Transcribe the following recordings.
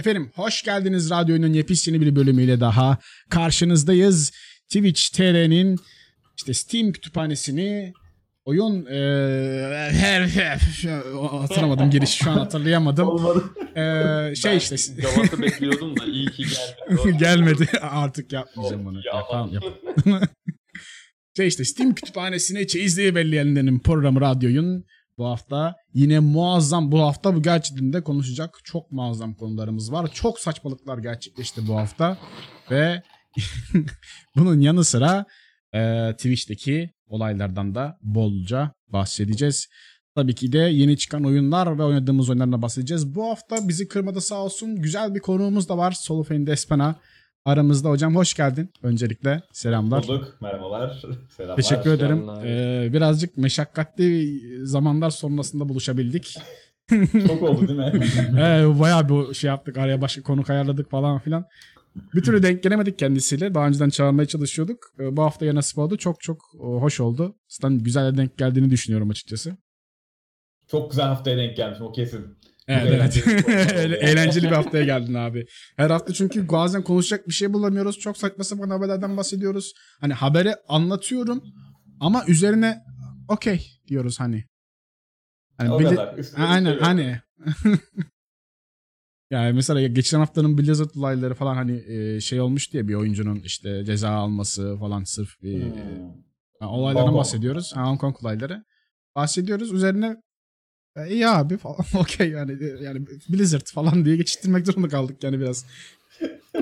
Efendim hoş geldiniz radyo'nun yepyeni bir bölümüyle daha karşınızdayız. Twitch TR'nin işte Steam kütüphanesini oyun eee her hatırlamadım giriş şu an hatırlayamadım. Olmadı. Eee, şey Ben işte Cevapı bekliyordum da iyi ki gelmedi. gelmedi artık yapmayacağım bunu. Ya, Ya, tamam, yap. şey işte Steam kütüphanesine çeyizliği belleyenlerin programı radyoyun bu hafta yine muazzam bu hafta bu gerçekten de konuşacak çok muazzam konularımız var. Çok saçmalıklar gerçekleşti bu hafta ve bunun yanı sıra e, Twitch'teki olaylardan da bolca bahsedeceğiz. Tabii ki de yeni çıkan oyunlar ve oynadığımız oyunlarına bahsedeceğiz. Bu hafta bizi kırmadı sağ olsun. Güzel bir konuğumuz da var. Solofein Despena aramızda. Hocam hoş geldin. Öncelikle selamlar. Bulduk. Merhabalar. Selamlar. Teşekkür ederim. Ee, birazcık meşakkatli zamanlar sonrasında buluşabildik. Çok oldu değil mi? ee, bayağı bir şey yaptık. Araya başka konuk ayarladık falan filan. Bir türlü denk gelemedik kendisiyle. Daha önceden çağırmaya çalışıyorduk. Ee, bu hafta ya nasip oldu. Çok çok e, hoş oldu. Zaten güzel denk geldiğini düşünüyorum açıkçası. Çok güzel haftaya denk gelmişim o kesin. Evet, Eğlenceli evet. Eğlenceli bir haftaya geldin abi. Her hafta çünkü bazen konuşacak bir şey bulamıyoruz. Çok saçma sapan haberlerden bahsediyoruz. Hani haberi anlatıyorum ama üzerine okey diyoruz hani. Hani O bili- kadar. Üstüne Aynen hani. yani mesela geçen haftanın Blizzard olayları falan hani e, şey olmuş diye bir oyuncunun işte ceza alması falan sırf bir Hmm. Ha, olaylardan bahsediyoruz. Ha, Hong Kong olayları. Bahsediyoruz. Üzerine e, iyi abi falan. Okey yani e, yani Blizzard falan diye geçiştirmek zorunda kaldık yani biraz.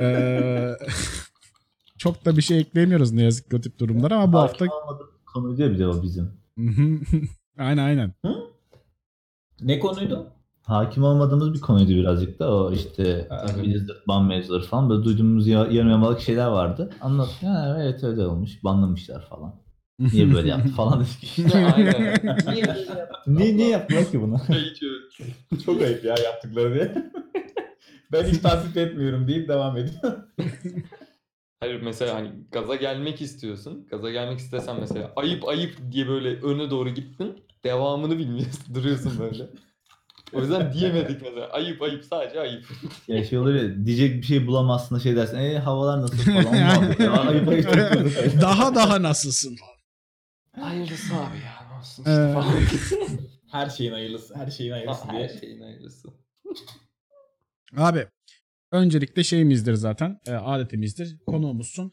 Ee, çok da bir şey ekleyemiyoruz ne yazık ki o tip durumlar ama bu hafta Hakim olmadık konu değil bir de o bizim. aynen aynen. Ne konuydu? Hakim olmadığımız bir konuydu birazcık da o işte Ha, Blizzard ban mevzuları falan böyle duyduğumuz ya- yarım yamalak şeyler vardı. Anlat. Ha, evet öyle olmuş. Banlamışlar falan. Niye böyle yaptı falan dedik işte. Aynen. Niye böyle yaptı? Niye, niye yaptılar ki bunu? Çok ayıp ya yaptıkları diye. ben hiç tasvip etmiyorum deyip devam ediyor. Hayır mesela hani gaza gelmek istiyorsun. Gaza gelmek istesen mesela ayıp ayıp diye böyle öne doğru gittin. Devamını bilmiyorsun. Duruyorsun böyle. O yüzden diyemedik mesela. Ayıp ayıp sadece ayıp. Ya şey olur ya diyecek bir şey bulamazsın da şey dersin. E havalar nasıl falan. ayıp. daha daha nasılsın? Hayırlısı abi ya. Ne olsun Ee, işte falan. Her şeyin hayırlısı, her şeyin hayırlısı Her diye. şeyin hayırlısı. Abi öncelikle şeyimizdir zaten e, adetimizdir konuğumuzsun.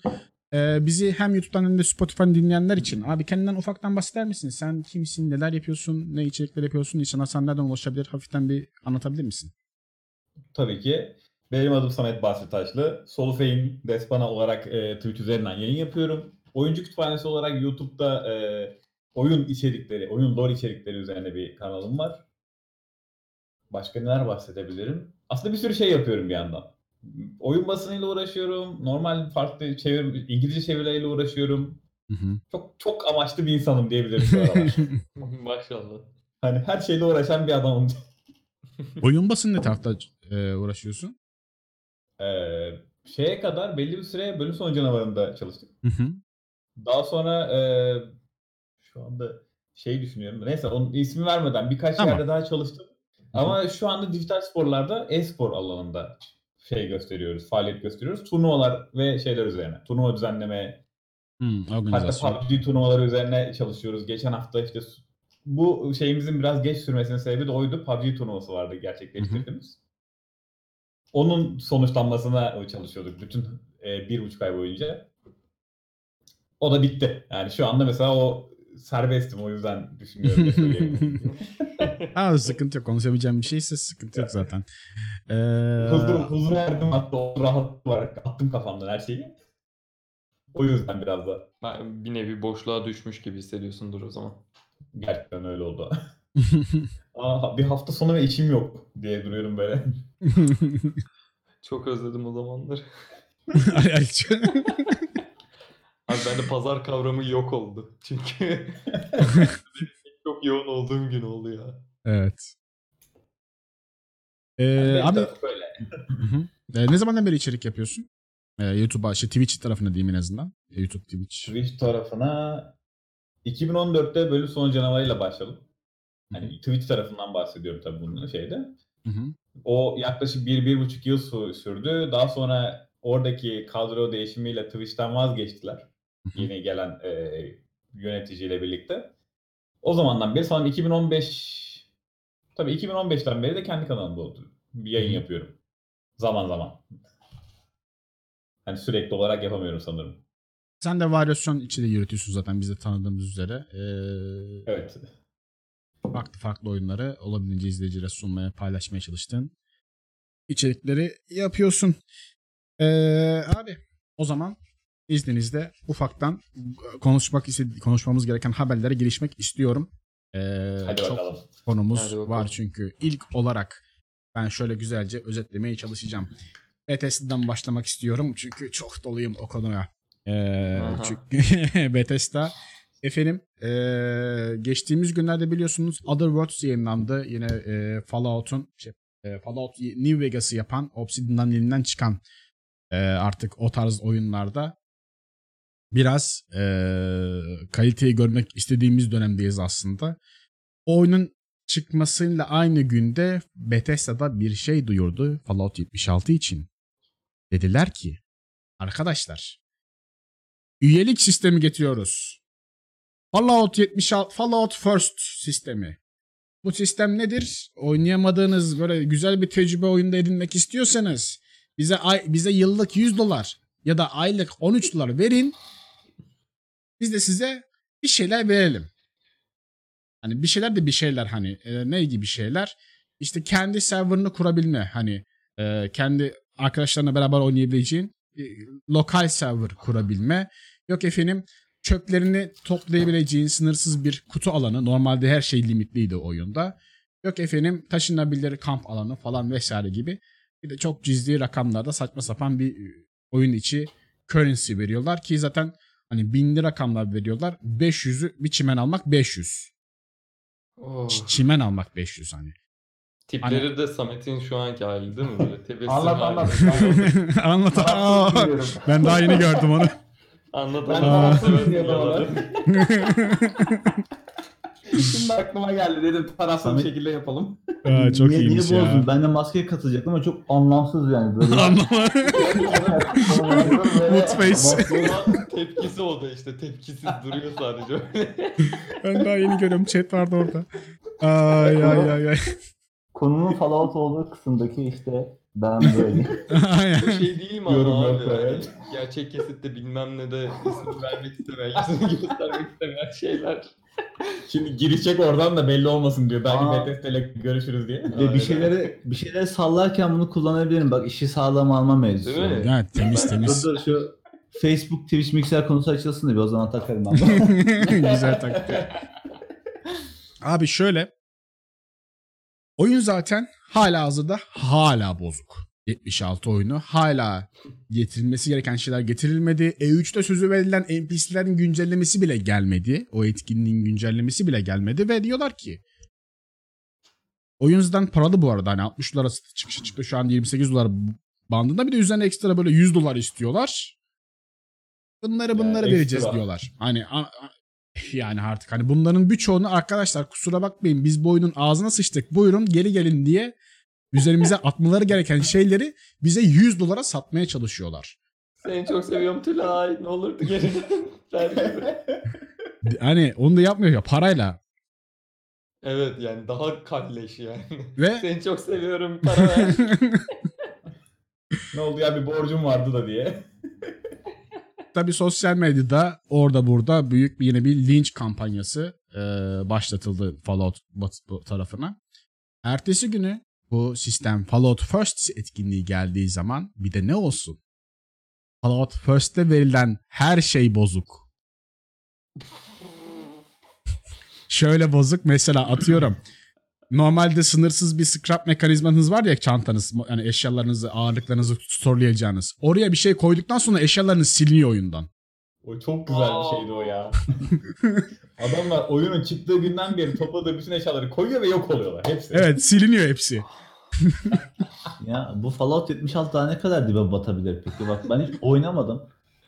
E, bizi hem YouTube'dan hem de Spotify'dan dinleyenler için abi kendinden ufaktan bahseder misin? Sen kimsin, neler yapıyorsun, ne içerikler yapıyorsun, insana sen nereden ulaşabilir hafiften bir anlatabilir misin? Tabii ki. Benim adım Samet Basri Taşlı. Solufein Despana olarak e, Twitch üzerinden yayın yapıyorum. Oyuncu kütüphanesi olarak YouTube'da e, oyun içerikleri, oyun lore içerikleri üzerine bir kanalım var. Başka neler bahsedebilirim? Aslında bir sürü şey yapıyorum bir yandan. Oyun basınıyla uğraşıyorum. Normal farklı çevir, İngilizce çevirileriyle uğraşıyorum. Çok çok amaçlı bir insanım diyebilirim şu aralar. Maşallah. hani her şeyle uğraşan bir adamım. Oyun basın ne tarafta e, uğraşıyorsun? Ee, şeye kadar belli bir süre bölüm sonu canavarında çalıştım. Hı hı. Daha sonra e, şu anda şey düşünüyorum. Neyse onun ismi vermeden birkaç Tamam. yerde daha çalıştım. Ama şu anda dijital sporlarda e-spor alanında şey gösteriyoruz, faaliyet gösteriyoruz. Turnuvalar ve şeyler üzerine. Turnuva düzenleme, Hı, hatta. PUBG turnuvaları üzerine çalışıyoruz. Geçen hafta işte bu şeyimizin biraz geç sürmesinin sebebi de oydu. PUBG turnuvası vardı gerçekleştirdiğimiz. Onun sonuçlanmasına çalışıyorduk bütün e, bir buçuk ay boyunca. O da bitti. Yani şu anda mesela o serbestim o yüzden söyleyebilirim. Ha, sıkıntı yok. Konuşabileceğim bir şeyse sıkıntı yok zaten. Ee, huzur, huzur verdim hatta o rahat olarak attım kafamdan her şeyi. O yüzden biraz da Ben bir nevi boşluğa düşmüş gibi hissediyorsundur o zaman. gerçekten öyle oldu. Aa, bir hafta sonu ve işim yok diye duruyorum böyle. Çok özledim o zamanları. Abi bende pazar kavramı yok oldu. Çünkü çok yoğun olduğum gün oldu ya. evet. Ee, abi böyle. Hı hı. Ee, ne zamandan beri içerik yapıyorsun? Ee, YouTube'a, şey, Twitch tarafına diyeyim en azından. Ee, YouTube, Twitch. Twitch tarafına 2014'te bölüm sonu canavarıyla başladım. Hani Twitch tarafından bahsediyorum tabii bunun şeyde. Hı hı. O yaklaşık 1-1,5 yıl sü- sürdü. Daha sonra oradaki kadro değişimiyle Twitch'ten vazgeçtiler. Yeni gelen e, yöneticiyle birlikte. O zamandan beri sanırım 2015 tabii 2015'ten beri de kendi kanalımda oldu. Bir yayın yapıyorum. Zaman zaman. Hani sürekli olarak yapamıyorum sanırım. Sen de varyasyon içinde yürütüyorsun zaten biz de tanıdığımız üzere. Ee, Evet. farklı farklı oyunları olabildiğince izleyicilere sunmaya, paylaşmaya çalıştığın içerikleri yapıyorsun. Ee, abi o zaman izninizle ufaktan konuşmak istedi konuşmamız gereken haberlere girişmek istiyorum. Ee, Hadi çok bakalım. konumuz Hadi bakalım. var çünkü ilk olarak ben şöyle güzelce özetlemeye çalışacağım. Bethesda'dan başlamak istiyorum çünkü çok doluyum o konuya. Ee, Aha. çünkü Bethesda efendim ee, geçtiğimiz günlerde biliyorsunuz Other Worlds yayınlandı. Yine ee, Fallout'un şey, ee, Fallout New Vegas'ı yapan Obsidian'dan elinden çıkan ee, artık o tarz oyunlarda biraz ee, kaliteyi görmek istediğimiz dönemdeyiz aslında. Oyunun çıkmasıyla aynı günde Bethesda'da bir şey duyurdu Fallout 76 için. Dediler ki arkadaşlar üyelik sistemi getiriyoruz. Fallout 76 Fallout First sistemi. Bu sistem nedir? Oynayamadığınız böyle güzel bir tecrübe oyunda edinmek istiyorsanız bize ay, bize yıllık 100 dolar ya da aylık 13 dolar verin. Biz de size bir şeyler verelim. Hani bir şeyler de bir şeyler hani e, ne gibi şeyler? İşte kendi serverını kurabilme hani e, kendi arkadaşlarına beraber oynayabileceğin e, lokal server kurabilme. Yok efendim çöplerini toplayabileceğin sınırsız bir kutu alanı. Normalde her şey limitliydi oyunda. Yok efendim taşınabilir kamp alanı falan vesaire gibi. Bir de çok cüzi rakamlarda saçma sapan bir e, oyun içi currency veriyorlar ki zaten hani binli rakamlar veriyorlar. 500'ü bir çimen almak 500. Oh. Ç- çimen almak 500 hani. Tipleri de Samet'in şu anki hali değil mi? Böyle tebessüm Anlat hali. anlat. Anlat. Biliyorum. ben daha yeni gördüm onu. Anlat Ben anlat. Şimdi aklıma geldi dedim tarafsız bir Samet- şekilde yapalım. Aa, çok niye, iyiymiş niye ya. bozdun? Ben de maskeye katılacaktım ama çok anlamsız yani. Böyle Anlamadım. Böyle Ama tepkisi o da işte. Tepkisiz duruyor sadece öyle. ben daha yeni görüyorum. Chat vardı orada. Ay ay ay ay. Konunun Fallout olduğu kısımdaki işte ben böyle. Aynen. Bu şey değil mi Yorum ama yok, abi? evet. Gerçek kesitte bilmem ne de isim vermek istemeyen, yüzünü göstermek istemeyen şeyler. Şimdi girişecek oradan da belli olmasın diyor. Belki Aa. Bethesda ile görüşürüz diye. Ve bir şeyleri bir şeyleri sallarken bunu kullanabilirim. Bak işi sağlam alma mevzusu. Değil mi? Evet temiz temiz. dur şu Facebook, Twitch, Mixer konusu açılsın da bir o zaman takarım ben. Güzel taktik. Abi şöyle. Oyun zaten hala hazırda hala bozuk. 76 oyunu hala getirilmesi gereken şeyler getirilmedi. E3'te sözü verilen NPC'lerin güncellemesi bile gelmedi. O etkinliğin güncellemesi bile gelmedi ve diyorlar ki oyun zaten paralı bu arada. Hani 60 dolara çıkışı çıktı şu an 28 dolar bandında bir de üzerine ekstra böyle 100 dolar istiyorlar. Bunları bunları ekstra. vereceğiz diyorlar. Hani a- yani artık hani bunların birçoğunu arkadaşlar kusura bakmayın biz bu oyunun ağzına sıçtık. Buyurun geri gelin diye üzerimize atmaları gereken şeyleri bize 100 dolara satmaya çalışıyorlar. Seni çok seviyorum Tülay. Ne olurdu geri. Hani onu da yapmıyor ya parayla. Evet yani daha kalleş yani. Ve Seni çok seviyorum para ver. Ne oldu ya bir borcum vardı da diye. tabii sosyal medyada orada burada büyük bir yine bir linç kampanyası e, başlatıldı Fallout tarafına. Ertesi günü bu sistem Fallout First etkinliği geldiği zaman bir de ne olsun? Fallout First'te verilen her şey bozuk. Şöyle bozuk mesela atıyorum. Normalde sınırsız bir scrap mekanizmanız var ya çantanız yani eşyalarınızı ağırlıklarınızı storelayacağınız. Oraya bir şey koyduktan sonra eşyalarınız siliniyor oyundan. O çok güzel bir şeydi o ya. Adamlar oyunun çıktığı günden beri topladığı bütün eşyaları koyuyor ve yok oluyorlar. Hepsi. Evet siliniyor hepsi. ya bu Fallout 76 daha ne kadar dibe batabilir peki? Bak ben hiç oynamadım.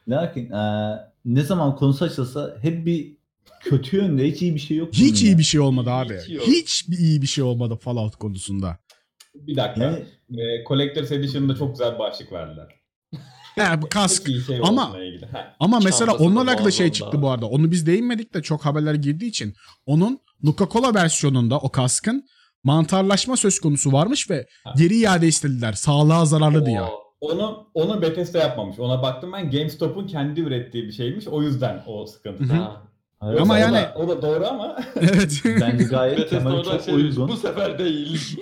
Lakin eee, ne zaman konusu açılsa hep bir kötü yönde hiç iyi bir şey yok. Hiç iyi ya. bir şey olmadı abi. Hiç yok. Hiç bir iyi bir şey olmadı Fallout konusunda. Bir dakika. Yani E, Collector's Edition'da çok güzel bir başlık verdiler. Bu kask. Şey Ama-. Ama mesela onunla da alakalı şey muazzam çıktı bu arada. Onu biz değinmedik de çok haberler girdiği için. Onun Nuka-Cola versiyonunda o kaskın mantarlaşma söz konusu varmış ve Ha. geri iade istediler. Sağlığa zararlı diye. Oo. Onu onu Bethesda yapmamış. Ona baktım ben GameStop'un kendi ürettiği bir şeymiş. O yüzden o sıkıntı. Hı hı. Ha. Evet, Ama Yoksa yani- o da, o da doğru ama evet. bence gayet oradan çok şey uygun. Bu sefer değil.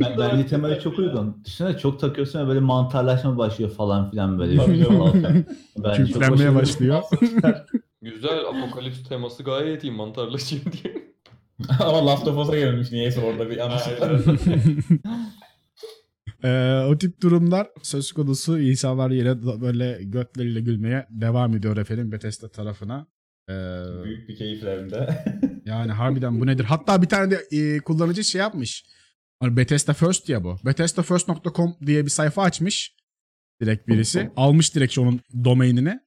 ben, bence temeli çok uygun. Düşünsene çok takıyorsun ve böyle mantarlaşma başlıyor falan filan böyle. Küflenmeye başlıyor. Güzel apokalips teması gayet iyi mantarlaşayım diye. ama Last of Us'a gelmiş niyeyse orada bir yanlışlıkla. Ee, o tip durumlar söz konusu insanlar yine böyle götleriyle gülmeye devam ediyor efendim Bethesda tarafına. Ee, Büyük bir keyifle hem de. yani harbiden bu nedir? Hatta bir tane de e, kullanıcı şey yapmış. Hani Bethesda First ya bu. BethesdaFirst.com diye bir sayfa açmış. Direkt birisi. Almış direkt onun domainini.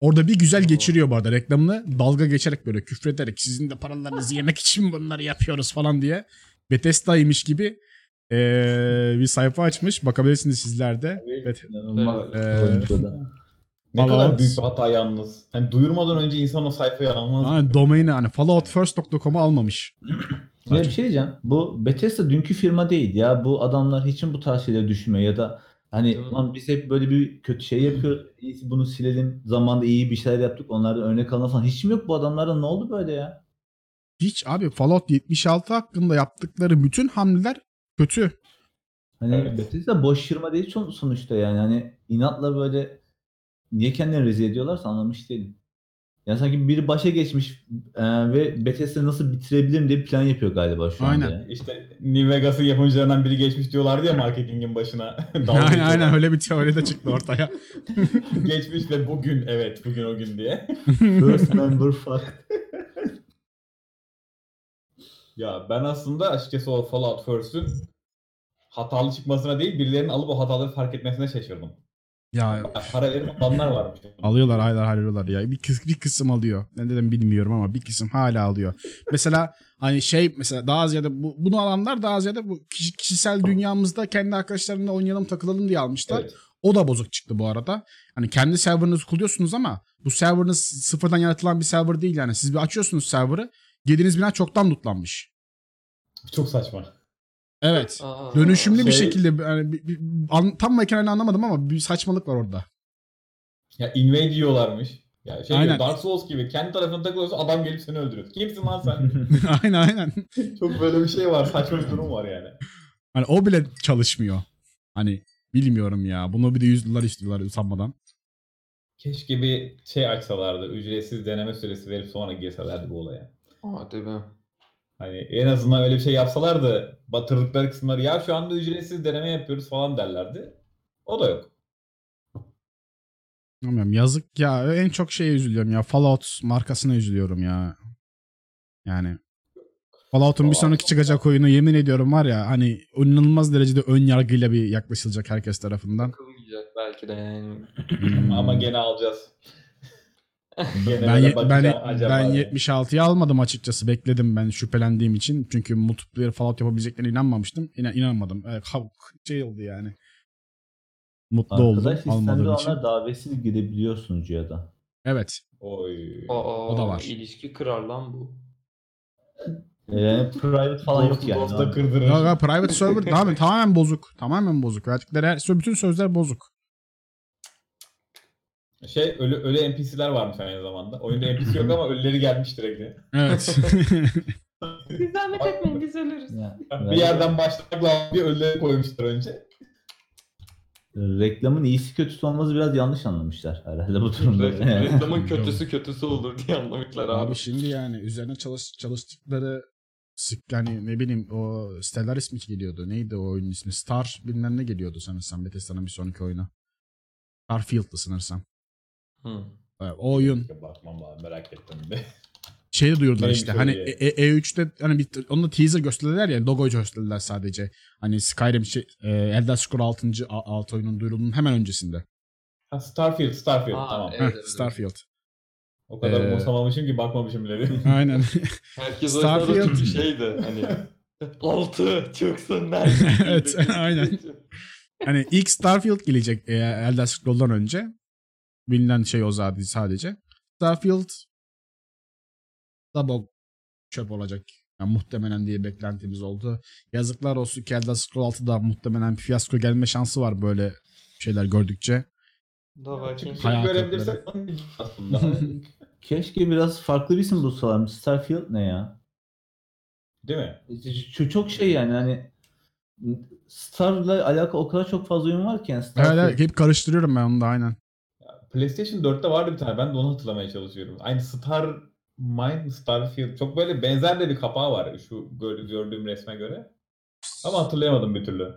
Orada bir güzel geçiriyor bu arada reklamını. Dalga geçerek böyle küfrederek sizin de paralarınızı yemek için bunları yapıyoruz falan diye. Bethesda'ymış gibi e, bir sayfa açmış. Bakabilirsiniz sizler de. Evet. oyuncu da. Ne Fallout. kadar büyük bir hata yalnız. Hani duyurmadan önce insan o sayfayı almaz. Ha, domaini hani falloutfirst.com'u almamış. Ya bir şey diyeceğim. Bu Bethesda dünkü firma değil ya. Bu adamlar hiç mi bu tarz şeyleri düşünmüyor ya da hani lan biz hep böyle bir kötü şey yapıyoruz. İyisi bunu silelim. Zamanında iyi bir şeyler yaptık. Onlardan örnek alalım falan. Hiç mi yok bu adamlarda? Ne oldu böyle ya? Hiç abi Fallout 76 hakkında yaptıkları bütün hamleler kötü. Hani Evet. Bethesda boş firma değil son- sonuçta yani. Hani inatla böyle niye kendilerini rezil ediyorlarsa anlamış değilim. Yani sanki biri başa geçmiş e, ve Bethesda nasıl bitirebilirim diye bir plan yapıyor galiba şu anda. Aynen. İşte New Vegas'ın yapımcılarından biri geçmiş diyorlardı ya marketingin başına. Aynen aynen öyle bir teori de çıktı ortaya. geçmiş ve bugün evet bugün o gün diye. First member fuck. Ya ben aslında açıkçası o Fallout First'ün hatalı çıkmasına değil birilerinin alıp o hataları fark etmesine şaşırdım. Ya Para verip alanlar varmış. alıyorlar hala alıyorlar ya. Bir, kıs, bir kısım alıyor. Ne dedim bilmiyorum ama bir kısım hala alıyor. Mesela hani şey mesela daha ziyade bu, bunu alanlar daha ziyade bu kişi- kişisel dünyamızda kendi arkadaşlarımla oynayalım takılalım diye almışlar. Evet. O da bozuk çıktı bu arada. Hani kendi serverınızı kuruyorsunuz ama bu serverınız sıfırdan yaratılan bir server değil yani. Siz bir açıyorsunuz serverı. Girdiğiniz bina çoktan lootlanmış. Çok saçma. Evet. Aa. Dönüşümlü bir Şey- şekilde yani bir- bir- an- tam mekanını anlamadım ama bir saçmalık var orada. Ya invade yiyorlarmış. Ya şey Aynen. Dark Souls gibi kendi tarafına takılıyorsa adam gelip seni öldürüyor. Kimsin lan sen? aynen aynen. Çok böyle bir şey var. Saçma bir durum var yani. Hani o bile çalışmıyor. Hani bilmiyorum ya. Bunu bir de 100 dolar istiyorlar usanmadan. Keşke bir şey açsalardı. Ücretsiz deneme süresi verip sonra girselerdi bu olaya. Hadi be. Hani en azından öyle bir şey yapsalardı batırdıkları kısımları ya şu anda ücretsiz deneme yapıyoruz falan derlerdi. O da yok. Bilmiyorum yazık ya. En çok şeye üzülüyorum ya. Fallout markasına üzülüyorum ya. Yani Fallout'un bir sonraki çıkacak oyunu yemin ediyorum var ya hani inanılmaz derecede ön yargıyla bir yaklaşılacak herkes tarafından. Bakılmayacak belki de yani. Hmm. Ama gene alacağız. Ben, ben, ben diye. 76'yı almadım açıkçası. Bekledim ben şüphelendiğim için. Çünkü multiplayer Fallout yapabileceklerine inanmamıştım. İnan, inanmadım. Evet, şey oldu yani. Mutlu oldum Arkadaş listemde almadığım için. olanlar davetini girebiliyor sunucuya da. Evet. Oy. Aa, O da var. İlişki kırar lan bu. E, Yani private falan yok Dost- yani. Ya, private server tamamen, tamamen bozuk. Tamamen bozuk. Verdikleri her, bütün sözler bozuk. Şey ölü, ölü NPC'ler varmış aynı zamanda. Oyunda NPC yok ama ölüleri gelmiş direkt. Evet. Biz zahmet etmeyin biz ölürüz. Yani, Bir yerden lazım diye ölüleri koymuşlar önce. Reklamın iyisi kötüsü olması biraz yanlış anlamışlar herhalde bu durumda. Re-. Reklamın kötüsü kötüsü olur diye anlamışlar abi. Abi şimdi yani üzerine çalış, çalıştıkları sık yani ne bileyim o Stellaris mi geliyordu? Neydi o oyunun ismi? Star bilmem ne geliyordu sanırsam Bethesda'nın bir sonraki oyunu. Starfield'dı sanırsam. Hı. Evet, o oyun Bakmam lazım merak ettim bir de. şeyi duyurdular Neymiş işte. o Hani diye. E- E- E3'te hani bir onu da teaser gösterdiler ya logo gösterdiler sadece. Hani Skyrim şey, e, Elder Scrolls 6. a- 6 oyunun duyurulunun hemen öncesinde. Ha, Starfield, Starfield Aa, tamam. evet. Heh, evet. Starfield. O kadar Ee, umursamamışım ki bakmamışım bile. Aynen. Herkes o Starfield- çünkü şeydi hani Altı çıksınlar. Evet, aynen. Hani ilk Starfield gelecek e, Elder Scrolls'dan önce. Bilinen şey o zaten sadece. Starfield da bok çöp olacak. Yani muhtemelen diye beklentimiz oldu. Yazıklar olsun ki Elder Scrolls 6'da muhtemelen bir fiyasko gelme şansı var böyle şeyler gördükçe. Bakayım. Hayal görebilirsek aslında. Keşke biraz farklı bir isim bulsalarmış. Starfield ne ya? Değil mi? Çok, çok şey yani hani Star'la alakalı o kadar çok fazla oyun var ki yani Evet, Starfield. evet, hep karıştırıyorum ben onu da aynen. PlayStation 4'te vardı bir tane. Ben de onu hatırlamaya çalışıyorum. Aynı Star Mind, Starfield. Çok böyle benzer de bir kapağı var şu gör- gördüğüm resme göre. Ama hatırlayamadım bir türlü.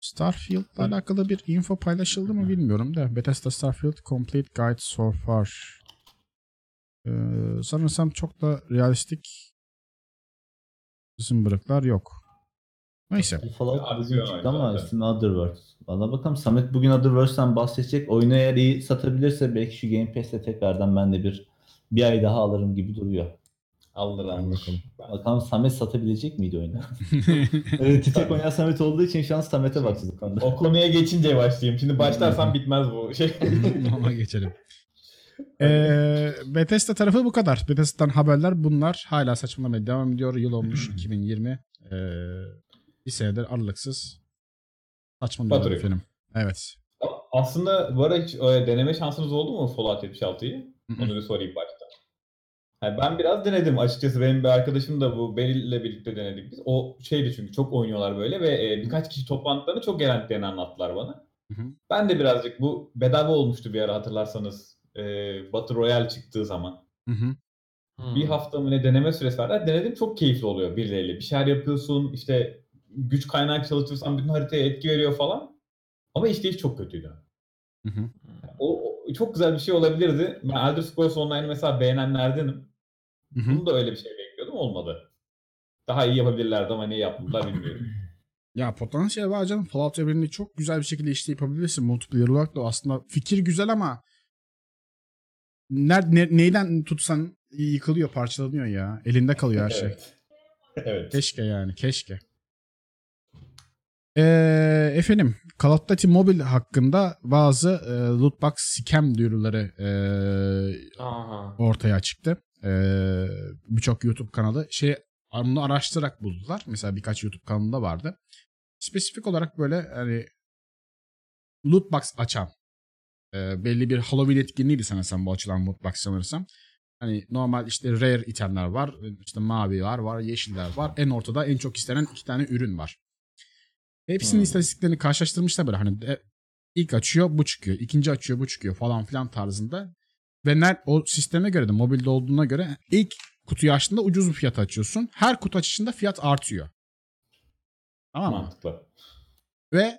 Starfield'la alakalı bir info paylaşıldı mı bilmiyorum da. Bethesda Starfield Complete Guide so far. Ee, sanırsam çok da realistik zımbırıklar yok. Neyse. Fallout diyor çıktı ama ismi Otherworld. Valla bakalım Samet bugün Otherworld'den bahsedecek. Oyunu eğer iyi satabilirse belki şu Game Pass'te tekrardan ben de bir bir ay daha alırım gibi duruyor. Alır alır. Bakalım Samet satabilecek miydi oyunu? evet, Titek oynayan Samet olduğu için şu an Samet'e bakacağız bu konuda. O konuya geçince başlayayım. Şimdi başlarsam bitmez bu şey. Ona geçelim. Ee, Bethesda tarafı bu kadar. Bethesda'dan haberler bunlar. Hala saçmalamaya devam ediyor. Yıl olmuş 2020. Ee, bir senedir aralıksız saçmalıyorlar Batırıyor. efendim. Evet. Aslında bu ara hiç e, deneme şansınız oldu mu Fallout 76'yı? Hı hı. Onu bir sorayım başta. Yani ben biraz denedim açıkçası. Benim bir arkadaşım da bu Beril'le birlikte denedik biz. O şeydi çünkü çok oynuyorlar böyle ve e, birkaç kişi toplantılarını çok eğlendiklerini anlattılar bana. Hı hı. Ben de birazcık bu bedava olmuştu bir ara hatırlarsanız. E, Battle Royale çıktığı zaman. Hı hı. Hmm. Bir hafta mı ne deneme süresi verdiler. Denedim çok keyifli oluyor birileriyle. Bir şeyler yapıyorsun işte güç kaynağı çalıştırırsan bütün haritaya etki veriyor falan. Ama işleyiş çok kötüydü. Hı hı. O, o çok güzel bir şey olabilirdi. Ben Elder Scrolls Online'ı mesela beğenenlerdenim. Hı hı. Bunu da öyle bir şey bekliyordum olmadı. Daha iyi yapabilirlerdi ama ne yaptılar bilmiyorum. Ya potansiyel var canım. Fallout evrenini çok güzel bir şekilde işte yapabilirsin. Multiplayer olarak da aslında fikir güzel ama ner, ne, neyden tutsan yıkılıyor, parçalanıyor ya. Elinde kalıyor her şey. evet. evet. Keşke yani, keşke. Ee, efendim, Call of Duty Mobile hakkında bazı e, loot box scam duyuruları e, Aha. ortaya çıktı. Ee, Birçok YouTube kanalı şey bunu araştırarak buldular. Mesela birkaç YouTube kanalında vardı. Spesifik olarak böyle hani loot box açan e, belli bir Halloween etkinliğiydi sanırsam bu açılan loot box sanırsam. Hani normal işte rare itemler var. işte mavi var, var yeşiller var. En ortada en çok istenen iki tane ürün var. Hepsinin Hmm. istatistiklerini karşılaştırmışlar böyle hani de, ilk açıyor bu çıkıyor, ikinci açıyor bu çıkıyor falan filan tarzında. Ve ner- o sisteme göre de mobilde olduğuna göre ilk kutuyu açtığında ucuz bir fiyat açıyorsun. Her kutu açışında fiyat artıyor. Tamam mı? Mantıklı. Ve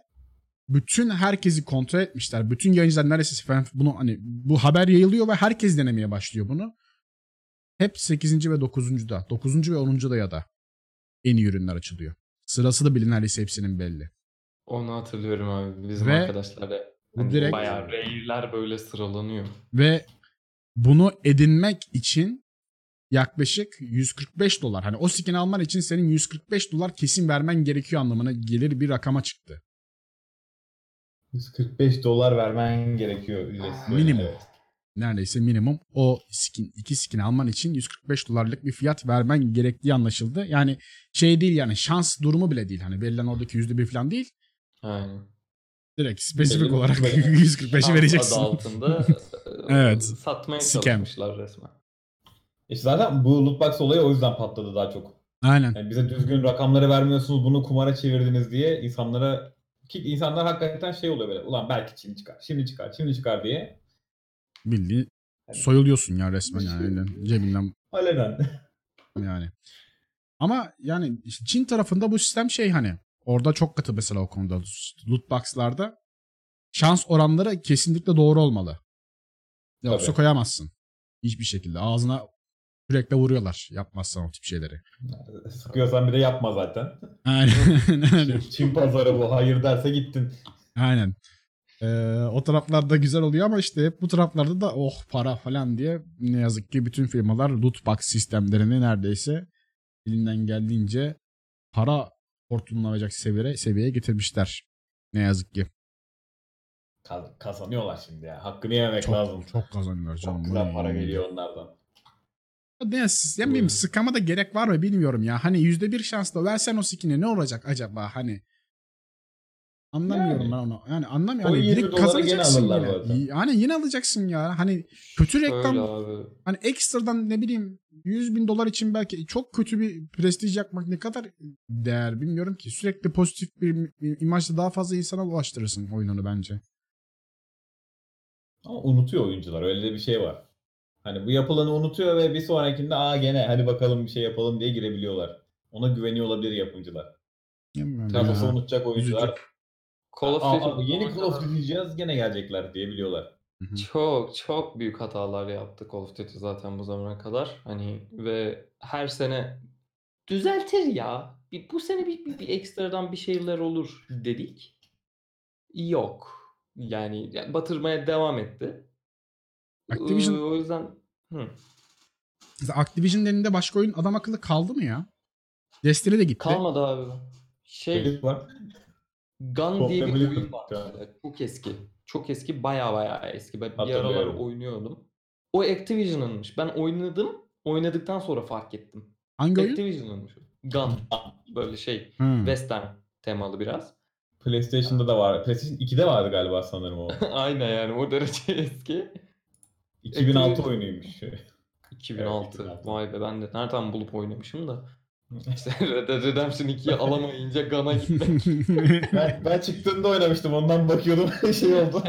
bütün herkesi kontrol etmişler. Bütün yayıncılar neredeyse falan bunu hani bu haber yayılıyor ve herkes denemeye başlıyor bunu. Hep 8. ve 9.da. 9. ve 10. da ya da en iyi ürünler açılıyor. Sırası da bilin neredeyse hepsinin belli. Onu hatırlıyorum abi. Bizim Ve arkadaşlar da bu hani direkt- bayağı reyler böyle sıralanıyor. Ve bunu edinmek için yaklaşık 145 dolar. Hani o skin alman için senin 145 dolar kesin vermen gerekiyor anlamına gelir bir rakama çıktı. 145 dolar vermen gerekiyor ücretsiz. Minimum. Evet. Neredeyse minimum o skin iki skin alman için 145 dolarlık bir fiyat vermen gerektiği anlaşıldı. Yani şey değil yani şans durumu bile değil. Hani verilen oradaki %1 falan değil. Aynen. Direkt spesifik Belli olarak böyle. 145'i Şans vereceksin. Adı altında e, Evet. satmaya Scam. çalışmışlar resmen. İşte zaten bu loot box olayı o yüzden patladı daha çok. Aynen. Yani bize düzgün rakamları vermiyorsunuz bunu kumara çevirdiniz diye insanlara ki insanlar hakikaten şey oluyor böyle ulan belki şimdi çıkar, şimdi çıkar, şimdi çıkar diye. Bildiğin soyuluyorsun ya resmen yani. Aynen. Cebinden Alenen. yani. Ama yani Çin tarafında bu sistem şey hani orada çok katı mesela o konuda loot box'larda şans oranları kesinlikle doğru olmalı. Yoksa Tabii. koyamazsın. Hiçbir şekilde. Ağzına sürekli vuruyorlar yapmazsan o tip şeyleri. Sıkıyorsan bir de yapma zaten. Aynen. Çin pazarı bu hayır derse gittin. Aynen. Ee, o taraflarda güzel oluyor ama işte hep bu taraflarda da oh para falan diye ne yazık ki bütün firmalar loot box sistemlerini neredeyse elinden geldiğince para hortumlanacak seviyeye, seviyeye getirmişler. Ne yazık ki. Kaz- kazanıyorlar şimdi ya. Hakkını yememek Çok, lazım. çok kazanıyorlar canım. Çok güzel para geliyor onlardan. Ne, ne bileyim sıkama da gerek var mı bilmiyorum ya. Hani yüzde bir şansla versen o skin'i ne olacak acaba hani. Anlamıyorum Yani. ben onu. Yani anlamıyorum. Yani 20 direkt kazanacaksın yine. arada. Yani yine alacaksın ya. Hani kötü reklam hani ekstradan ne bileyim 100 bin dolar için belki çok kötü bir prestij yapmak ne kadar değer bilmiyorum ki. Sürekli pozitif bir imajla daha fazla insana ulaştırırsın oyununu bence. Ama unutuyor oyuncular. Öyle de bir şey var. Hani bu yapılanı unutuyor ve bir sonrakinde aa gene hadi bakalım bir şey yapalım diye girebiliyorlar. Ona güveniyor olabilir yapımcılar. Olsa ya. unutacak oyuncular. Call of Aa, Duty abi yeni Call of Duty diyeceğiz gene gelecekler diyebiliyorlar. Hı hı. Çok çok büyük hatalar yaptı Call of Duty zaten bu zamana kadar. Hani ve her sene düzeltir ya. Bir, bu sene bir, bir, bir ekstradan bir şeyler olur dedik. Yok. Yani ya- batırmaya devam etti. Activision- Ee, o yüzden hı. Activision'ın elinde başka oyun adam akıllı kaldı mı ya? Destiny de gitti. kalmadı abi. Şey Herif var. Gun diye bir oyun var. mesela. Çok eski. Çok eski. Baya baya eski. Ben bir aralar oynuyordum. O Activision'ınmış. Ben oynadım. Oynadıktan sonra fark ettim. Hangi oyun? Activision'ınmış. Gun. Böyle şey. Hı. Western temalı biraz. PlayStation'da da var. PlayStation 2'de vardı galiba sanırım o. Aynen yani o derece eski. 2006 Activision- oyunuymuş. 2006. 2006. Vay be ben de nereden bulup oynamışım da. İşte Red Dead Redemption 2'yi alamayınca Gun'a gitmek. ben, ben çıktığında oynamıştım ondan bakıyordum şey oldu.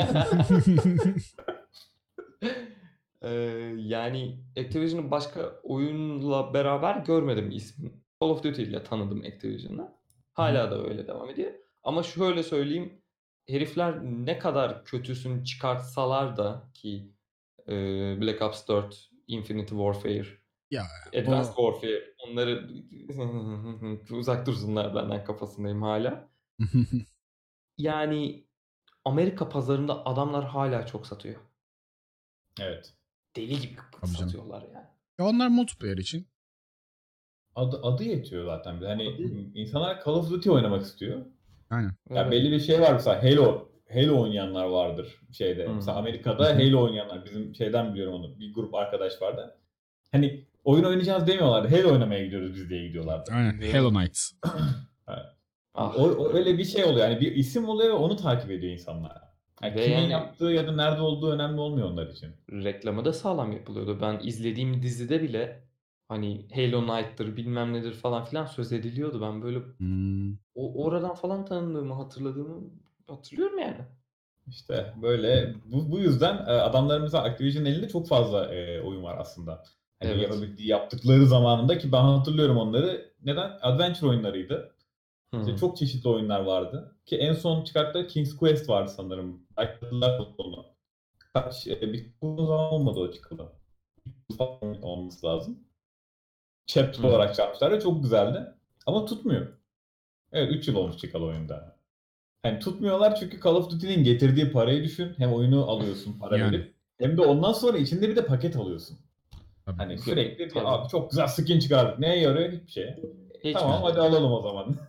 Ee, yani Activision'ı başka oyunla beraber görmedim ismini. Call of Duty ile tanıdım Activision'ı. Hala da öyle devam ediyor. Ama şöyle söyleyeyim. Herifler ne kadar kötüsünü çıkartsalar da ki e, Black Ops 4, Infinite Warfare, Ya, Advanced o- Warfare onları uzak dursunlar benden kafasındayım hala. Yani Amerika pazarında adamlar hala çok satıyor. evet. Deli gibi Tabii canım. satıyorlar yani. Ya onlar multiplayer için. Adı, adı yetiyor zaten. Hani Adı- insanlar Call of Duty oynamak istiyor. Aynen. Ya Evet. belli bir şey var mesela Halo Halo oynayanlar vardır şeyde. Hı. Mesela Amerika'da Halo oynayanlar bizim şeyden biliyorum onu. Bir grup arkadaş vardı. Hani oyun oynayacağız demiyorlardı. Halo oynamaya gidiyoruz biz diye gidiyorlardı. Aynen. Hello Knight. Ah, O, o öyle bir şey oluyor. Yani bir isim oluyor ve onu takip ediyor insanlar. Yani Ve kimin yani- yaptığı ya da nerede olduğu önemli olmuyor onlar için. reklamı da sağlam yapılıyordu. Ben izlediğim dizide bile hani Halo Knight'tır bilmem nedir falan filan söz ediliyordu. Ben böyle Hmm. o oradan falan tanıdığımı hatırladığımı hatırlıyorum yani. İşte böyle bu, bu yüzden e, adamlarımıza Activision elinde çok fazla e, oyun var aslında. Hani Evet. yapabildiği yaptıkları zamanında ki ben hatırlıyorum onları. Neden? Adventure oyunlarıydı. Hı. İşte çok çeşitli oyunlar vardı. Ki en son çıkarttığı King's Quest vardı sanırım. Hatırlar onu. Kaç, e, bir uzun zaman olmadı o çıkalı. Olması lazım. Chapter Hı. olarak çarpmışlar ve çok güzeldi. Ama tutmuyor. Evet 3 yıl olmuş çıkalı oyunda. Hani tutmuyorlar çünkü Call of Duty'nin getirdiği parayı düşün. Hem oyunu alıyorsun para Yani. verip. Hem de ondan sonra içinde bir de paket alıyorsun. Tabii. Hani sürekli bir Tabii. abi çok güzel skin çıkardık. Neye yarıyor? Hiçbir şeye. Hiç tamam mi? hadi alalım o zaman.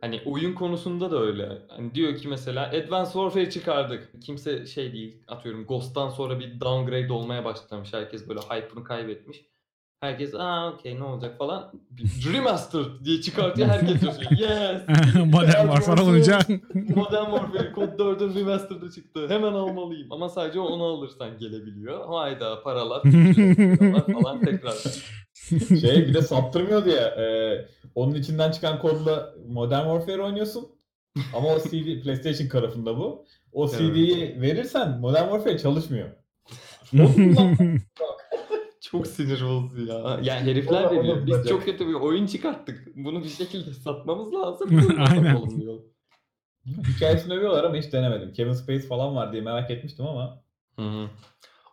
Hani oyun konusunda da öyle. Hani diyor ki mesela Advanced Warfare çıkardık. Kimse şey değil atıyorum Ghost'tan sonra bir downgrade olmaya başlamış. Herkes böyle hype'ını kaybetmiş. Herkes aa okey ne olacak falan. Remastered diye çıkartıyor. Herkes diyor yes. Modern Warfare olunca. Modern Warfare Code 4'ün Remastered'ı çıktı. Hemen almalıyım. Ama sadece onu alırsan gelebiliyor. Hayda paralar. paralar falan tekrar. şey bir de saptırmıyor diye. E, onun içinden çıkan kodla Modern Warfare oynuyorsun. Ama o CD PlayStation tarafında bu. O. CD'yi verirsen Modern Warfare çalışmıyor. Çok sinir bozucu ya. Yani herifler veriyor. Biz çok kötü bir oyun çıkarttık. Bunu bir şekilde satmamız lazım. Aynen. diyor. Hikayesini övüyorlar ama hiç denemedim. Kevin Space falan var diye merak etmiştim ama. Hı hı.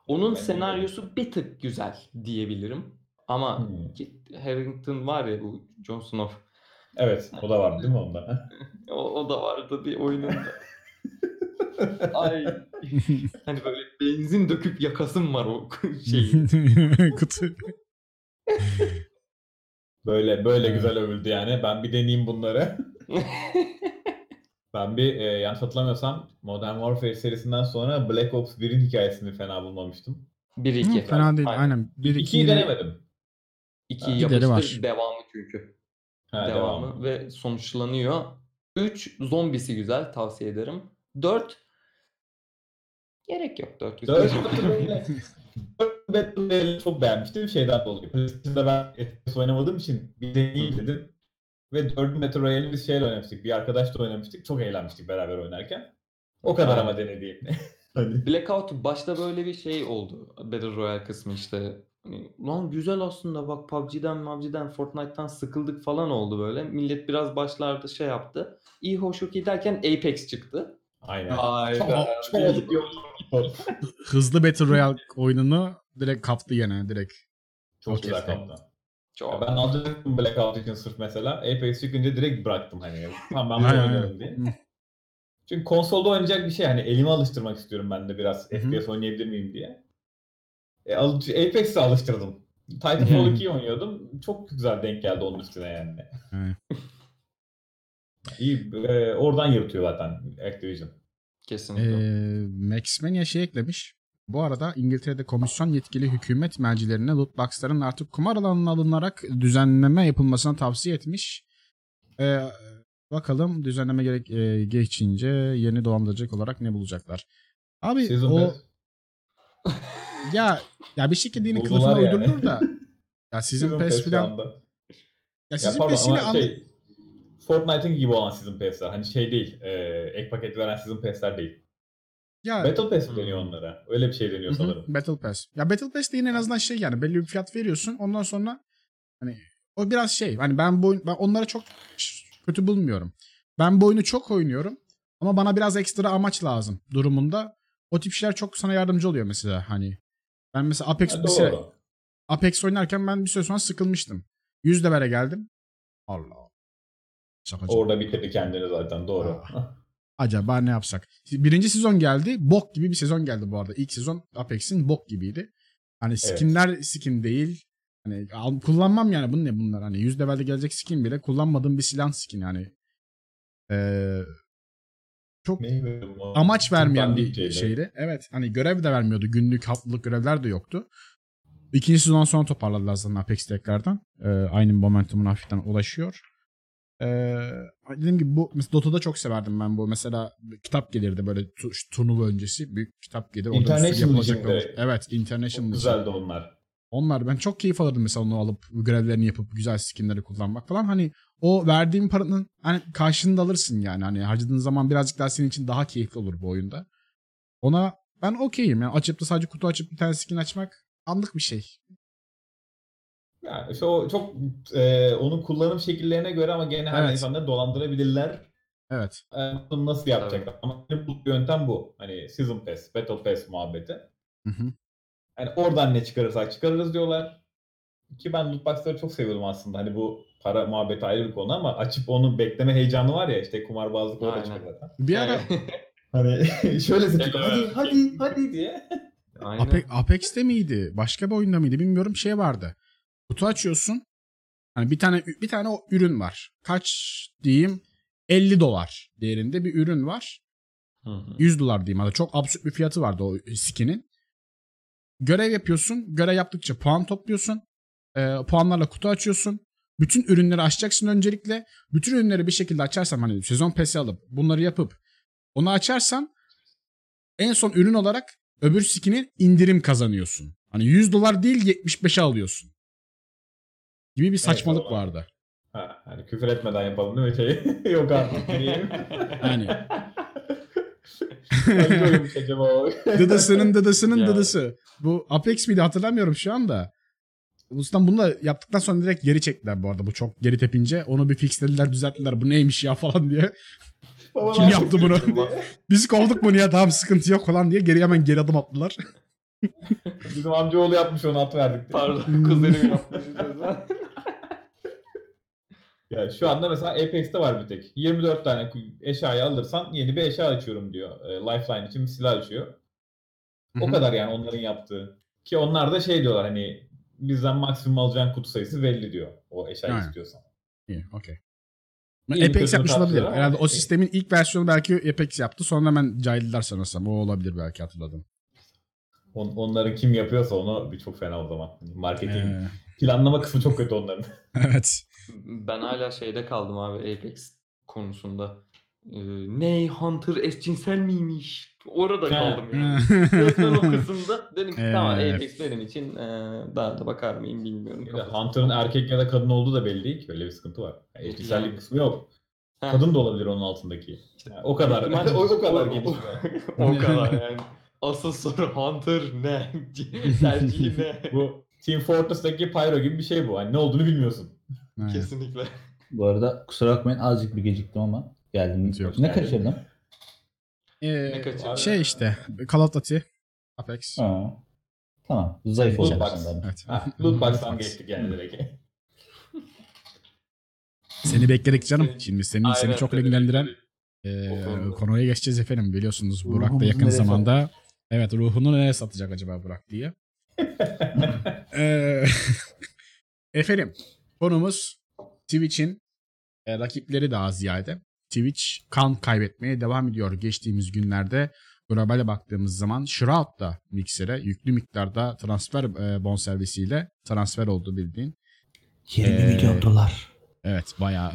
Onun Ben senaryosu bir tık güzel diyebilirim. Ama Hmm. Kit Harington var ya bu Jon Snow. Evet o da var değil mi onda? O, o da vardı bir oyununda. Ay. hani böyle benzin döküp yakasım var o şeyi. Kutu. Böyle böyle Evet. güzel övüldü yani. Ben bir deneyeyim bunları. Ben bir e, yanlış hatırlamıyorsam Modern Warfare serisinden sonra Black Ops 1'in hikayesini fena bulmamıştım. 1-2. Hı, fena değil. Aynen. Aynen. 1 2'yi 2 denemedim. 2'yi Gideri yapıştır. var. Devamı çünkü. Ha, devamı devam. ve sonuçlanıyor. 3 zombisi güzel tavsiye ederim. 4 gerek yok 4 güzel. 4 Battle Royale'i çok beğenmiştim şeyden dolayı. PlayStation'da ben FPS oynamadığım için bir deneyeyim dedim. Ve 4 Battle Royale'i biz şeyle oynamıştık. Bir arkadaşla oynamıştık. Çok eğlenmiştik beraber oynarken. O kadar ama denediğim. hani. Blackout başta böyle bir şey oldu. Battle Royale kısmı işte. Hani, Lan güzel aslında bak PUBG'den, PUBG'den, Fortnite'tan sıkıldık falan oldu böyle. Millet biraz başlarda şey yaptı. İyi hoş okey derken Apex çıktı. Aynen. Hayda. Hızlı Battle Royale oyununu direkt kaptı gene direkt. Çok güzel kaptan. Çok. Ben alacaktım Blackout için sırf mesela. Apex çıkınca direkt bıraktım hani. Tamam ben bunu oynarım diye. Çünkü konsolda oynayacak bir şey hani elime alıştırmak istiyorum ben de biraz Hı hı. FPS oynayabilir miyim diye. E, al- Apex'e alıştırdım. Titanfall 2'yi oynuyordum. Çok güzel denk geldi onun üstüne yani. İyi e, oradan yırtıyor zaten Activision. Kesinlikle. Ee, Max Mania şey eklemiş. Bu arada İngiltere'de komisyon yetkili hükümet mercilerine lootboxların artık kumar alanına alınarak düzenleme yapılmasına tavsiye etmiş. Ee, bakalım düzenleme gerek e, geçince yeni dolandırıcılık olarak ne bulacaklar. Abi Season o ya ya bir şekilde yine kılıfına yani. uydurulur da ya sizin PES anda. ya sizin PES yine şey Fortnite'ın gibi olan Season Pass'ler. Hani şey değil. E, ek paket veren Season Pass'ler değil. ya Battle Pass Hmm. deniyor onlara. Öyle bir şey deniyor Hı hı, sanırım. Battle Pass. Ya Battle Pass de yine en azından şey yani belli bir fiyat veriyorsun. Ondan sonra hani o biraz şey. Hani ben bu oyun- ben onları çok kötü bulmuyorum. Ben bu oyunu çok oynuyorum ama bana biraz ekstra amaç lazım durumunda. O tip şeyler çok sana yardımcı oluyor mesela hani. Ben mesela Apex Ha, doğru. Apex oynarken ben bir süre sonra sıkılmıştım. 100 levele geldim. Allah. Şakacı. Orada bitirdi kendini zaten doğru. Acaba ne yapsak? Birinci sezon geldi. Bok gibi bir sezon geldi bu arada. İlk sezon Apex'in bok gibiydi. Hani skinler skin değil. Hani al- kullanmam yani. Bu ne bunlar? Hani 100 levelde gelecek skin bile kullanmadığım bir silah skin yani. Ee, çok o? amaç vermeyen bir şeyler. şeydi. Evet hani görev de vermiyordu. Günlük haftalık görevler de yoktu. İkinci sezon sonra toparladılar zaten Apex tekrardan. Ee, aynı momentumuna hafiften ulaşıyor. Ee, dediğim gibi bu mesela Dota'da çok severdim ben bu. Mesela kitap gelirdi böyle tu- turnuva öncesi. Büyük kitap gelir. International olur. Evet International güzeldi onlar. Onlar ben çok keyif alırdım mesela onu alıp görevlerini yapıp güzel skinleri kullanmak falan. Hani o verdiğin paranın hani karşılığını da alırsın yani. Hani harcadığın zaman birazcık daha senin için daha keyifli olur bu oyunda. Ona ben okeyim. Yani açıp da sadece kutu açıp bir tane skin açmak anlık bir şey. Yani işte o çok e, onun kullanım şekillerine göre ama gene her Evet. insanları dolandırabilirler. Evet. E, bunu nasıl yapacaklar? Ama benim bulduğum yöntem bu. Hani Season Pass, Battle Pass muhabbeti. Hı hı. Hani oradan ne çıkarırsak çıkarırız diyorlar. Ki ben lootbox'ları çok seviyordum aslında. Hani bu para muhabbeti ayrı bir konu ama açıp onu bekleme heyecanı var ya işte kumarbazlık orada Aynen. çıkıyor zaten. Bir ara Hani şöyle. Evet. Hadi hadi hadi diye. Aynen. Ape- Apex'te miydi? Başka bir oyunda mıydı? Bilmiyorum. Şey vardı. Kutu açıyorsun. Hani bir tane bir tane o ürün var. Kaç diyeyim? 50 dolar değerinde bir ürün var. Hı hı. 100 dolar diyeyim. Hatta çok absürt bir fiyatı vardı o skinin. Görev yapıyorsun. Görev yaptıkça puan topluyorsun. Ee, puanlarla kutu açıyorsun. Bütün ürünleri açacaksın öncelikle. Bütün ürünleri bir şekilde açarsan hani sezon pesi alıp bunları yapıp onu açarsan en son ürün olarak öbür skinin indirim kazanıyorsun. Hani 100 dolar değil 75'e alıyorsun. Gibi bir saçmalık Evet, vardı. Ha, hani küfür etmeden yapalım değil mi şey? Yok artık diyeyim. Yani o? Dıdısının dıdısının Ya. dıdısı. Bu Apex miydi hatırlamıyorum şu anda. Ustam bunu da yaptıktan sonra direkt geri çektiler bu arada. Bu çok geri tepince. Onu bir fixlediler düzelttiler. Bu neymiş ya falan diye. Baba Kim yaptı bunu? Biz kovduk bunu ya tamam sıkıntı yok falan diye geri hemen geri adım attılar. Bizim amcaoğlu yapmış onu at verdik. diye. Pardon kuzenim yapmış. Ya şu anda mesela Apex'te var bir tek. 24 tane eşyayı alırsan yeni bir eşya açıyorum diyor. E, Lifeline için bir silah açıyor. O kadar yani onların yaptığı. Ki onlar da şey diyorlar hani bizden maksimum alacağın kutu sayısı belli diyor. O eşyayı Aynen. istiyorsan. İyi, okey. Apex yapmış olabilir. Herhalde o sistemin ilk versiyonu belki Apex yaptı. Sonra hemen cahildiler sanırsam. O olabilir belki hatırladım. On, onları kim yapıyorsa onu bir çok fena o zaman. Marketing Ee, planlama kısmı çok kötü onların. evet. Ben hala şeyde kaldım abi Apex konusunda. Ee, ne Hunter eşcinsel miymiş? Orada kaldım yani. Resmen o kısımda dedim ki tamam. Apex benim için ee, daha da bakar mıyım bilmiyorum. De Hunter'ın erkek ya da kadın olduğu da belli değil ki. Öyle bir sıkıntı var. Yani eşcinsellik Yani. kısmı yok. Heh. Kadın da olabilir onun altındaki. Yani o kadar. O, o kadar gelişmiyor. o kadar yani. Asıl soru Hunter ne? Tercihi ne? Bu Team Fortress'taki Pyro gibi bir şey bu. Hani ne olduğunu bilmiyorsun. Evet. Kesinlikle. Bu arada kusura bakmayın azıcık bir geciktim ama geldim. Yok. Ne kaçırdım? Ee, Ne kaçırdın? şey işte Call of Duty, Apex. Ha. Tamam. Zayıf olacak box. Evet. Ha, loot box'tan geçtik yani direkt. Seni bekledik canım. Seni- Şimdi seni seni Aynen, çok seni ilgilendiren bekledik. e, konuya geçeceğiz efendim. Biliyorsunuz Burak da yakın zamanda evet ruhunu nereye satacak acaba Burak diye. Ee, efendim konumuz Twitch'in e, rakipleri daha ziyade. Twitch kan kaybetmeye devam ediyor. Geçtiğimiz günlerde globale baktığımız zaman Shroud da Mixer'e yüklü miktarda transfer e, bonservisiyle transfer oldu bildiğin. 20 Ee, milyon dolar. Evet bayağı.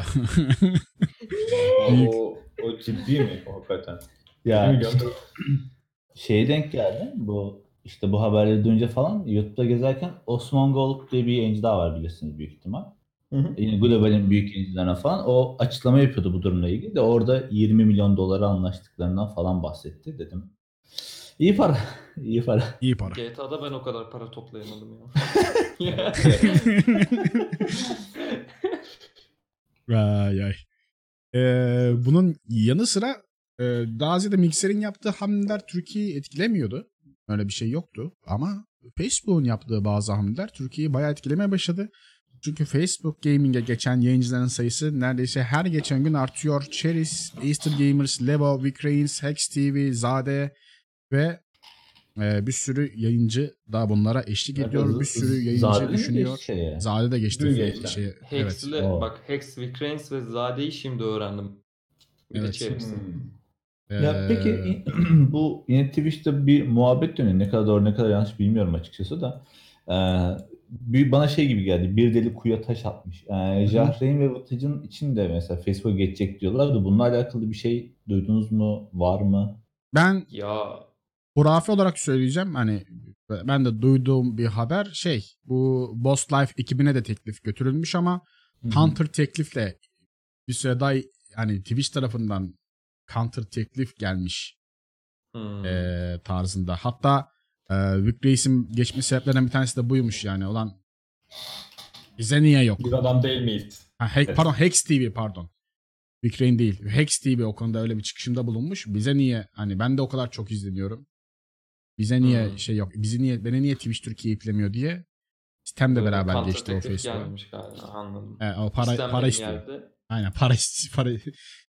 o, o ciddi mi? O hakikaten. Ya Milyon. işte şeye denk geldim. Bu işte bu haberleri duyunca falan YouTube'da gezerken Osman Gold diye bir yayıncı daha var bilirsiniz büyük ihtimal. Hı hı. Yine globalin büyük yayıncılarına falan o açıklama yapıyordu bu durumla ilgili de orada 20 milyon dolara anlaştıklarından falan bahsetti dedim. İyi para. iyi para. İyi para. GTA'da ben o kadar para toplayamadım ya. Ay ay. Ee, bunun yanı sıra e, daha ziyade Mixer'in yaptığı hamleler Türkiye'yi etkilemiyordu. Öyle bir şey yoktu. Ama Facebook'un yaptığı bazı hamleler Türkiye'yi bayağı etkilemeye başladı. Çünkü Facebook Gaming'e geçen yayıncıların sayısı neredeyse her geçen gün artıyor. Cheris, Easter Gamers, Levo, Vikrains, Hex TV, Zade ve e, bir sürü yayıncı daha bunlara eşlik ediyor. Bir sürü yayıncı Zaten düşünüyor. Şey. Zade de geçti. Geçti. Şey, evet. Hex'le O. bak Hex, Vikrains ve Zade'yi şimdi öğrendim. Bir de Evet. Cheris'i. Hmm. Ya Ee, peki bu yine Twitch'te bir muhabbet dönüyor. Ne kadar doğru ne kadar yanlış bilmiyorum açıkçası da. Ee, bir, bana şey gibi geldi. Bir deli kuya taş atmış. Ee, Jahreyn ve Vıtıcın için de mesela Facebook'a geçecek diyorlar da bununla alakalı bir şey duydunuz mu? Var mı? ben Ya hurafe olarak söyleyeceğim. Hani ben de duyduğum bir haber şey bu Boss Life ekibine de teklif götürülmüş ama counter teklifle bir süre daha hani Twitch tarafından counter teklif gelmiş hmm. eee, tarzında. Hatta eee Vic Reis'in geçme sebeplerinden bir tanesi de buymuş yani. Olan bize niye yok? Biz adam değil miyiz? Ha, He- pardon Hex TV pardon. Vic Rain değil. Hex TV o konuda öyle bir çıkışımda bulunmuş. Bize niye hani ben de o kadar çok izleniyorum. Bize niye Hmm. şey yok. Bizi niye beni niye Twitch Türkiye iplemiyor diye sistemle Böyle beraber geçti o teklif Facebook'a. gelmiş galiba anladım. E, o para İstenmeyen para istiyor. yerde- Aynen para para.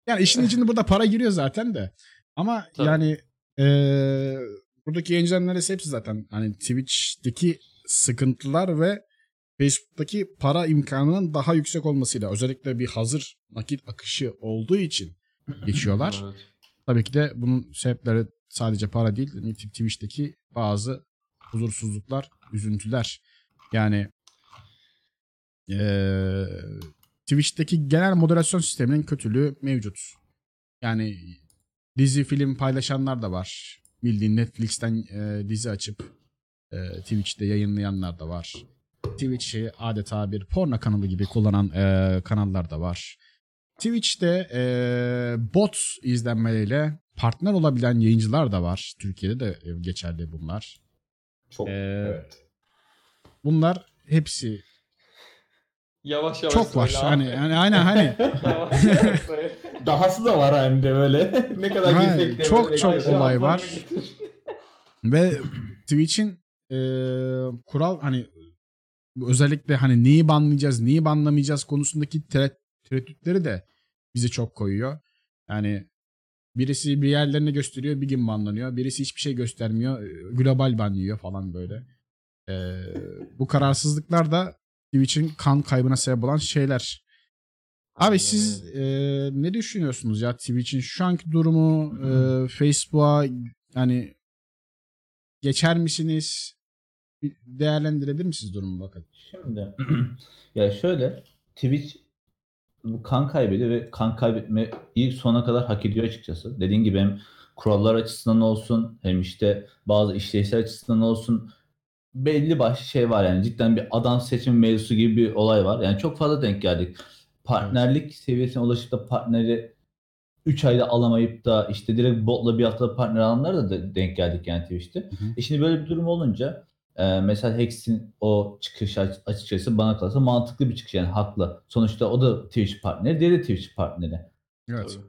Yani işin içinde burada para giriyor zaten de. Ama Tabii. yani eee buradaki yayıncıların hepsi zaten hani Twitch'teki sıkıntılar ve Facebook'taki para imkanının daha yüksek olmasıyla özellikle bir hazır nakit akışı olduğu için geçiyorlar. Evet. Tabii ki de bunun sebepleri sadece para değil. Twitch'teki bazı huzursuzluklar, üzüntüler. Yani eee, Twitch'teki genel moderasyon sisteminin kötülüğü mevcut. Yani dizi film paylaşanlar da var. Bildiğin Netflix'ten eee, dizi açıp eee, Twitch'te yayınlayanlar da var. Twitch'i adeta bir porno kanalı gibi kullanan eee, kanallar da var. Twitch'te eee, bot izlenmeleriyle partner olabilen yayıncılar da var. Türkiye'de de e, geçerli bunlar. Çok. Ee, evet. Bunlar hepsi Yavaş yavaş çok var. Hani yani aynen hani Yavaş yavaş. Dahası da var hem de böyle. ne kadar Ha, girsek de çok böyle çok olay var. Ve Twitch'in eee, kural hani özellikle hani neyi banlayacağız, neyi banlamayacağız konusundaki tereddüt tereddütleri de bizi çok koyuyor. Yani birisi bir yerlerini gösteriyor bir gün banlanıyor. Birisi hiçbir şey göstermiyor. e, Global ban yiyor falan böyle. Ee, bu kararsızlıklar da Twitch'in kan kaybına sebep olan şeyler. Abi siz e, ne düşünüyorsunuz ya Twitch'in şu anki durumu e, Facebook'a yani geçer misiniz? Bir değerlendirebilir misiniz durumu bakın? Şimdi ya şöyle Twitch bu kan kaybediyor ve kan kaybetmeyi sona kadar hak ediyor açıkçası. Dediğin gibi hem kurallar açısından olsun hem işte bazı işlevsel açısından olsun belli başlı şey var yani cidden bir adam seçim mevzusu gibi bir olay var. Yani çok fazla denk geldik. Partnerlik seviyesine ulaşıp da partneri 3 ayda alamayıp da işte direkt botla bir haftada partner alanlara da de- denk geldik yani Twitch'te. hı. E şimdi böyle bir durum olunca e, mesela Hex'in o çıkışı aç- açıkçası bana kalırsa mantıklı bir çıkış yani haklı. Sonuçta o da Twitch partneri, diğeri de Twitch partneri. Evet.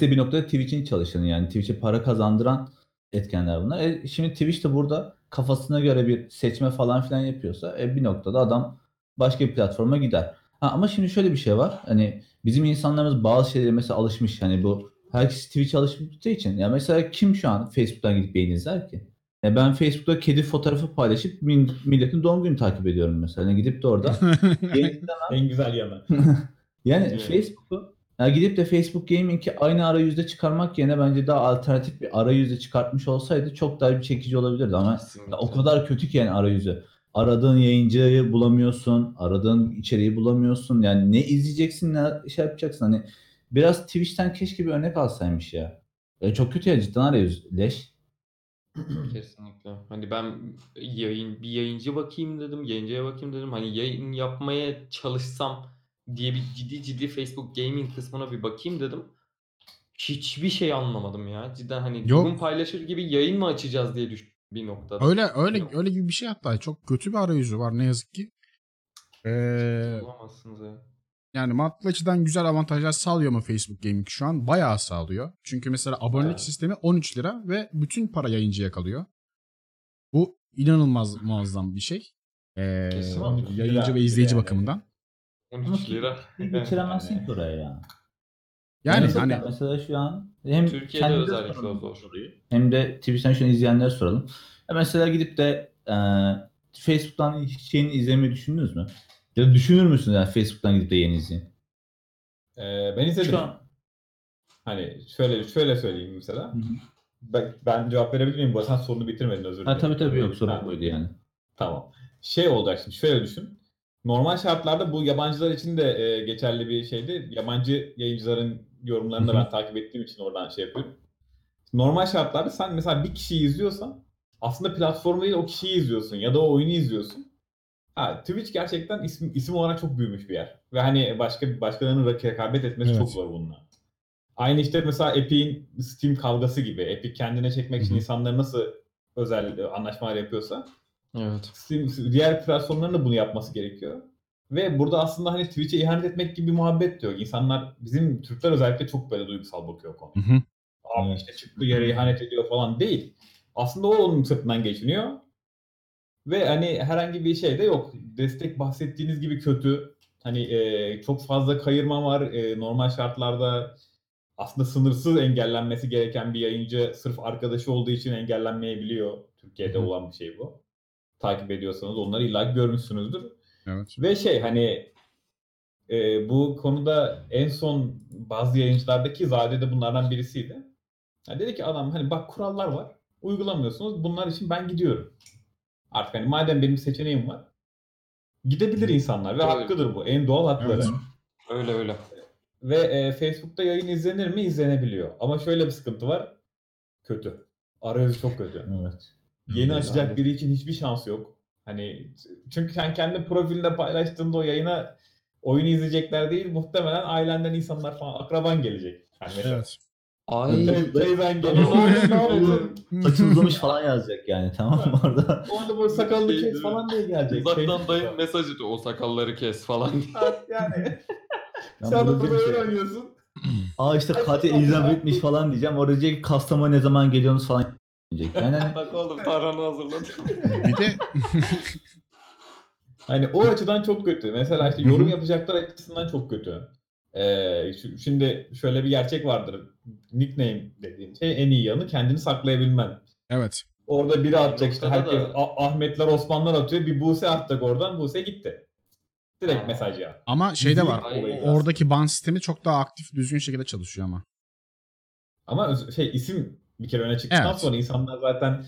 De bir noktada Twitch'in çalışanı yani Twitch'e para kazandıran etkenler bunlar. E, şimdi Twitch de burada kafasına göre bir seçme falan filan yapıyorsa e, bir noktada adam başka bir platforma gider. Ha, ama şimdi şöyle bir şey var. Hani bizim insanlarımız bazı şeylere mesela alışmış. Hani bu herkes Twitch'e alıştığı için. Ya mesela kim şu an Facebook'tan gidip yayın izler ki? Ya ben Facebook'ta kedi fotoğrafı paylaşıp milletin doğum günü takip ediyorum mesela. Yani gidip de orada. En güzel yanı. Yani Evet. Facebook'u ya gidip de Facebook Gaming'i aynı arayüzde çıkarmak yerine bence daha alternatif bir arayüzde çıkartmış olsaydı çok daha bir çekici olabilirdi ama Kesinlikle. o kadar kötü ki yani arayüzü. Aradığın yayıncıyı bulamıyorsun, aradığın içeriği bulamıyorsun. Yani ne izleyeceksin, ne şey yapacaksın. Hani biraz Twitch'ten keşke bir örnek alsaymış ya. E, çok kötü ya cidden arayüz. Leş. Kesinlikle. Hani ben yayın bir yayıncı bakayım dedim, yayıncıya bakayım dedim. Hani yayın yapmaya çalışsam diye bir ciddi ciddi Facebook Gaming kısmına bir bakayım dedim. Hiçbir şey anlamadım ya. Cidden hani Yok. durum paylaşır gibi yayın mı açacağız diye düştüm bir noktada. öyle öyle Yok. öyle gibi bir şey hatta çok kötü bir arayüzü var ne yazık ki. Ee, Bulamazsınız ya. yani maddi açıdan güzel avantajlar sağlıyor mu Facebook Gaming şu an? Bayağı sağlıyor. Çünkü mesela abonelik Evet. sistemi 13 lira ve bütün para yayıncıya kalıyor. Bu inanılmaz muazzam bir şey. Ee, yayıncı ve izleyici Yani. bakımından. 13 lira. Geçiremezsin ki oraya ya. Yani mesela, hani mesela şu an hem Türkiye'de özellikle zor. Hem de Twitch'ten şu an izleyenlere soralım. Ya mesela gidip de e, Facebook'tan hiç yayın izlemeyi düşündünüz mü? Ya da düşünür müsünüz yani Facebook'tan gidip de yayın izleyin? Ee, ben izledim. Şu an Hani şöyle şöyle söyleyeyim mesela. Ben, ben cevap verebilir miyim? Bu sen sorunu bitirmedin özür dilerim. ha, tabii tabii yok sorun buydu yani. Tamam. Şey olacak şimdi şöyle düşün. Normal şartlarda bu yabancılar için de e, geçerli bir şeydi. Yabancı yayıncıların yorumlarını da ben takip ettiğim için oradan şey yapıyorum. Normal şartlarda sen mesela bir kişiyi izliyorsan aslında platformu değil o kişiyi izliyorsun ya da o oyunu izliyorsun. Ha, Twitch gerçekten isim, isim olarak çok büyümüş bir yer. Ve hani başka başkalarının rekabet etmesi Evet. çok zor bununla. Aynı işte mesela Epic'in Steam kavgası gibi. Epic kendine çekmek için insanları nasıl özel e, anlaşmalar yapıyorsa Evet. Steam, diğer platformların da bunu yapması gerekiyor. Ve burada aslında hani Twitch'e ihanet etmek gibi bir muhabbet de yok. İnsanlar, bizim Türkler özellikle çok böyle duygusal bakıyor konuya. Hı hı. Abi işte çıktığı yere ihanet ediyor falan değil. Aslında o onun sırtından geçiniyor. Ve hani herhangi bir şey de yok. Destek bahsettiğiniz gibi kötü. Hani e, çok fazla kayırma var. E, normal şartlarda aslında sınırsız engellenmesi gereken bir yayıncı sırf arkadaşı olduğu için engellenmeyebiliyor. Türkiye'de olan bir şey bu. Takip ediyorsanız onları illa görmüşsünüzdür. Evet. Ve şey hani e, bu konuda en son bazı yayıncılardaki Zade de bunlardan birisiydi. Ya dedi ki adam hani bak kurallar var. Uygulamıyorsunuz. Bunlar için ben gidiyorum. Artık hani madem benim seçeneğim var. Gidebilir insanlar ve Öyle. hakkıdır bu. En doğal hakları. Evet. Öyle öyle. Ve e, Facebook'ta yayın izlenir mi? İzlenebiliyor. Ama şöyle bir sıkıntı var. Kötü. Arayüzü çok kötü. Evet. Yeni Evet, açacak aynen. biri için hiçbir şans yok. Hani çünkü sen kendi profilinde paylaştığında o yayına oyunu izleyecekler değil muhtemelen ailenden insanlar falan akraban gelecek. Yani Evet. Ay. te- teyzen geliyor. Oğlum, "Ne yapıyorsun? Saçı uzamış falan yazacak yani tamam mı orada? Orada böyle sakallı Şey, kes falan diye gelecek. Uzaktan Şey- dayım mesaj atıyor. O sakalları kes falan yani sen burada burada bir şey- böyle oynuyorsun. Aa işte katil Elizabeth'miş falan diyeceğim. Orada diyecek ki Kastamonu ne zaman geliyorsunuz falan diyecek. Yani hani Bak oğlum tarhanı hazırladım. Bir de Hani o açıdan çok kötü. Mesela işte yorum yapacaklar açısından çok kötü. Ee, şu- şimdi şöyle bir gerçek vardır. Nickname dediğin şey en iyi yanı kendini saklayabilmen. evet. Orada biri atacak işte noktada herkes da- Ah- Ahmetler Osmanlar atıyor. Bir Buse atacak oradan. Buse gitti. Direkt mesaj ya. Ama şey de var. Ay, o- biraz. Oradaki ban sistemi çok daha aktif düzgün şekilde çalışıyor ama. Ama öz- şey isim bir kere öne çıktıktan Evet. sonra insanlar zaten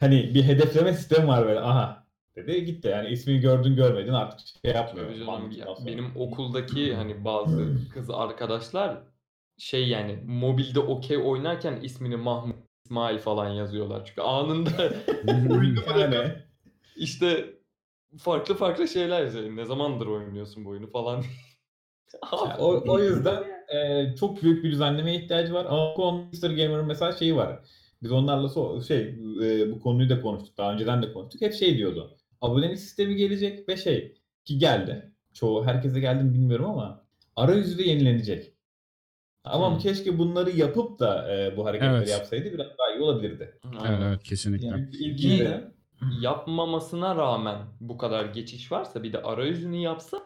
hani bir hedefleme sistemi var böyle. Aha dedi gitti. Yani ismini gördün görmedin artık şey yapmıyor. Canım, ya benim okuldaki hani bazı kız arkadaşlar şey yani mobilde okey oynarken ismini Mahmut İsmail falan yazıyorlar. Çünkü anında yani işte farklı farklı şeyler yazıyor. Ne zamandır oynuyorsun bu oyunu falan. Yani o, o yüzden e, çok büyük bir düzenlemeye ihtiyacı var. Ama Mr. Gamer'ın mesela şeyi var. Biz onlarla so- şey e, bu konuyu da konuştuk. Daha önceden de konuştuk. Hep şey diyordu. Abonelik sistemi gelecek ve şey ki geldi. Çoğu herkese geldi mi bilmiyorum ama arayüzü de yenilenecek. Ama Hmm. keşke bunları yapıp da e, bu hareketleri Evet. yapsaydı biraz daha iyi olabilirdi. evet evet kesinlikle. Yani- Yapmamasına rağmen bu kadar geçiş varsa bir de arayüzünü yapsa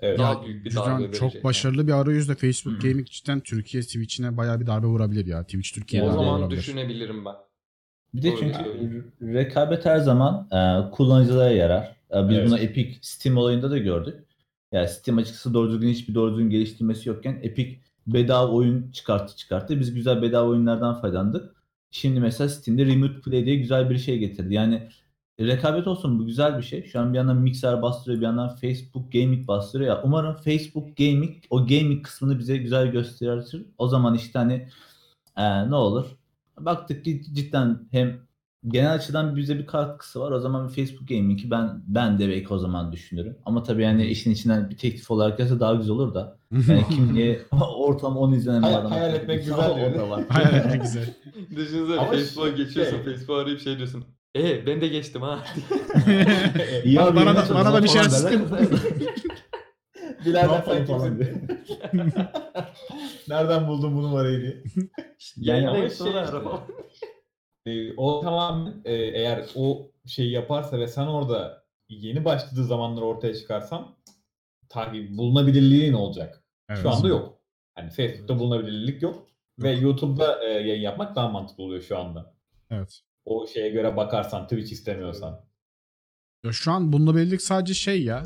Evet. daha büyük bir darbe Cidden verecek. çok yani. başarılı bir arayüzle Facebook Gaming cidden Türkiye Twitch'ine bayağı bir darbe vurabilir ya. Twitch Türkiye'ye O darbe zaman vurabilir. düşünebilirim ben. Bir de Doğru çünkü söylüyorsun. rekabet her zaman e, kullanıcılara yarar. E, biz Evet. bunu Epic Steam olayında da gördük. Yani Steam açıkçası doğru düzgün hiçbir doğru düzgün geliştirmesi yokken Epic bedava oyun çıkarttı çıkarttı. Biz güzel bedava oyunlardan faydalandık. Şimdi mesela Steam'de Remote Play diye güzel bir şey getirdi. Yani rekabet olsun bu güzel bir şey. Şu an bir yandan Mixer bastırıyor bir yandan Facebook Gaming bastırıyor ya. Umarım Facebook Gaming o gaming kısmını bize güzel gösterir. O zaman işte hani e, ne olur? Baktık ki cidden hem genel açıdan bize bir katkısı var. O zaman bir Facebook Gaming'i ben ben de belki o zaman düşünürüm. Ama tabii yani işin içinden bir teklif olarak gelse daha güzel olur da. Yani kim niye ortam 10 izlenen bir adam. hayal etmek güzel O da var. Hayal etmek güzel. Düşünsene Ama Facebook'a şey- geçiyorsun. Facebook'a arayıp şey diyorsun. E ben de geçtim ha. İyi Bana- abi, bana da- bana da bir şey falan şeyler derler. Sen falan kimsin? diye. Nereden buldun bu numarayı diye. Yani Yayındayım ama şey sonra işte- araba. Ee, o tamamen e, eğer o şeyi yaparsa ve sen orada yeni başladığı zamanlar ortaya çıkarsan takip bulunabilirliğin olacak. Evet. Şu anda yok. Yani Facebook'ta bulunabilirlik yok. Ve YouTube'da e, yayın yapmak daha mantıklı oluyor şu anda. Evet. O şeye göre bakarsan, Twitch istemiyorsan. Ya şu an bulunabilirlik sadece şey ya.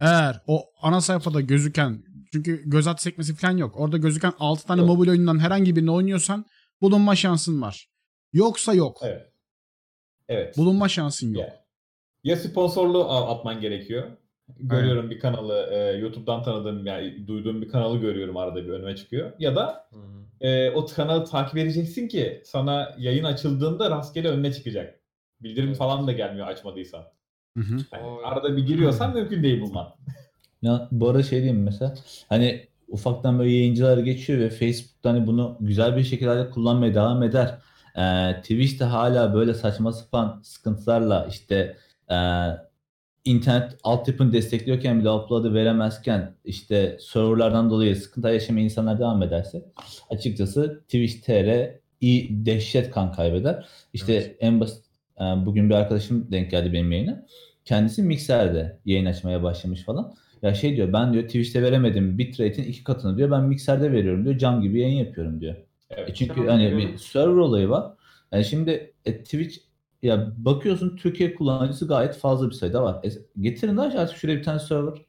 Eğer o ana sayfada gözüken çünkü göz at sekmesi falan yok. Orada gözüken 6 tane Yok. mobil oyundan herhangi birini oynuyorsan bulunma şansın var. Yoksa yok. Evet. Evet. Bulunma şansın yok. Ya, ya sponsorluğu atman gerekiyor. Görüyorum bir kanalı, e, YouTube'dan tanıdığım, yani duyduğum bir kanalı görüyorum arada bir önüme çıkıyor. Ya da Hı. E, o kanalı takip edeceksin ki sana yayın açıldığında rastgele önüne çıkacak. Bildirim Evet. falan da gelmiyor açmadıysan. Hı hı. Yani Oy. arada bir giriyorsan mümkün değil bulman. Ya bu arada şey diyeyim mesela hani ufaktan böyle yayıncılar geçiyor ve Facebook'ta hani bunu güzel bir şekilde kullanmaya devam eder. Ee, Twitch'te hala böyle saçma sapan sıkıntılarla işte e, internet altyapını destekliyorken bile upload'ı veremezken işte serverlardan dolayı sıkıntı yaşamayan insanlar devam ederse açıkçası Twitch TR iyi dehşet kan kaybeder. İşte Evet. en basit e, bugün bir arkadaşım denk geldi benim yayına. Kendisi Mixer'de yayın açmaya başlamış falan. Ya şey diyor ben diyor Twitch'te veremedim bitrate'in iki katını diyor ben Mixer'de veriyorum diyor cam gibi yayın yapıyorum diyor. Evet. E çünkü hani bir server olayı var. Yani şimdi e, Twitch ya bakıyorsun Türkiye kullanıcısı gayet fazla bir sayıda var. E, getirin de artık şuraya bir tane server.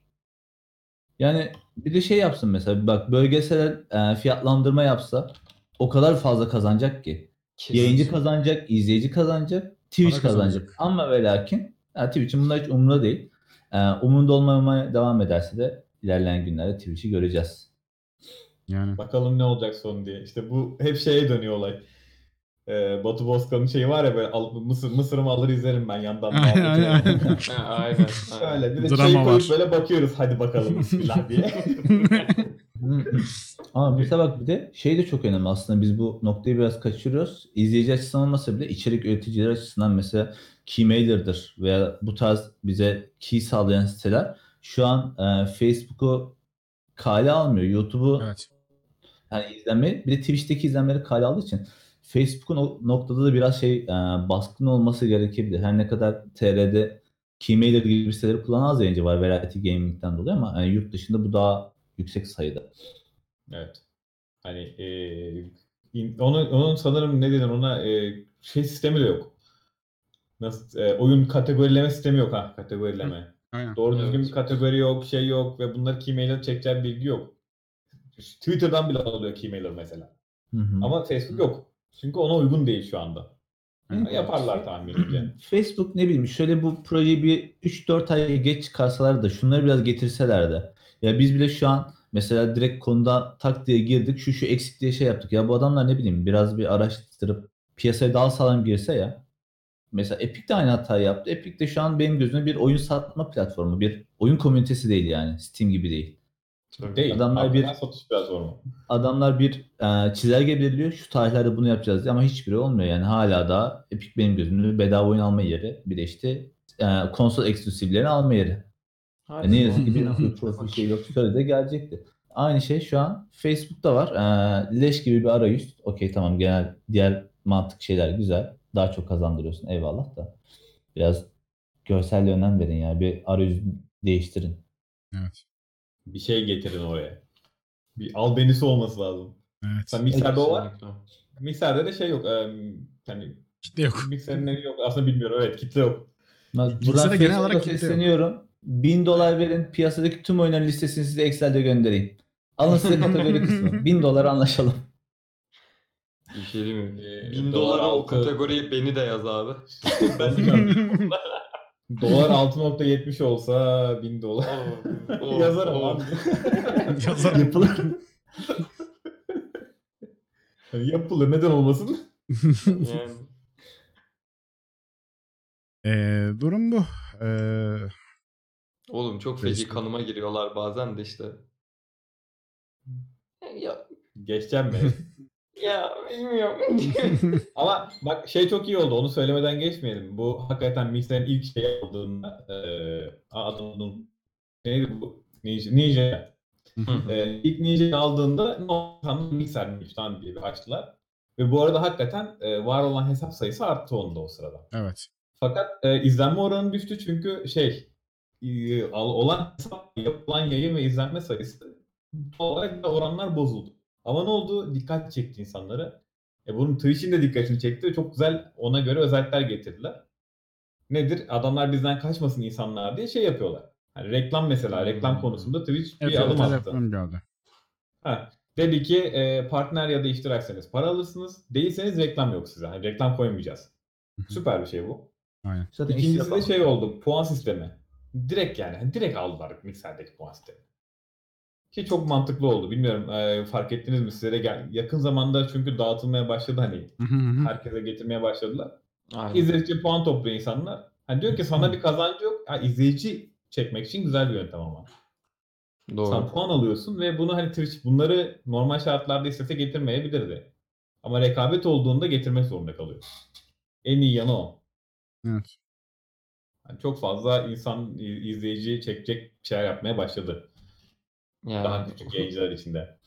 Yani bir de şey yapsın mesela bak bölgesel e, fiyatlandırma yapsa o kadar fazla kazanacak ki. Kesin. Yayıncı kazanacak, izleyici kazanacak, Twitch Para kazanacak. kazanacak. Ama ve lakin yani Twitch'in bunda hiç umurunda değil. Ee, umurunda olmamaya devam ederse de ilerleyen günlerde Twitch'i göreceğiz. Yani. Bakalım ne olacak son diye. İşte bu hep şeye dönüyor olay. Ee, Batu Bozkan'ın şeyi var ya böyle al, Mısır Mısır'ımı alır izlerim ben yandan. Aynen, aynen. Aynen. Öyle bir de Drama çayı koyup var. böyle bakıyoruz hadi bakalım bismillah diye. Ama mesela bak bir de şey de çok önemli aslında biz bu noktayı biraz kaçırıyoruz. İzleyici açısından olmasa bile içerik üreticileri açısından mesela Keymailer'dır veya bu tarz bize key sağlayan siteler şu an e, Facebook'u kale almıyor. YouTube'u evet. yani izlenme bir de Twitch'teki izlenmeleri kale aldığı için Facebook'un o noktada da biraz şey e, baskın olması gerekebilir. Her ne kadar TR'de Keymailer gibi siteleri kullanan az yayıncı var Variety Gaming'den dolayı ama yani yurt dışında bu daha yüksek sayıda. evet. Hani e, in- onun, onun sanırım ne denir ona e, şey sistemi de yok. nasıl e, oyun kategorileme sistemi yok ha kategorileme. Aynen. Doğru düzgün Evet. bir kategori yok, şey yok ve bunları keymailer çekeceği bilgi yok. Twitter'dan bile alıyor keymailer mesela. Hı hı. Ama Facebook yok. Çünkü ona uygun değil şu anda. Hı. Yaparlar tahminimce. Facebook ne bileyim şöyle bu projeyi bir 3-4 ay geç çıkarsalar da şunları biraz getirseler de. Ya biz bile şu an mesela direkt konuda tak diye girdik şu şu eksik diye şey yaptık. Ya bu adamlar ne bileyim biraz bir araştırıp piyasaya daha sağlam girse ya. Mesela Epic de aynı hatayı yaptı. Epic de şu an benim gözümde bir oyun satma platformu. Bir oyun komünitesi değil yani. Steam gibi değil. Değil. Adamlar bir- satış platformu. Adamlar bir e, çizelge belirliyor. Şu tarihlerde bunu yapacağız diye ama hiçbiri olmuyor yani. Hala da Epic benim gözümde bedava oyun alma yeri. Bir de işte e, konsol eksklusivlerini alma yeri. Hadi E, ne yazık ki bir profil şey yok. Şöyle de gelecekti. Aynı şey şu an Facebook'ta var. E, leş gibi bir arayüz. Okey tamam genel diğer mantık şeyler güzel. Daha çok kazandırıyorsun eyvallah da. Biraz görselliğe önem verin ya. Bir arayüz değiştirin. Evet. Bir şey getirin oraya. Bir albenisi olması lazım. Evet. Sen Mixer'de o var. Mixer'de de şey yok. em, hani Kitle yok. Ne yok aslında bilmiyorum. Evet kitle yok. Buradan de genel olarak kimse yok. sesleniyorum. 1000 dolar verin piyasadaki tüm oyunların listesini size Excel'de göndereyim. Alın size kategori kısmı. 1000 dolar anlaşalım. Bir şey değil mi? Ee, 1000 dolar dolara o kategoriyi beni de yaz abi. ben Dolar 6.70 olsa 1000 dolar. Yazarım abi. Yazarım. Yapılır. Yapılır neden olmasın? Yani. Ee, durum bu. Ee, Oğlum çok feci kanıma giriyorlar bazen de işte. Ya, Geçeceğim mi? Ya bilmiyorum. Ama bak şey çok iyi oldu. Onu söylemeden geçmeyelim. Bu hakikaten Mixer'in ilk şey aldığında eee adının neydi bu? Ninja. Ninja. Eee ilk Ninja'yı aldığında Nokan'ın Mixer'miş lan diye bir açtılar. Ve bu arada hakikaten eee, var olan hesap sayısı arttı onda o sırada. evet. Fakat e, izlenme oranı düştü çünkü şey e, olan hesap, yapılan yayın ve izlenme sayısı olarak da oranlar bozuldu. Ama ne oldu? Dikkat çekti insanları. E bunun Twitch'in de dikkatini çekti. Çok güzel ona göre özellikler getirdiler. Nedir? Adamlar bizden kaçmasın insanlar diye şey yapıyorlar. Hani reklam mesela reklam Hmm. konusunda Twitch Evet, bir adım evet, attı. yapmam geldi. Ha, dedi ki e, partner ya da iştirakseniz para alırsınız. Değilseniz reklam yok size. Hani reklam koymayacağız. Süper bir şey bu. Aynen. Zaten İkincisi de şey oldu. Puan sistemi. Direkt yani. hani Direkt aldılar Mixer'deki puan sistemi. Ki çok mantıklı oldu. Bilmiyorum e, fark ettiniz mi size de gel- yakın zamanda çünkü dağıtılmaya başladı hani herkese getirmeye başladılar. Aynen. İzledikçe puan topluyor insanlar. Hani diyor ki sana bir kazancı yok. Ha, izleyici çekmek için güzel bir yöntem ama. Sen Doğru. puan alıyorsun ve bunu hani Twitch bunları normal şartlarda istese getirmeyebilirdi. Ama rekabet olduğunda getirmek zorunda kalıyor. En iyi yanı o. Evet. Yani çok fazla insan izleyici çekecek şeyler yapmaya başladı. Yani, Daha küçük yayıncılar içinde.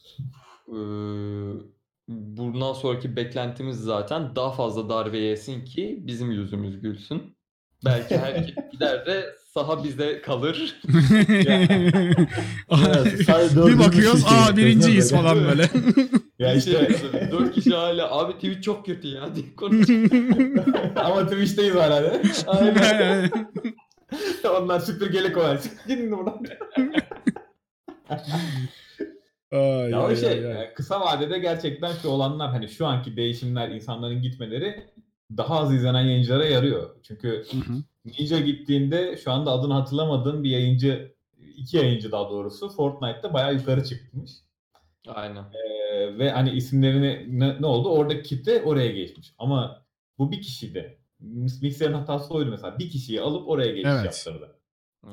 eee, bundan sonraki beklentimiz zaten daha fazla darbe yesin ki bizim yüzümüz gülsün. Belki herkes gider de saha bizde kalır. Evet, sadece bir bakıyoruz aa birinciyiz böyle. falan böyle. Ya Şey, işte dört kişi hala abi Twitch çok kötü ya diye konuş. ama Twitch'teyiz hala? Aynen. Onlar süpürgeli koyar. Gidin buradan. Ay, Ya o ay, şey ay, ay. e, kısa vadede gerçekten şu olanlar hani şu anki değişimler insanların gitmeleri daha az izlenen yayıncılara yarıyor. Çünkü Hı hı. Ninja gittiğinde şu anda adını hatırlamadığım bir yayıncı iki yayıncı daha doğrusu Fortnite'da bayağı yukarı çıkmış. Aynen. Ee, ve hani isimlerini ne, ne oldu? Oradaki kitle oraya geçmiş. Ama bu bir kişiydi. Mixer'in hatası oydu mesela. Bir kişiyi alıp oraya geçiş Evet. yaptırdı.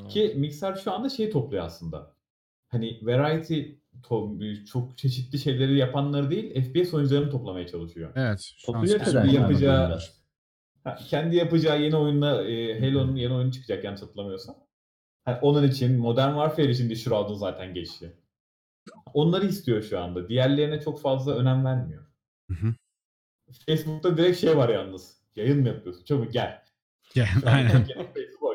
Ki Mixer şu anda şey topluyor aslında. Hani variety to- çok çeşitli şeyleri yapanları değil, FPS oyuncularını toplamaya çalışıyor. Evet. şu an Topluyor yok. yapacağı- Ha, kendi yapacağı yeni oyunla e, Halo'nun yeni oyunu çıkacak yanlış hatırlamıyorsam. Ha, onun için Modern Warfare için de Shroud'un zaten geçti. Onları istiyor şu anda. Diğerlerine çok fazla önem vermiyor. Hı hı. Facebook'ta direkt şey var yalnız. Yayın mı yapıyorsun? Çabuk gel. Gel, Aynen.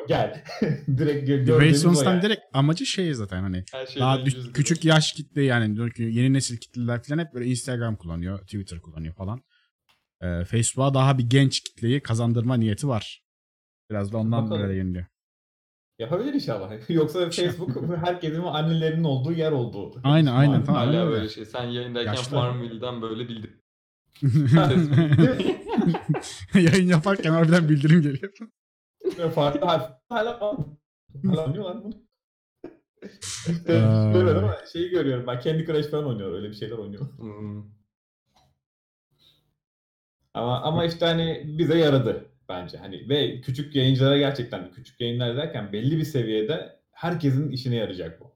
Gel. direkt gö- Wastelands'tan yani. direkt amacı şey zaten hani daha düş- küçük yaş kitle yani yeni nesil kitleler falan hep böyle Instagram kullanıyor, Twitter kullanıyor falan. Ee, Facebook'a daha bir genç kitleyi kazandırma niyeti var. Biraz da ondan Bakalım. böyle yeniliyor. Yapabilir inşallah. Yoksa Facebook herkesin annelerinin olduğu yer oldu. Aynen, aynen, tamam. Hala öyle. böyle şey. Sen yayındayken Yaşlı. Farmville'den böyle bildir. Yayın yaparken harbiden bildirim geliyor. Farklı harf. Hala? Hala oynuyorlar mı? işte Ee. bilmiyorum ama şeyi görüyorum. Ben Candy Crush falan oynuyor. Öyle bir şeyler oynuyor. Hmm. Ama ama işte hani bize yaradı bence. Hani ve küçük yayıncılara gerçekten küçük yayınlar derken belli bir seviyede herkesin işine yarayacak bu.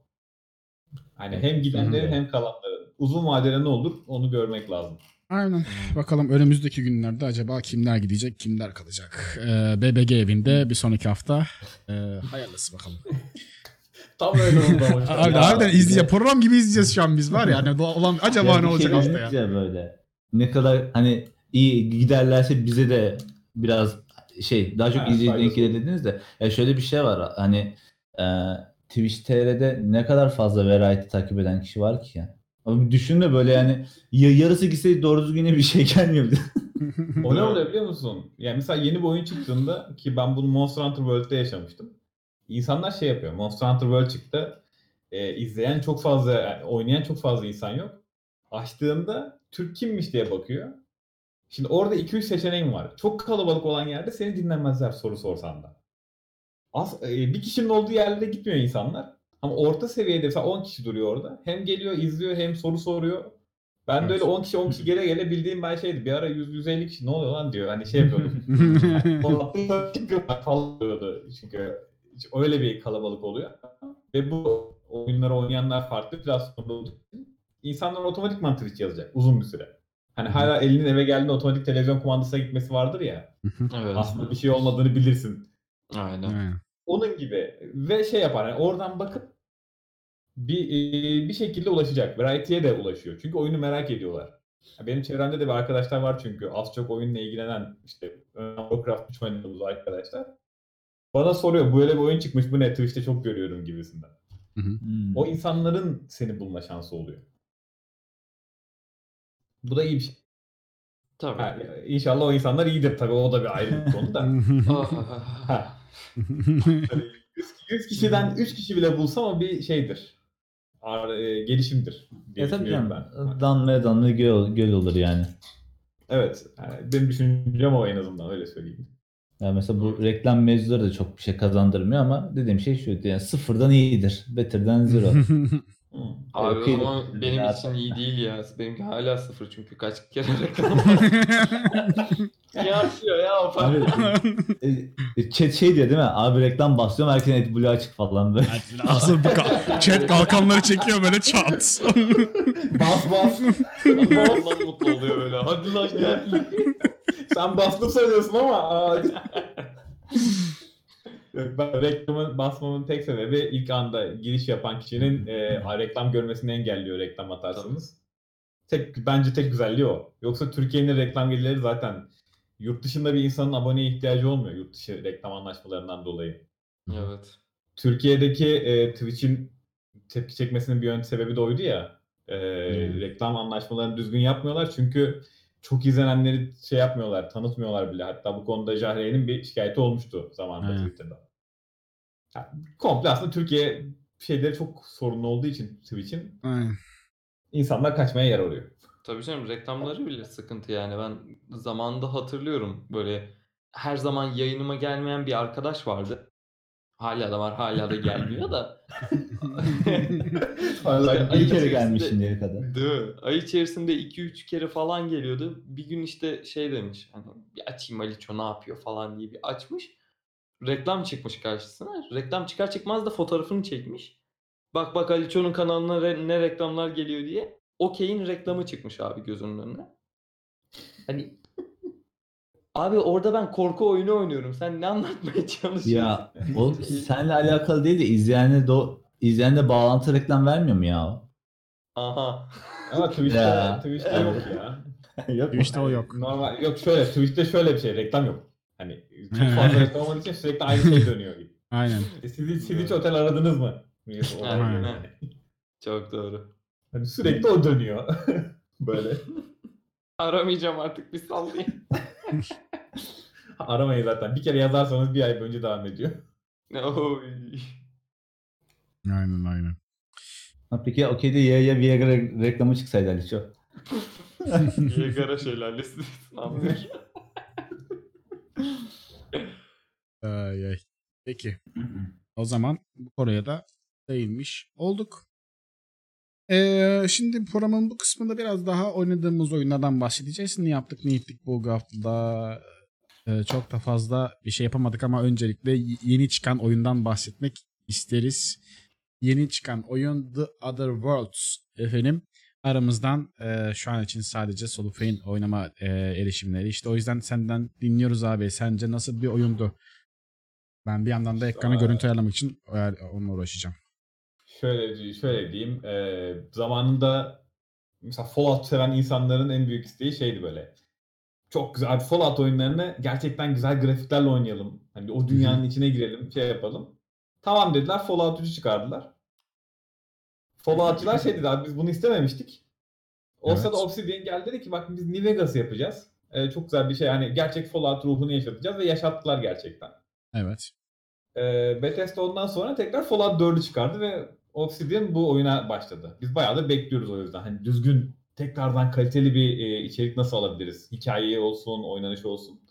Hani hem gidenlerin hem kalanların. Uzun vadede ne olur onu görmek lazım. Aynen. Bakalım önümüzdeki günlerde acaba kimler gidecek, kimler kalacak. Ee, BBG evinde bir sonraki hafta. Ee, hayırlısı bakalım. Tam öyle oldu ama. işte. Abi, harbiden izleyeceğiz. Program gibi izleyeceğiz şu an biz var ya. Hani olan, acaba ne olacak şey hafta dediniz ya. böyle. Ne kadar hani iyi giderlerse bize de biraz şey daha çok izleyici denk gelir dediniz de ya şöyle bir şey var hani e, Twitch TR'de ne kadar fazla variety takip eden kişi var ki ya. Ama bir düşün de böyle yani ya- yarısı gitse doğru düzgün yine bir şey gelmiyor. O ne oluyor biliyor musun? Yani mesela yeni bir oyun çıktığında ki ben bunu Monster Hunter World'de yaşamıştım. İnsanlar şey yapıyor. Monster Hunter World çıktı. Ee, izleyen çok fazla, yani oynayan çok fazla insan yok. Açtığında Türk kimmiş diye bakıyor. Şimdi orada 2-3 seçeneğin var. Çok kalabalık olan yerde seni dinlemezler soru sorsan da. Az, e, bir kişinin olduğu yerlere gitmiyor insanlar. Ama orta seviyede mesela 10 kişi duruyor orada. Hem geliyor, izliyor, hem soru soruyor. Ben de Evet. öyle 10 kişi 10 kişi gele gele bildiğim ben şeydi. Bir ara 100 150 kişi ne oluyor lan diyor. Hani şey yapıyordum. falan diyordu çünkü hiç öyle bir kalabalık oluyor. Ve bu oyunları oynayanlar farklı platformda olduğu için insanlar otomatikman Twitch yazacak uzun bir süre. Hani hala elinin eve geldiğinde otomatik televizyon kumandasına gitmesi vardır ya. Evet. Aslında bir şey olmadığını bilirsin. Aynen. Aynen. Onun gibi ve şey yapar yani oradan bakıp bir e, bir şekilde ulaşacak. Variety'ye de ulaşıyor. Çünkü oyunu merak ediyorlar. Benim çevremde de bir arkadaşlar var çünkü az çok oyunla ilgilenen işte Warcraft 3 oynadığımız arkadaşlar. Bana soruyor böyle bir oyun çıkmış bu ne Twitch'te çok görüyorum gibisinden. Hmm. O insanların seni bulma şansı oluyor. Bu da iyi bir şey. Tabii. Ha, inşallah o insanlar iyidir tabii o da bir ayrı bir konu da. Ha. 100, 100 kişiden 3 kişi bile bulsam o bir şeydir. Ar- e, gelişimdir diye Ya tabii canım. ben. Damlaya damlaya göl, göl olur yani. Evet. Yani benim düşüncem o en azından öyle söyleyeyim. Yani mesela bu reklam mevzuları da çok bir şey kazandırmıyor ama dediğim şey şu yani sıfırdan iyidir. Better'dan zero. Hı. Abi o zaman benim için iyi değil ya. Benimki hala sıfır çünkü kaç kere reklam Yansıyor ya o Abi, e, e, chat şey diyor değil mi? Abi reklam basıyorum herkesin et blue açık falan böyle. Nasıl bir ka- chat kalkanları çekiyor böyle çat. Bas bas. Ondan mutlu oluyor böyle. Hadi lan gel. Sen bastım söylüyorsun ama. aa. Ben reklamı basmamın tek sebebi ilk anda giriş yapan kişinin e, reklam görmesini engelliyor reklam atarsanız. Tek bence tek güzelliği o. Yoksa Türkiye'nin reklam gelirleri zaten yurt dışında bir insanın aboneye ihtiyacı olmuyor yurt dışı reklam anlaşmalarından dolayı. Evet. Türkiye'deki e, Twitch'in tepki çekmesinin bir ön sebebi de oydu ya. E, Hmm. Reklam anlaşmalarını düzgün yapmıyorlar çünkü çok izlenenleri şey yapmıyorlar, tanıtmıyorlar bile. Hatta bu konuda Jahre'nin bir şikayeti olmuştu zamanında Aynen. Twitter'da. Ya, komple aslında Türkiye şeyleri çok sorunlu olduğu için Twitch'in Aynen. insanlar kaçmaya yer arıyor. Tabii canım reklamları bile sıkıntı yani. Ben zamanında hatırlıyorum böyle her zaman yayınıma gelmeyen bir arkadaş vardı. Hala da var, hala da gelmiyor da. İşte Bir kere gelmiş şimdiye kadar. Değil mi? Ay içerisinde 2-3 kere falan geliyordu. Bir gün işte şey demiş. Hani bir açayım Aliço ne yapıyor falan diye bir açmış. Reklam çıkmış karşısına. Reklam çıkar çıkmaz da fotoğrafını çekmiş. Bak bak Aliço'nun kanalına re- ne reklamlar geliyor diye. Okey'in reklamı çıkmış abi gözünün önüne. Hani Abi orada ben korku oyunu oynuyorum. Sen ne anlatmaya çalışıyorsun? Ya o seninle alakalı değil de izleyene do izleyene bağlantı reklam vermiyor mu ya? Aha. Ama Twitch'te, Ya. Twitch'te yok ya. Yok mu? İşte o yok. Normal yok şöyle Twitch'te şöyle bir şey reklam yok. Hani çok fazla reklam olmadığı için sürekli aynı şey dönüyor gibi. Aynen. E, Siz, siz hiç otel aradınız mı? Aynen. Çok doğru. Hani sürekli o dönüyor. Böyle. Aramayacağım artık bir sallayayım. Aramayın zaten. Bir kere yazarsanız bir ay önce devam ediyor. Oy. Aynen aynen. Ha, peki okeyde Y'ye Viagra reklamı çıksaydı Aliço. Niagara şelalesi. Anlıyor. Ay, ay. Peki. O zaman bu konuya da değinmiş olduk. Ee, şimdi programın bu kısmında biraz daha oynadığımız oyunlardan bahsedeceğiz. Ne yaptık ne ettik bu haftada. Ee, çok da fazla bir şey yapamadık ama öncelikle yeni çıkan oyundan bahsetmek isteriz. Yeni çıkan oyun The Other Worlds efendim. Aramızdan e, şu an için sadece Solufein oynama e, erişimleri. İşte o yüzden senden dinliyoruz abi. Sence nasıl bir oyundu? Ben bir yandan da ekranı görüntü ayarlamak için ayar- onunla uğraşacağım. Şöyle şöyle diyeyim. e, zamanında mesela Fallout seven insanların en büyük isteği şeydi böyle. Çok güzel Fallout oyunlarını gerçekten güzel grafiklerle oynayalım. Hani o dünyanın içine girelim, şey yapalım. Tamam dediler Fallout 3'ü çıkardılar. Fallout'çılar şey dedi abi biz bunu istememiştik. O Evet. sırada Obsidian geldi dedi ki bak biz New Vegas yapacağız. E, çok güzel bir şey. Hani gerçek Fallout ruhunu yaşatacağız ve yaşattılar gerçekten. Evet. E, Bethesda ondan sonra tekrar Fallout 4'ü çıkardı ve Obsidian bu oyuna başladı. Biz bayağı da bekliyoruz o yüzden. Hani düzgün, tekrardan kaliteli bir e, içerik nasıl alabiliriz? Hikaye olsun, oynanış olsun.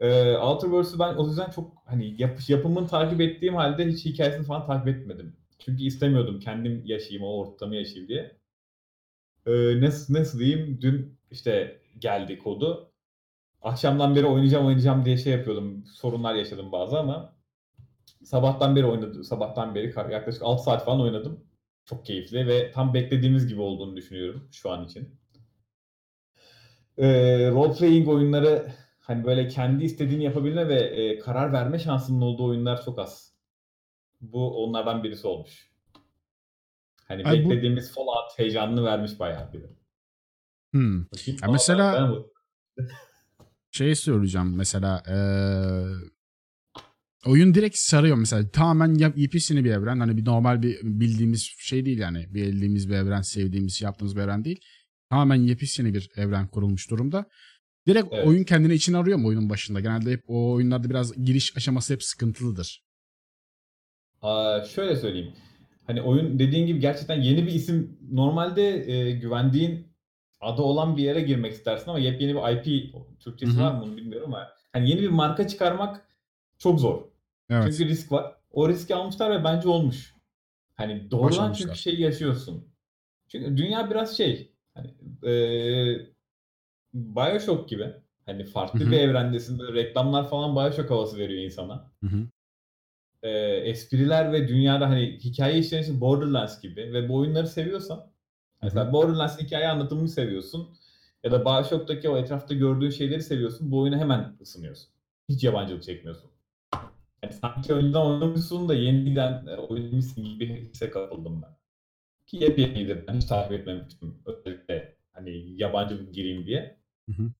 E, Outer Worlds'ü ben o yüzden çok hani yap, yapımını takip ettiğim halde hiç hikayesini falan takip etmedim. Çünkü istemiyordum kendim yaşayayım, o ortamı yaşayayım diye. E, nasıl, nasıl diyeyim? Dün işte geldi kodu. Akşamdan beri oynayacağım oynayacağım diye şey yapıyordum. Sorunlar yaşadım bazı ama sabahtan beri oynadım. Sabahtan beri yaklaşık 6 saat falan oynadım. Çok keyifli ve tam beklediğimiz gibi olduğunu düşünüyorum şu an için. Ee, role playing oyunları hani böyle kendi istediğini yapabilme ve e, karar verme şansının olduğu oyunlar çok az. Bu onlardan birisi olmuş. Hani Ay bu- beklediğimiz Fallout heyecanını vermiş bayağı biri. Hmm. Bakayım. Ya mesela- Şey söyleyeceğim mesela eee, oyun direkt sarıyor mesela tamamen yap yepyeni bir evren hani bir normal bir bildiğimiz şey değil yani bildiğimiz bir evren sevdiğimiz yaptığımız bir evren değil tamamen yepyeni bir evren kurulmuş durumda. Direkt Evet. oyun kendini içine arıyor mu oyunun başında? Genelde hep o oyunlarda biraz giriş aşaması hep sıkıntılıdır. Aa, şöyle söyleyeyim. Hani oyun dediğin gibi gerçekten yeni bir isim normalde e, güvendiğin adı olan bir yere girmek istersin ama yepyeni bir IP Türkçesi Hı hı. var mı bunu bilmiyorum ama hani yeni bir marka çıkarmak çok zor. Evet. Çünkü risk var. O riski almışlar ve bence olmuş. Hani doğrudan çünkü şey yaşıyorsun. Çünkü dünya biraz şey hani e, Bioshock gibi. Hani farklı Hı hı. bir evrendesin. Böyle reklamlar falan Bioshock havası veriyor insana Hı hı. e, espriler ve dünyada hani hikaye işlenişi Borderlands gibi ve bu oyunları seviyorsan mesela Borderlands'ın hikaye anlatımını seviyorsun ya da Bioshock'taki o etrafta gördüğün şeyleri seviyorsun bu oyuna hemen ısınıyorsun. Hiç yabancılık çekmiyorsun. Yani sanki önceden oynamışsın da yeniden e, oynamışsın gibi bir hisse kapıldım ben. Ki yepyeniydi ben hiç takip etmemiştim özellikle hani yabancı gireyim diye. Hı hı.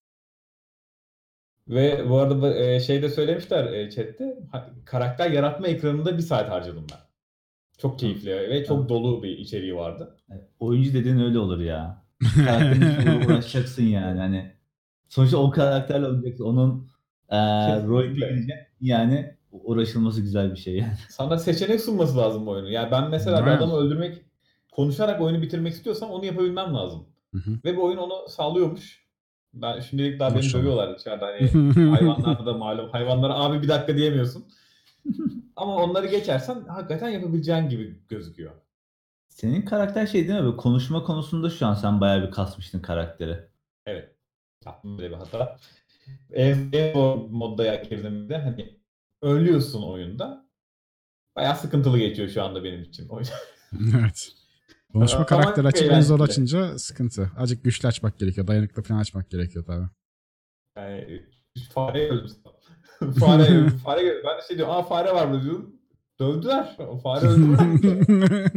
Ve bu arada e, şeyde söylemişler e, chatte ha- karakter yaratma ekranında bir saat harcadım ben. Çok keyifli ve çok dolu bir içeriği vardı. Oyuncu dediğin öyle olur ya. Karakterin uğraşacaksın yani. Hani sonuçta o karakterle oynayacaksın. Onun Kesinlikle. gireceksin. Yani uğraşılması güzel bir şey yani. Sana seçenek sunması lazım bu oyunu. Yani ben mesela bir adamı öldürmek, konuşarak oyunu bitirmek istiyorsam onu yapabilmem lazım. Hı hı. Ve bu oyun onu sağlıyormuş. Ben şimdilik daha beni Maşallah. dövüyorlar içeride hani hayvanlarda da malum. Hayvanlara abi bir dakika diyemiyorsun. Ama onları geçersen hakikaten yapabileceğin gibi gözüküyor. Senin karakter şey değil mi? Böyle konuşma konusunda şu an sen bayağı bir kasmıştın karakteri. Evet. Yaptım böyle bir hata. En, en zor modda girdim de hani ölüyorsun oyunda. Bayağı sıkıntılı geçiyor şu anda benim için. O yüzden- evet. Konuşma Ama karakteri çok açıp en zor açınca sıkıntı. Azıcık güçlü açmak gerekiyor. Dayanıklı falan açmak gerekiyor tabii. Yani fare öldüm. fare, fare, ben de şey diyorum, aa fare var burada diyorum. Dövdüler. Fare öldürdüler.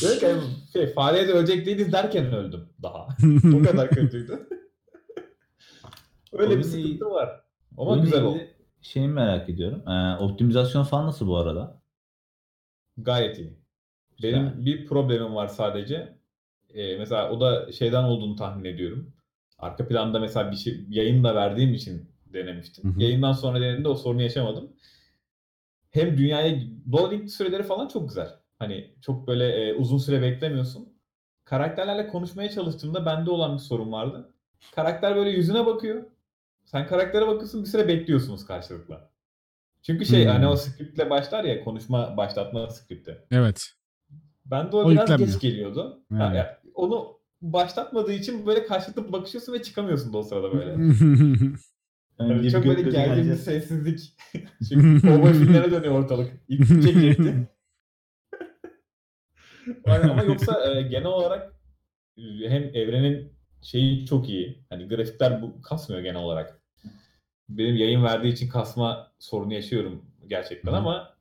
Diyor ki hani, şey, fareye de ölecek değiliz derken öldüm daha. o kadar kötüydü. Öyle bir Oyunla sıkıntı ilgili- var. Ama Oyunla güzel oldu. Şeyi merak ediyorum. Eee, optimizasyon falan nasıl bu arada? Gayet iyi. Benim Güzel. bir problemim var sadece. Ee, mesela o da şeyden olduğunu tahmin ediyorum. Arka planda mesela bir şey yayın da verdiğim için denemiştim. Hı hı. Yayından sonra denediğimde o sorunu yaşamadım. Hem dünyaya loading süreleri falan çok güzel. Hani çok böyle e, uzun süre beklemiyorsun. Karakterlerle konuşmaya çalıştığımda bende olan bir sorun vardı. Karakter böyle yüzüne bakıyor. Sen karaktere bakıyorsun bir süre bekliyorsunuz karşılıklı. Çünkü şey Hmm. hani o scriptle başlar ya konuşma başlatma skripti. evet. Ben de o, O biraz yüklenmiyor. geç geliyordu. Evet. Ha, ya, onu başlatmadığı için böyle karşılıklı bakışıyorsun ve çıkamıyorsun da o sırada böyle. Yani bir çok böyle gergin bir sessizlik. Çünkü kovboy filmlere dönüyor ortalık. İlk. Yani ama yoksa e, genel olarak e, hem evrenin şeyi çok iyi. Hani grafikler bu kasmıyor genel olarak. Benim yayın verdiği için kasma sorunu yaşıyorum gerçekten Hı hı. ama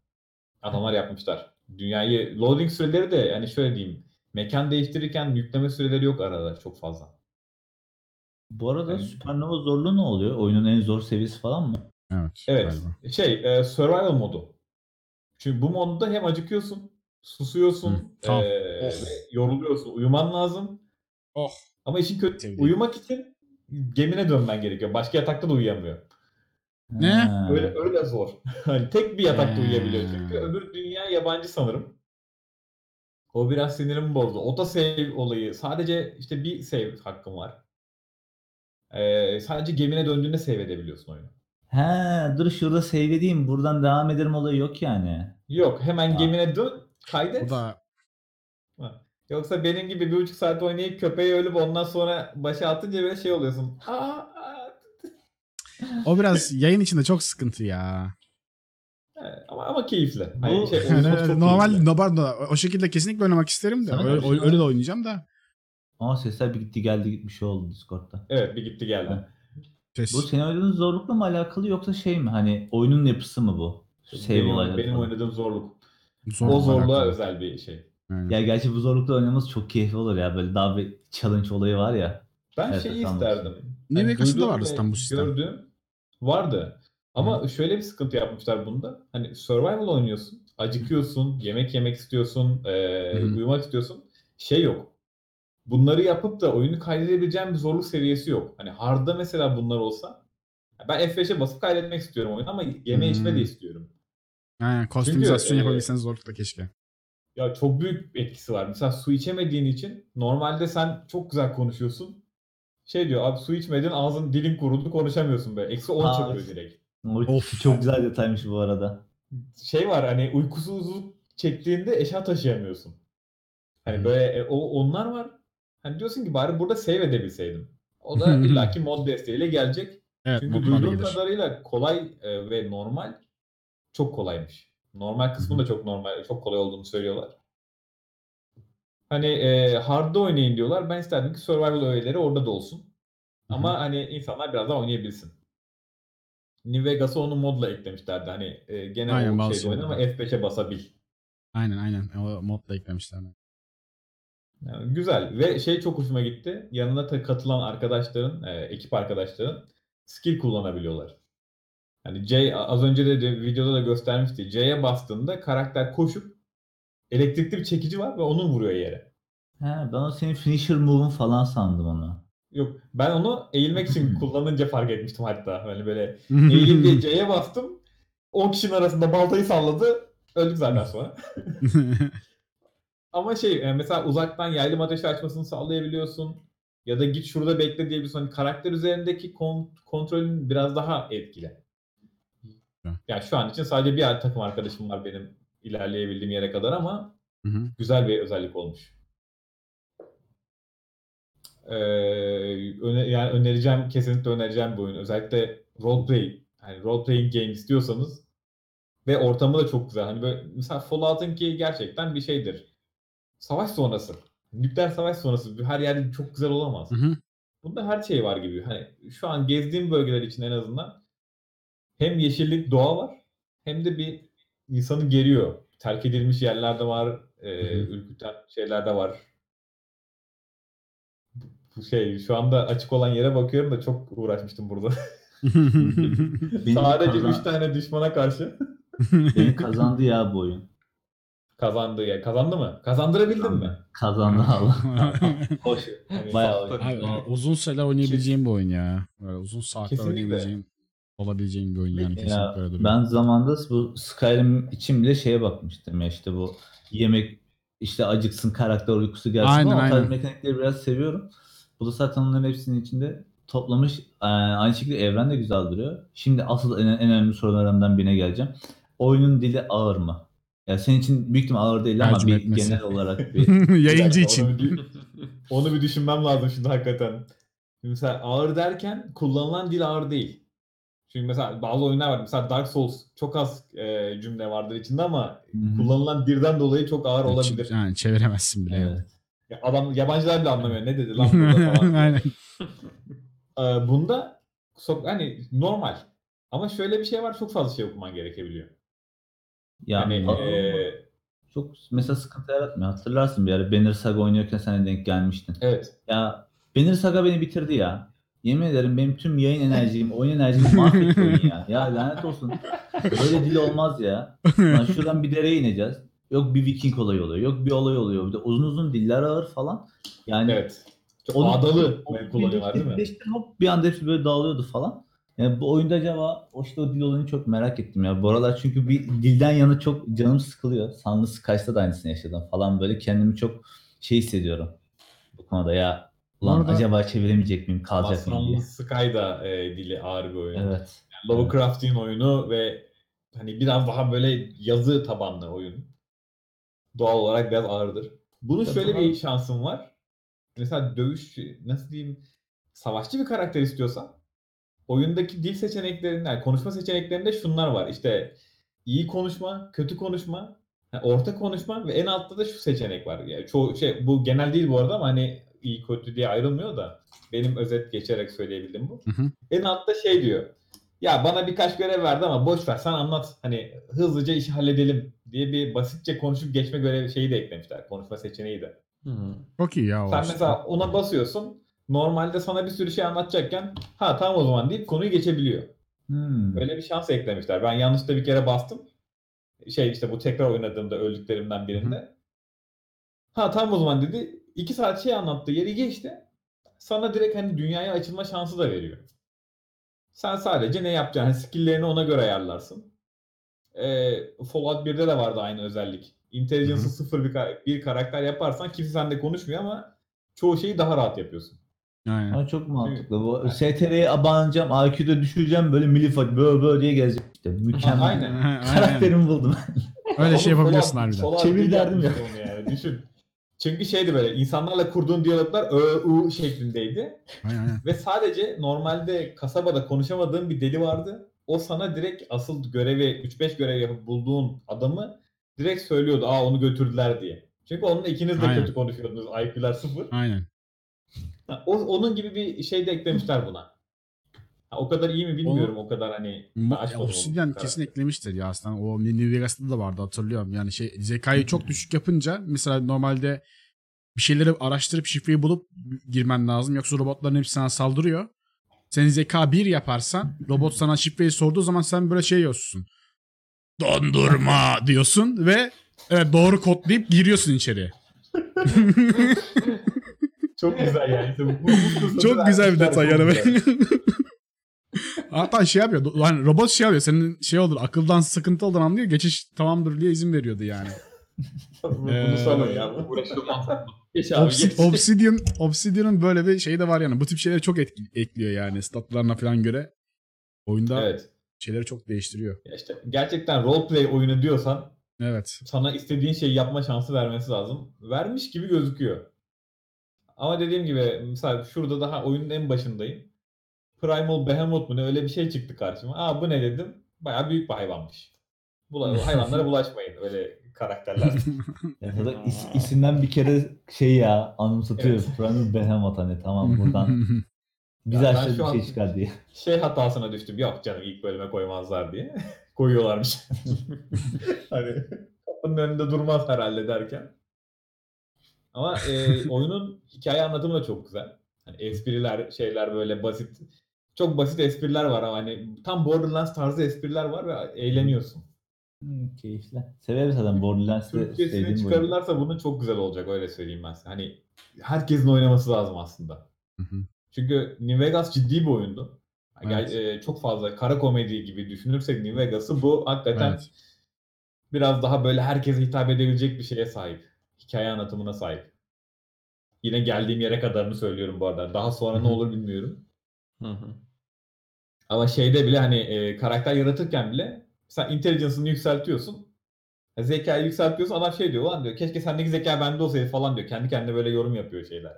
adamlar yapmışlar. Dünyayı loading süreleri de yani şöyle diyeyim. Mekan değiştirirken yükleme süreleri yok arada çok fazla. Bu arada Yani- Supernova zorluğu ne oluyor? Oyunun en zor seviyesi falan mı? evet. Evet. galiba. Şey, e, survival modu. Çünkü bu modda hem acıkıyorsun, susuyorsun, Hı, tamam. e, Oh. yoruluyorsun, uyuman lazım. Oh. Ama işin kötü, Sevdiğim. uyumak için gemine dönmen gerekiyor. Başka yatakta da uyuyamıyor. Ne? Ha. Öyle öyle zor. hani tek bir yatakta uyuyabiliyor çünkü öbür dünya yabancı sanırım. O biraz sinirimi bozdu. Auto save olayı. Sadece işte bir save hakkım var. E, sadece gemine döndüğünde save edebiliyorsun oyunu. He, dur şurada save edeyim. Buradan devam ederim olayı yok yani. Yok hemen Ha. gemine dön, kaydet. Bu da Yoksa benim gibi bir buçuk saat oynayıp köpeği ölüp ondan sonra başa atınca böyle şey oluyorsun. Aa. O biraz yayın içinde çok sıkıntı ya. Evet, Ama, ama keyifli. Bu- Hani şey, Yani normal keyifli. normal o şekilde kesinlikle oynamak isterim de. Sana Öyle, karşı- öyle de oynayacağım da. Ama sesler bir gitti geldi gitmiş oldu Discord'da. Evet bir gitti geldi. Ha. Ses. Bu senin oynadığın zorlukla mı alakalı yoksa şey mi? Hani oyunun yapısı mı bu? Save benim, olayları benim falan. oynadığım zorluk. Zorla o zorluğa alakalı. özel bir şey. Aynen. Ya gerçi bu zorlukla oynaması çok keyifli olur ya. Böyle daha bir challenge olayı var ya. Ben Evet, şeyi isterdim. New Hani Vegas'ta da vardı bu sistem. Gördüğüm vardı. Ama şöyle bir sıkıntı yapmışlar bunda. Hani survival oynuyorsun. Acıkıyorsun, yemek yemek istiyorsun, Hı hı. uyumak istiyorsun. Şey yok. Bunları yapıp da oyunu kaydedebileceğim bir zorluk seviyesi yok. Hani hard'da mesela bunlar olsa ben F5'e basıp kaydetmek istiyorum oyunu ama yeme içme de Hmm. istiyorum. Aynen, kostümizasyon e, yapabilseniz zorlukla keşke. Ya çok büyük etkisi var. Mesela su içemediğin için normalde sen çok güzel konuşuyorsun. Şey diyor abi su içmedin ağzın dilin kurudu konuşamıyorsun böyle. Eksi 10 Ha, çıkıyor evet. direkt. Of. çok güzel detaymış bu arada. Şey var hani uykusuzluk çektiğinde eşya taşıyamıyorsun. Hani böyle e, o onlar var. Hani diyorsun ki bari burada save edebilseydim. O da illaki mod desteğiyle gelecek. Evet, Çünkü modlar da duyduğum gelir. kadarıyla kolay e, ve normal çok kolaymış. Normal kısmı da çok normal, çok kolay olduğunu söylüyorlar. Hani e, hard'da oynayın diyorlar. Ben isterdim ki survival öğeleri orada da olsun. Ama hani insanlar biraz daha oynayabilsin. New Vegas'ı onu modla eklemişlerdi. Hani e, gene Aynen, o şeyde oyna ama F5'e basabil. Aynen aynen. O modla eklemişler. Yani güzel ve şey çok hoşuma gitti. Yanına katılan arkadaşların, e, ekip arkadaşların skill kullanabiliyorlar. Hani C az önce de videoda da göstermişti. C'ye bastığında karakter koşup elektrikli bir çekici var ve onu vuruyor yere. He, ben o senin finisher move'un falan sandım onu. Yok ben onu eğilmek için kullanınca fark etmiştim hatta. Hani böyle eğilim diye C'ye bastım. 10 kişinin arasında baltayı salladı. Öldük zaten sonra. Ama şey e, mesela uzaktan yaylım ateşi açmasını sağlayabiliyorsun. Ya da git şurada bekle diyebiliyorsun. Hani karakter üzerindeki kon- kontrolün biraz daha etkili. Evet. Yani şu an için sadece bir takım arkadaşım var benim ilerleyebildiğim yere kadar ama Hı hı. güzel bir özellik olmuş. Ee, öne- yani önereceğim, kesinlikle önereceğim bir oyun. Özellikle roleplay, hani role playing game istiyorsanız ve ortamı da çok güzel. Hani böyle mesela Fallout'un ki gerçekten bir şeydir. Savaş sonrası. Nükleer savaş sonrası her yer çok güzel olamaz. Hı hı. Bunda her şey var gibi. Hani şu an gezdiğim bölgeler için en azından hem yeşillik, doğa var hem de bir insanı geriyor. Terk edilmiş yerler de var, e, ürküten şeyler de var. Bu şey şu anda açık olan yere bakıyorum da çok uğraşmıştım burada. Sadece kazan- 3 tane düşmana karşı Benim kazandı ya bu oyun. kazandı ya. Kazandı mı? Kazandırabildin mi? Kazandı Allah. Hoş. Hani Bayağı Safta. Abi, uzun süreler oynayabileceğim bir oyun ya. Böyle uzun saatler Kesinlikle. oynayabileceğim. Olabileceğin bir oyun yani kesinlikle Ya, öyle duruyor. ben zamanda bu Skyrim için bile şeye bakmıştım ya işte bu yemek işte acıksın karakter uykusu gelsin Aynen, ama o tarz aynen. mekanikleri biraz seviyorum. Bu da zaten onların hepsinin içinde toplamış. Ee, aynı şekilde evren de güzel duruyor. Şimdi asıl en, en önemli sorularımdan birine geleceğim. Oyunun dili ağır mı? Ya senin için büyük ihtimal ağır değil ama bir etmesi. genel olarak bir Yayıncı için. Onu bir, onu bir düşünmem lazım şimdi hakikaten. Şimdi mesela ağır derken kullanılan dil ağır değil. Çünkü mesela bazı oyunlar var. Mesela Dark Souls çok az e, cümle vardır içinde ama Hı hı. kullanılan dilden dolayı çok ağır olabilir. Yani çeviremezsin bile. Evet. Ya Adam yabancılar bile anlamıyor. Ne dedi lan burada falan. Aynen. Ee, bunda so- hani normal. Ama şöyle bir şey var. Çok fazla şey okuman gerekebiliyor. Ya Yani ağır e, mı? çok mesela sıkıntı yaratmıyor. Hatırlarsın bir ara Banner Saga oynuyorken sen de denk gelmiştin. evet. Ya Banner Saga beni bitirdi ya. Yemin ederim benim tüm yayın enerjim, oyun enerjimi mahvetti oyun ya. Ya lanet olsun. Böyle dil olmaz ya. Lan şuradan bir dereye ineceğiz. Yok bir Viking olayı oluyor. Yok bir olay oluyor. Bir de uzun uzun diller ağır falan. Yani Evet. Çok onu- ağdalı onu kullanıyorlar değil mi? birleştirip hop bir anda hepsi böyle dağılıyordu falan. Yani bu oyunda acaba o işte o dil olayını çok merak ettim ya. Bu aralar çünkü bir dilden yana çok canım sıkılıyor. Sanlı Sky'da da aynısını yaşadım falan böyle kendimi çok şey hissediyorum. Bu konuda ya ulan arada- acaba çeviremeyecek miyim kalacak mıyım diye. Aslanlı Sky da e, dili ağır bir oyun. Evet. Lovecraft'in oyunu ve hani biraz daha böyle yazı tabanlı oyun. Doğal olarak biraz ağırdır. Bunun Tabii şöyle bir şansım var. Mesela dövüş, nasıl diyeyim, savaşçı bir karakter istiyorsan oyundaki dil seçeneklerinden, yani konuşma seçeneklerinde şunlar var. İşte iyi konuşma, kötü konuşma, ha, orta konuşma ve en altta da şu seçenek var. Yani çoğu şey bu genel değil bu arada ama hani iyi kötü diye ayrılmıyor da benim özet geçerek söyleyebildim bu. Hı hı. En altta şey diyor. Ya bana birkaç görev verdi ama boş ver sen anlat. Hani hızlıca işi halledelim diye bir basitçe konuşup geçme görevi şeyi de eklemişler. Konuşma seçeneği de. Çok iyi ya. Sen işte. mesela ona basıyorsun. Normalde sana bir sürü şey anlatacakken ha tamam o zaman deyip konuyu geçebiliyor. Hmm. Böyle bir şans eklemişler. Ben yanlışlıkla bir kere bastım. Şey işte bu tekrar oynadığımda öldüklerimden birinde. Ha tamam o zaman dedi. İki saat şey anlattı. Yeri geçti. Sana direkt hani dünyaya açılma şansı da veriyor. Sen sadece ne yapacağını, skill'lerini ona göre ayarlarsın. Ee, Fallout 1'de de vardı aynı özellik. Intelligence'ı sıfır bir, bir karakter yaparsan kimse sende konuşmuyor ama çoğu şeyi daha rahat yapıyorsun. Aynen. Ama çok mantıklı. Bu Evet. STR'ye abanacağım, IQ'da düşüreceğim böyle milifak böyle böyle diye gezeceğim. İşte mükemmel. Aynen. Aynen. Karakterimi buldum. Öyle şey yapabiliyorsun harbiden. Çevir derdim Onu yani. Düşün. Çünkü şeydi böyle insanlarla kurduğun diyaloglar ö u şeklindeydi. Aynen. Ve sadece normalde kasabada konuşamadığın bir deli vardı. O sana direkt asıl görevi 3-5 görev yapıp bulduğun adamı direkt söylüyordu. Aa onu götürdüler diye. Çünkü onunla ikiniz de Aynen. kötü konuşuyordunuz. IQ'lar sıfır. Aynen. O, onun gibi bir şey de eklemişler buna. O kadar iyi mi bilmiyorum. O kadar hani ya, Obsidian kesin eklemiştir ya aslında. O New Vegas'ta da vardı hatırlıyorum. Yani şey zekayı çok düşük yapınca mesela normalde bir şeyleri araştırıp şifreyi bulup girmen lazım. Yoksa robotların hepsi sana saldırıyor. Senin zeka 1 yaparsan robot sana şifreyi sorduğu zaman sen böyle şey yiyorsun. Dondurma diyorsun ve evet, doğru kodlayıp giriyorsun içeriye. Çok güzel yani. İşte bu, bu, bu kısmı Çok güzel bir detay yani. Hatta şey yapıyor. Yani robot şey yapıyor. Senin şey olur akıldan sıkıntı olduğunu anlıyor. Geçiş tamamdır diye izin veriyordu yani. Bunu Ee, sanın ya. Abi geç. Obsidian, Obsidian'ın böyle bir şeyi de var yani. Bu tip şeyleri çok etki- ekliyor yani statlarına falan göre. Oyunda Evet. şeyleri çok değiştiriyor. Ya işte gerçekten roleplay oyunu diyorsan Evet. sana istediğin şeyi yapma şansı vermesi lazım. Vermiş gibi gözüküyor. Ama dediğim gibi mesela şurada daha oyunun en başındayım. Primal Behemoth mu ne öyle bir şey çıktı karşıma. Aa bu ne dedim. Bayağı büyük bir hayvanmış. Bula, hayvanlara bulaşmayın öyle karakterler. Ya zaten is- isimden bir kere şey ya anımsatıyor. Evet. Primal Behemoth hani tamam buradan bize Ya ben aşağı şu bir şey çıkar diye. şey hatasına düştüm. Yok canım ilk bölüme koymazlar diye. Koyuyorlarmış. hani kapının önünde durmaz herhalde derken. Ama e, oyunun hikaye anlatımı da çok güzel. Hani espriler, şeyler böyle basit. Çok basit espriler var ama hani tam Borderlands tarzı espriler var ve eğleniyorsun. Hmm, keyifli. Severim zaten Borderlands'te Türkçesini çıkarırlarsa bunun çok güzel olacak öyle söyleyeyim ben size. Hani herkesin oynaması lazım aslında. Hı hı. Çünkü New Vegas ciddi bir oyundu. Evet. e, çok fazla kara komedi gibi düşünürsek New Vegas'ı bu hakikaten Evet. biraz daha böyle herkese hitap edebilecek bir şeye sahip. Hikaye anlatımına sahip. Yine geldiğim yere kadarını söylüyorum bu arada. Daha sonra ne Hı olur bilmiyorum. Hı hı. Ama şeyde bile hani e, karakter yaratırken bile sen intelligence'ını yükseltiyorsun. Zekayı yükseltiyorsun. Adam şey diyor ulan diyor keşke sendeki zeka bende olsaydı falan diyor. Kendi kendine böyle yorum yapıyor şeyler.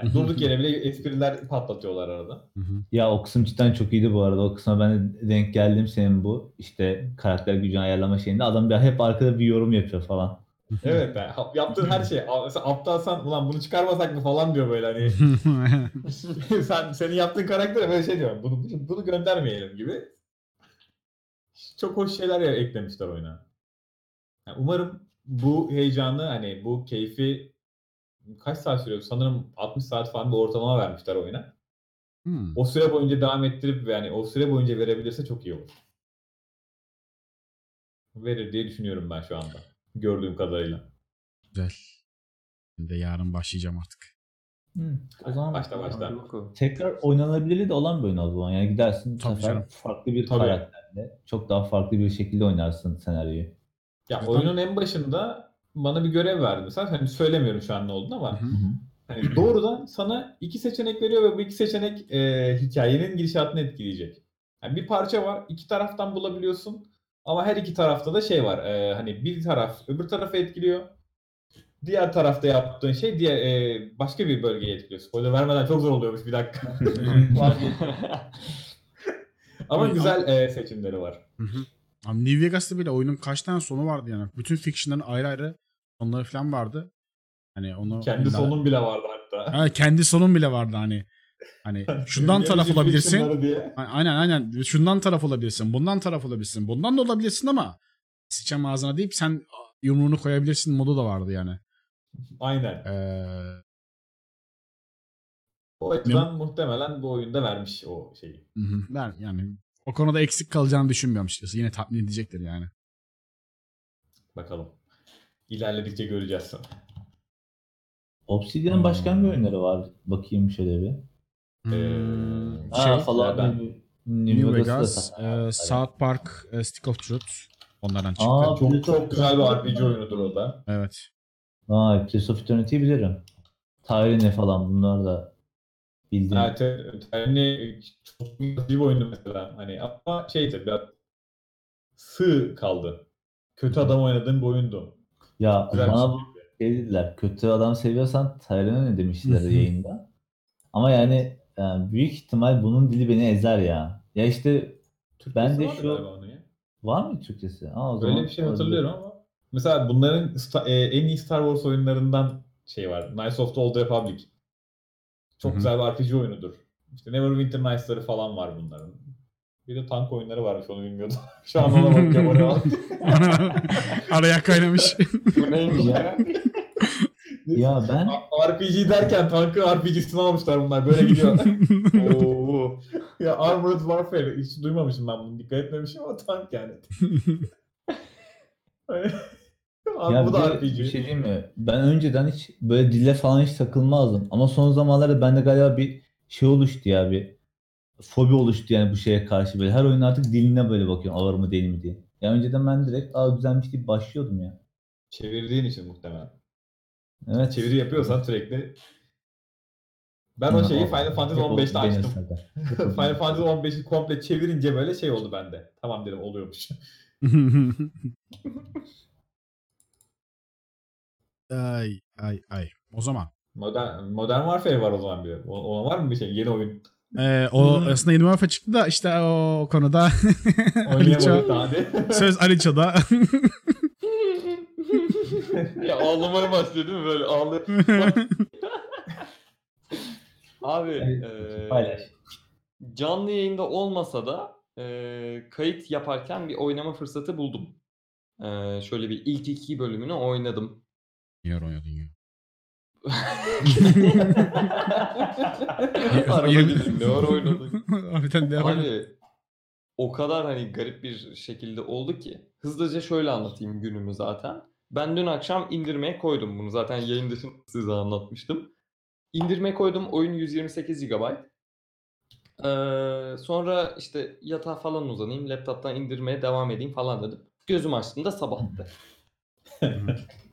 Yani durduk yere bile espriler patlatıyorlar arada. Ya o kısım cidden çok iyiydi bu arada. O kısma ben de denk geldim senin bu işte karakter gücünü ayarlama şeyinde. Adam bir hep arkada bir yorum yapıyor falan. Evet yani yaptığın her şey. Mesela aptalsan ulan bunu çıkarmasak mı falan diyor böyle hani. sen senin yaptığın karaktere böyle şey diyor. Bunu, bunu, göndermeyelim gibi. Çok hoş şeyler ya- eklemişler oyuna. Yani umarım bu heyecanı hani bu keyfi kaç saat sürüyor? Sanırım 60 saat falan bir ortalama vermişler oyuna. Hmm. O süre boyunca devam ettirip yani o süre boyunca verebilirse çok iyi olur. Verir diye düşünüyorum ben şu anda. Gördüğüm kadarıyla. Güzel. Ben de yarın başlayacağım artık. O zaman Başta başta. Tekrar oynanabilirliği de olan bir oyun o zaman. Yani gidersin bu Tabii sefer canım. farklı bir Tabii. karakterle çok daha farklı bir şekilde oynarsın senaryoyu. Ya Zaten- oyunun en başında bana bir görev verdi mesela. Hani söylemiyorum şu an ne olduğunu ama Hı hı. Hı hı. hani doğrudan sana iki seçenek veriyor ve bu iki seçenek e, hikayenin gidişatını etkileyecek. Yani bir parça var, iki taraftan bulabiliyorsun ama her iki tarafta da şey var. e, hani bir taraf öbür tarafı etkiliyor. Diğer tarafta yaptığın şey diğer e, başka bir bölgeyi etkiliyor. Spoiler vermeden çok zor oluyormuş bir dakika. Ama güzel e, seçimleri var. Hı hı. Abi New Vegas'ta bile oyunun kaç tane sonu vardı yani. Bütün fiction'ların ayrı ayrı sonları falan vardı. Hani onu Kendi sonun bile vardı hatta. Ha, kendi sonun bile vardı hani. Hani şundan taraf olabilirsin. Aynen aynen. Şundan taraf olabilirsin. Bundan taraf olabilirsin. Bundan da olabilirsin ama sıçam ağzına deyip sen yumruğunu koyabilirsin modu da vardı yani. Aynen. Ee, O açıdan muhtemelen bu oyunda vermiş o şeyi. hı hı. ben yani o konuda eksik kalacağını düşünmüyorum açıkçası. Yine tatmin edecektir yani. Bakalım. İlerledikçe göreceğiz. Obsidian'ın başka hangi oyunları var? Bakayım şöyle bir. Hmm, Ee, şey, Aa, Fallout nereden? New, New Vegas, e, South Park, e, Stick of Truth. Onlardan çıktı. Aa, Çok çok güzel bir. RPG oyunudur o da. Evet. Vay, Place of Eternity'yi bilirim. Tyrene falan bunlar da bildiğim. Evet, yani çok güzel bir oyundu mesela. Hani ama şeydi biraz sığ kaldı. Kötü adam oynadığım bir oyundu. Ya Güzel bana bu şey. şey dediler. Kötü adam seviyorsan Tyrene ne demişler yayında. Ama yani, yani büyük ihtimal bunun dili beni ezer ya. Ya işte Ben de vardı şu- galiba onun ya. var mı Türkçesi? Aa, o Böyle zaman bir şey olabilir. hatırlıyorum ama. Mesela bunların sta- e, en iyi Star Wars oyunlarından şey var. Knights of the Old Republic. Çok Hı hı. güzel bir RPG oyunudur. İşte Neverwinter Nights'ları falan var bunların. Bir de tank oyunları varmış onu bilmiyordum. Şu an ona bakıyorum. oraya bak. Araya kaynamış. Bu neymiş ya? Ya ben RPG derken tankı RPG'sini almışlar bunlar. Böyle gidiyor. Oo. ya Armored Warfare hiç duymamışım ben bunu. Dikkat etmemişim ama tank yani. Abi ya bu da RPG. bir şey diyeyim mi? Ben önceden hiç böyle dille falan hiç takılmazdım. Ama son zamanlarda bende galiba bir şey oluştu ya bir fobi oluştu yani bu şeye karşı böyle. Her oyun artık diline böyle bakıyorum ağır mı değil mi diye. Ya önceden ben direkt aa güzelmiş deyip başlıyordum ya. Çevirdiğin için muhtemelen. Evet. Çeviri yapıyorsan sürekli. Ben o şeyi Final Fantasy 15'te açtım. Final Fantasy 15'i komple çevirince böyle şey oldu bende. Tamam dedim oluyormuş. ay ay ay. O zaman. Modern, Modern Warfare var o zaman bir. O- Ona var mı bir şey? Yeni oyun. Ee, o aslında yeni Warfare çıktı da işte o konuda Aliço, söz Aliço'da. ya ağlamaya başlıyor değil mi böyle ağlıyor. Abi eee, Paylaş. canlı yayında olmasa da eee, kayıt yaparken bir oynama fırsatı buldum. Eee, şöyle bir ilk iki bölümünü oynadım. Niye oynadın ya? Araba Yemin- dedim ne ara oynadık. Harbiden de yapalım. Abi o kadar hani garip bir şekilde oldu ki. Hızlıca şöyle anlatayım günümü zaten. Ben dün akşam indirmeye koydum bunu. Zaten yayın dışında size anlatmıştım. İndirmeye koydum. Oyun 128 GB. Eee, sonra işte yatağa falan uzanayım, laptop'tan indirmeye devam edeyim falan dedim. Gözümü açtığımda sabahtı.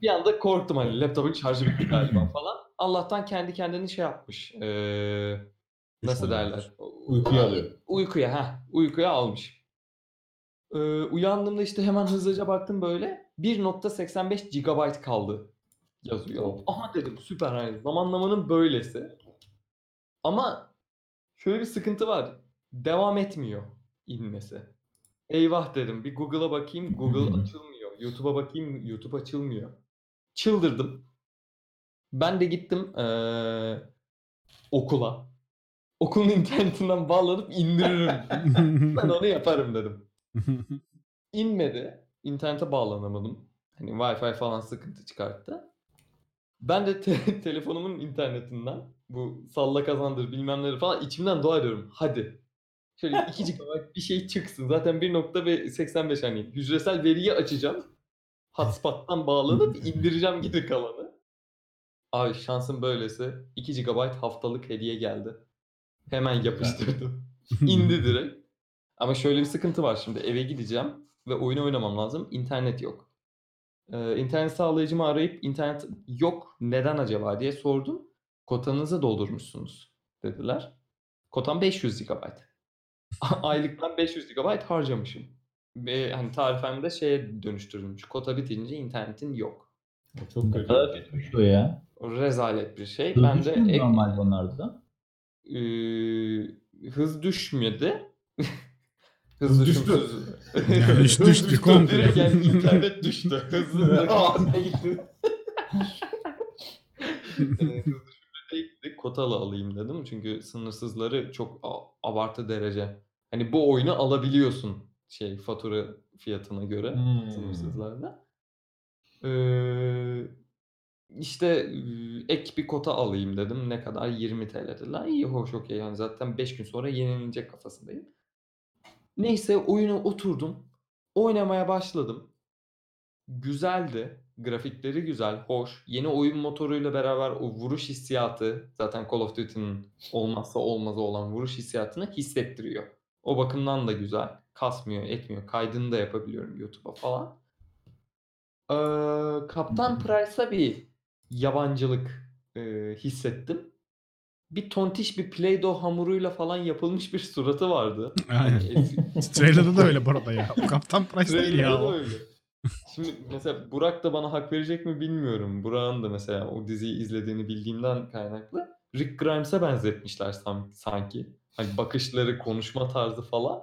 Bir anda korktum hani laptopun şarjı bitti galiba falan. Allah'tan kendi kendini şey yapmış. Eee, nasıl derler? Uykuya alıyor. Uykuya ha, uykuya almış. Eee, uyandığımda işte hemen hızlıca baktım böyle 1.85 GB kaldı yazıyor. Aha dedim süper hani zamanlamanın böylesi. Ama şöyle bir sıkıntı var. Devam etmiyor inmesi. Eyvah dedim. Bir Google'a bakayım. Google açılmıyor. YouTube'a bakayım. YouTube açılmıyor. Çıldırdım. Ben de gittim eee, okula. Okulun internetinden bağlanıp indiririm. ben onu yaparım dedim. İnmedi. İnternete bağlanamadım. Hani Wi-Fi falan sıkıntı çıkarttı. Ben de te- telefonumun internetinden bu salla kazandır bilmem neleri falan içimden dua ediyorum. Hadi. Şöyle 2 GB bir şey çıksın. Zaten 1.85 hani hücresel veriyi açacağım. Hotspot'tan bağlanıp indireceğim geri kalanı. Abi şansım böylesi. 2 GB haftalık hediye geldi. Hemen yapıştırdım. İndi direkt. Ama şöyle bir sıkıntı var şimdi. Eve gideceğim ve oyunu oynamam lazım. İnternet yok. Ee, internet sağlayıcımı arayıp internet yok neden acaba diye sordum. Kotanızı doldurmuşsunuz dediler. Kotam 500 GB. Aylıktan 500 GB harcamışım. Ve hani tarifemde şeye dönüştürülmüş. Kota bitince internetin yok. O çok kötü. kadar kötüymüş o ya. O rezalet bir şey. Hız ben de mu ek- normal bunlarda. Ee, hız düşmedi. Hız Hız düşümsüz. Yani Hız düştü komple. Direkt yani internet düştü. Hızlı. Aa, ne gitti? Hız düşümlü değildi. Kotalı alayım dedim. Çünkü sınırsızları çok abartı derece. Hani bu oyunu alabiliyorsun şey fatura fiyatına göre Hmm. sınırsızlarda. Ee, işte e, ek bir kota alayım dedim. Ne kadar? 20 TL dediler. İyi hoş okey. Yani zaten 5 gün sonra yenilenecek kafasındayım. Neyse oyuna oturdum. Oynamaya başladım. Güzeldi. Grafikleri güzel, hoş. Yeni oyun motoruyla beraber o vuruş hissiyatı zaten Call of Duty'nin olmazsa olmazı olan vuruş hissiyatını hissettiriyor. O bakımdan da güzel. Kasmıyor, etmiyor. Kaydını da yapabiliyorum YouTube'a falan. Ee, Kaptan Price'a bir yabancılık e, hissettim. Bir tontiş bir Play-Doh hamuruyla falan yapılmış bir suratı vardı. Aynen. Hani Trailer'da da öyle bu arada ya. O Kaptan Price değil ya. O. öyle. Şimdi mesela Burak da bana hak verecek mi bilmiyorum. Burak'ın da mesela o diziyi izlediğini bildiğimden kaynaklı. Rick Grimes'a benzetmişler san- sanki. Hani bakışları, konuşma tarzı falan.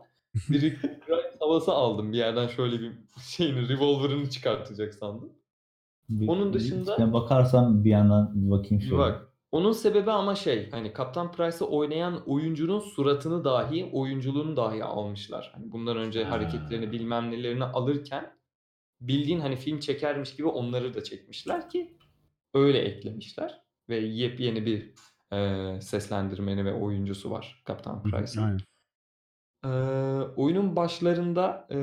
Bir Rick Grimes havası aldım. Bir yerden şöyle bir şeyini, revolver'ını çıkartacak sandım. Bir- Onun bir- dışında- Sen bakarsam bir yandan bir bakayım Bir şöyle. bak. Onun sebebi ama şey hani Kaptan Price'ı oynayan oyuncunun suratını dahi oyunculuğunu dahi almışlar. Hani bundan önce Ha. hareketlerini bilmem nelerini alırken bildiğin hani film çekermiş gibi onları da çekmişler ki öyle eklemişler. Ve yepyeni bir e, seslendirmeni ve oyuncusu var Kaptan Price'ın. Aynen. Ee, oyunun başlarında ee,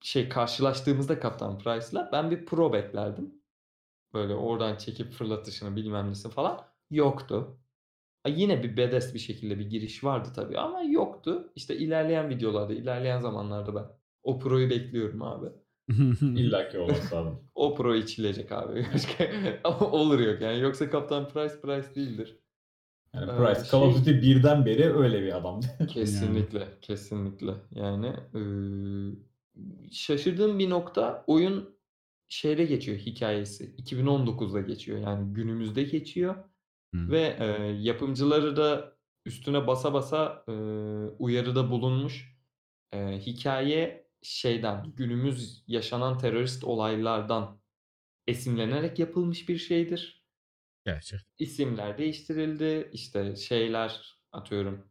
şey karşılaştığımızda Kaptan Price'la ben bir pro beklerdim. Böyle oradan çekip fırlatışını bilmem nesi falan yoktu. Ha, Yine bir bedes bir şekilde bir giriş vardı tabii ama yoktu. İşte ilerleyen videolarda, ilerleyen zamanlarda ben o proyu bekliyorum abi. İlla ki olması lazım. O pro içilecek abi. Başka ama olur yok yani. Yoksa Kaptan Price Price değildir. Yani Ee, Price Call of şey- Duty birden beri öyle bir adam. Kesinlikle, kesinlikle. Yani eee, şaşırdığım bir nokta oyun şeyde geçiyor hikayesi. 2019'da geçiyor yani günümüzde geçiyor Hı. ve eee, yapımcıları da üstüne basa basa eee, uyarıda bulunmuş. Eee, hikaye şeyden günümüz yaşanan terörist olaylardan esinlenerek yapılmış bir şeydir Gerçek. isimler değiştirildi. İşte şeyler atıyorum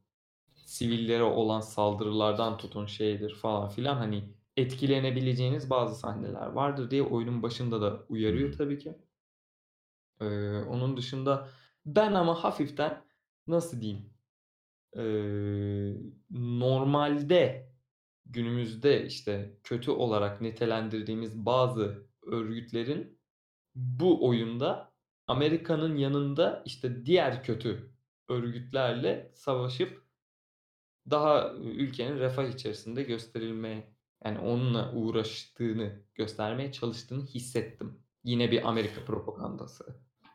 sivillere olan saldırılardan tutun şeydir falan filan hani etkilenebileceğiniz bazı sahneler vardır diye oyunun başında da uyarıyor tabii ki. Ee, onun dışında ben ama hafiften nasıl diyeyim ee, normalde günümüzde işte kötü olarak nitelendirdiğimiz bazı örgütlerin bu oyunda Amerika'nın yanında işte diğer kötü örgütlerle savaşıp daha ülkenin refah içerisinde gösterilmeye yani onunla uğraştığını göstermeye çalıştığını hissettim. Yine bir Amerika propagandası.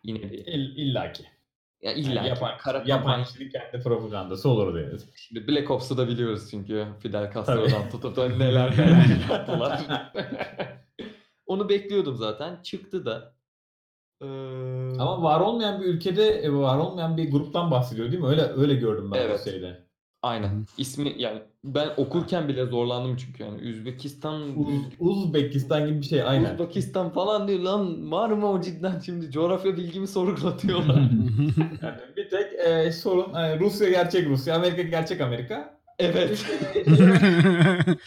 Yine bir İll, illaki. ya Yani illa ki yapan, kara yapan kişinin kendi propagandası olur deriz. Şimdi Black Ops'u da biliyoruz çünkü Fidel Castro'dan tutup da neler neler yaptılar. Onu bekliyordum zaten. Çıktı da. Ee, Ama var olmayan bir ülkede e, var olmayan bir gruptan bahsediyor değil mi? Öyle öyle gördüm ben Evet. o şeyde. Aynen. İsmi yani ben okurken bile zorlandım çünkü yani Üzbekistan Uz, Uzbekistan gibi bir şey aynen. Uzbekistan falan diyor lan var mı o cidden şimdi coğrafya bilgimi sorgulatıyorlar. Yani bir tek e, sorun e, Rusya gerçek Rusya, Amerika gerçek Amerika. evet.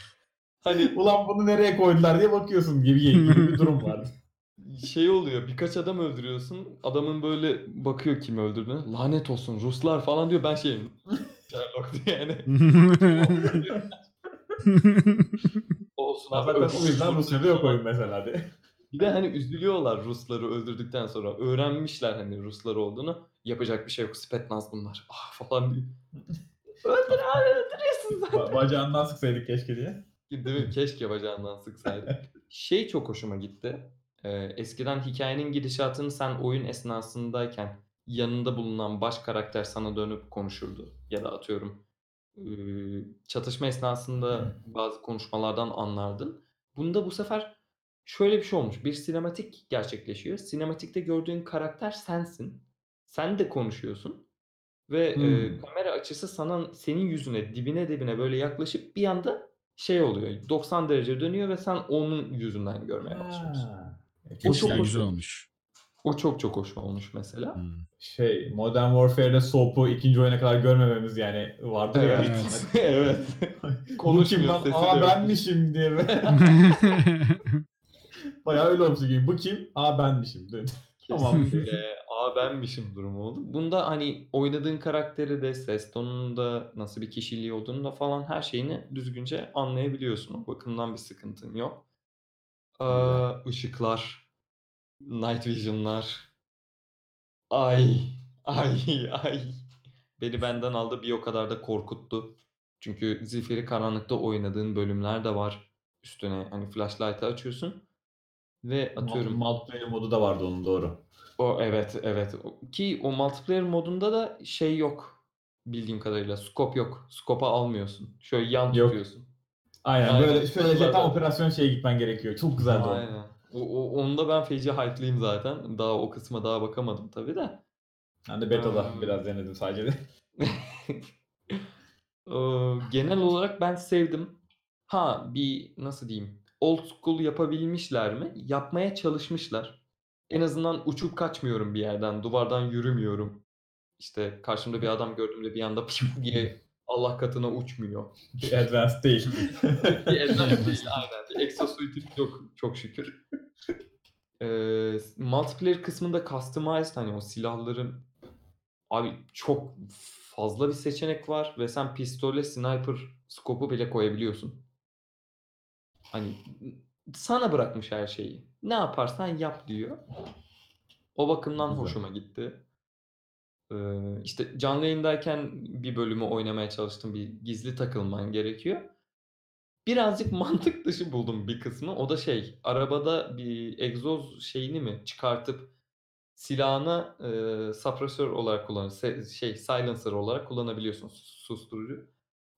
Hani Ulan bunu nereye koydular diye bakıyorsun gibi, gibi bir durum var. şey oluyor birkaç adam öldürüyorsun adamın böyle bakıyor kim öldürdüğüne lanet olsun Ruslar falan diyor ben şeyim Sherlock diye yani olsun abi Zaten o yüzden Rusya'da yok oyun mesela diye. Bir de hani üzülüyorlar Rusları öldürdükten sonra. Öğrenmişler hani Ruslar olduğunu. Yapacak bir şey yok. Spetnaz bunlar. Ah falan diyor. Öldür abi öldürüyorsun zaten. Ba- Bacağından sıksaydık keşke diye. Değil mi? Keşke bacağından sıksaydı. Şey çok hoşuma gitti. Ee, eskiden hikayenin gidişatını sen oyun esnasındayken yanında bulunan baş karakter sana dönüp konuşurdu. Ya da atıyorum çatışma esnasında bazı konuşmalardan anlardın. Bunda bu sefer şöyle bir şey olmuş. Bir sinematik gerçekleşiyor. Sinematikte gördüğün karakter sensin. Sen de konuşuyorsun. Ve e, Hmm. kamera açısı sana senin yüzüne dibine dibine böyle yaklaşıp bir anda şey oluyor. 90 derece dönüyor ve sen onun yüzünden görmeye başlıyorsun. Ha. O çok güzel olmuş. O çok çok hoş olmuş mesela. Hmm. Şey Modern Warfare'de Soap'u ikinci oyuna kadar görmememiz yani vardır ya. Evet. evet. Bu kim Konuşmuyor, lan? Aa benmişim diye. Bayağı öyle olmuş gibi. Bu kim? Aa benmişim. dedi. Tamam. Kesinlikle. Aa benmişim durumu oldu. Bunda hani oynadığın karakteri de ses tonunu da nasıl bir kişiliği olduğunu da falan her şeyini düzgünce anlayabiliyorsun. O bakımdan bir sıkıntın yok. Ee, ışıklar, night vision'lar. Ay, ay, ay. Beni benden aldı bir o kadar da korkuttu. Çünkü zifiri karanlıkta oynadığın bölümler de var. Üstüne hani flashlight'ı açıyorsun. Ve atıyorum Multiplayer modu da vardı onun doğru. o evet evet ki o multiplayer modunda da şey yok bildiğim kadarıyla scope yok. Scope'a almıyorsun. Şöyle yan Yok. tutuyorsun. Aynen, Aynen. böyle şöyle tam operasyon şeye gitmen gerekiyor. Çok güzeldi. Aynen. O, o, onda ben feci hype'lıyım zaten. Daha o kısma daha bakamadım tabii de. Ben de beta'da Aa. biraz denedim sadece de. Genel olarak ben sevdim. Ha bir nasıl diyeyim? Old school yapabilmişler mi? Yapmaya çalışmışlar. En azından uçup kaçmıyorum bir yerden. Duvardan yürümüyorum. İşte karşımda bir adam gördüğümde bir anda piu diye Allah katına uçmuyor. Bir advanced değil. bir advanced değil aynen. Bir exosuit'im yok çok şükür. Ee, multiplayer kısmında customized hani o silahların abi çok fazla bir seçenek var ve sen pistole sniper skopu bile koyabiliyorsun. Hani sana bırakmış her şeyi. Ne yaparsan yap diyor. O bakımdan Güzel. hoşuma gitti. Ee, işte canlı yayındayken bir bölümü oynamaya çalıştım. Bir gizli takılman gerekiyor. Birazcık mantık dışı buldum bir kısmı. O da şey, arabada bir egzoz şeyini mi çıkartıp silahına e, suppressor olarak kullan se- şey silencer olarak kullanabiliyorsun sus- susturucu.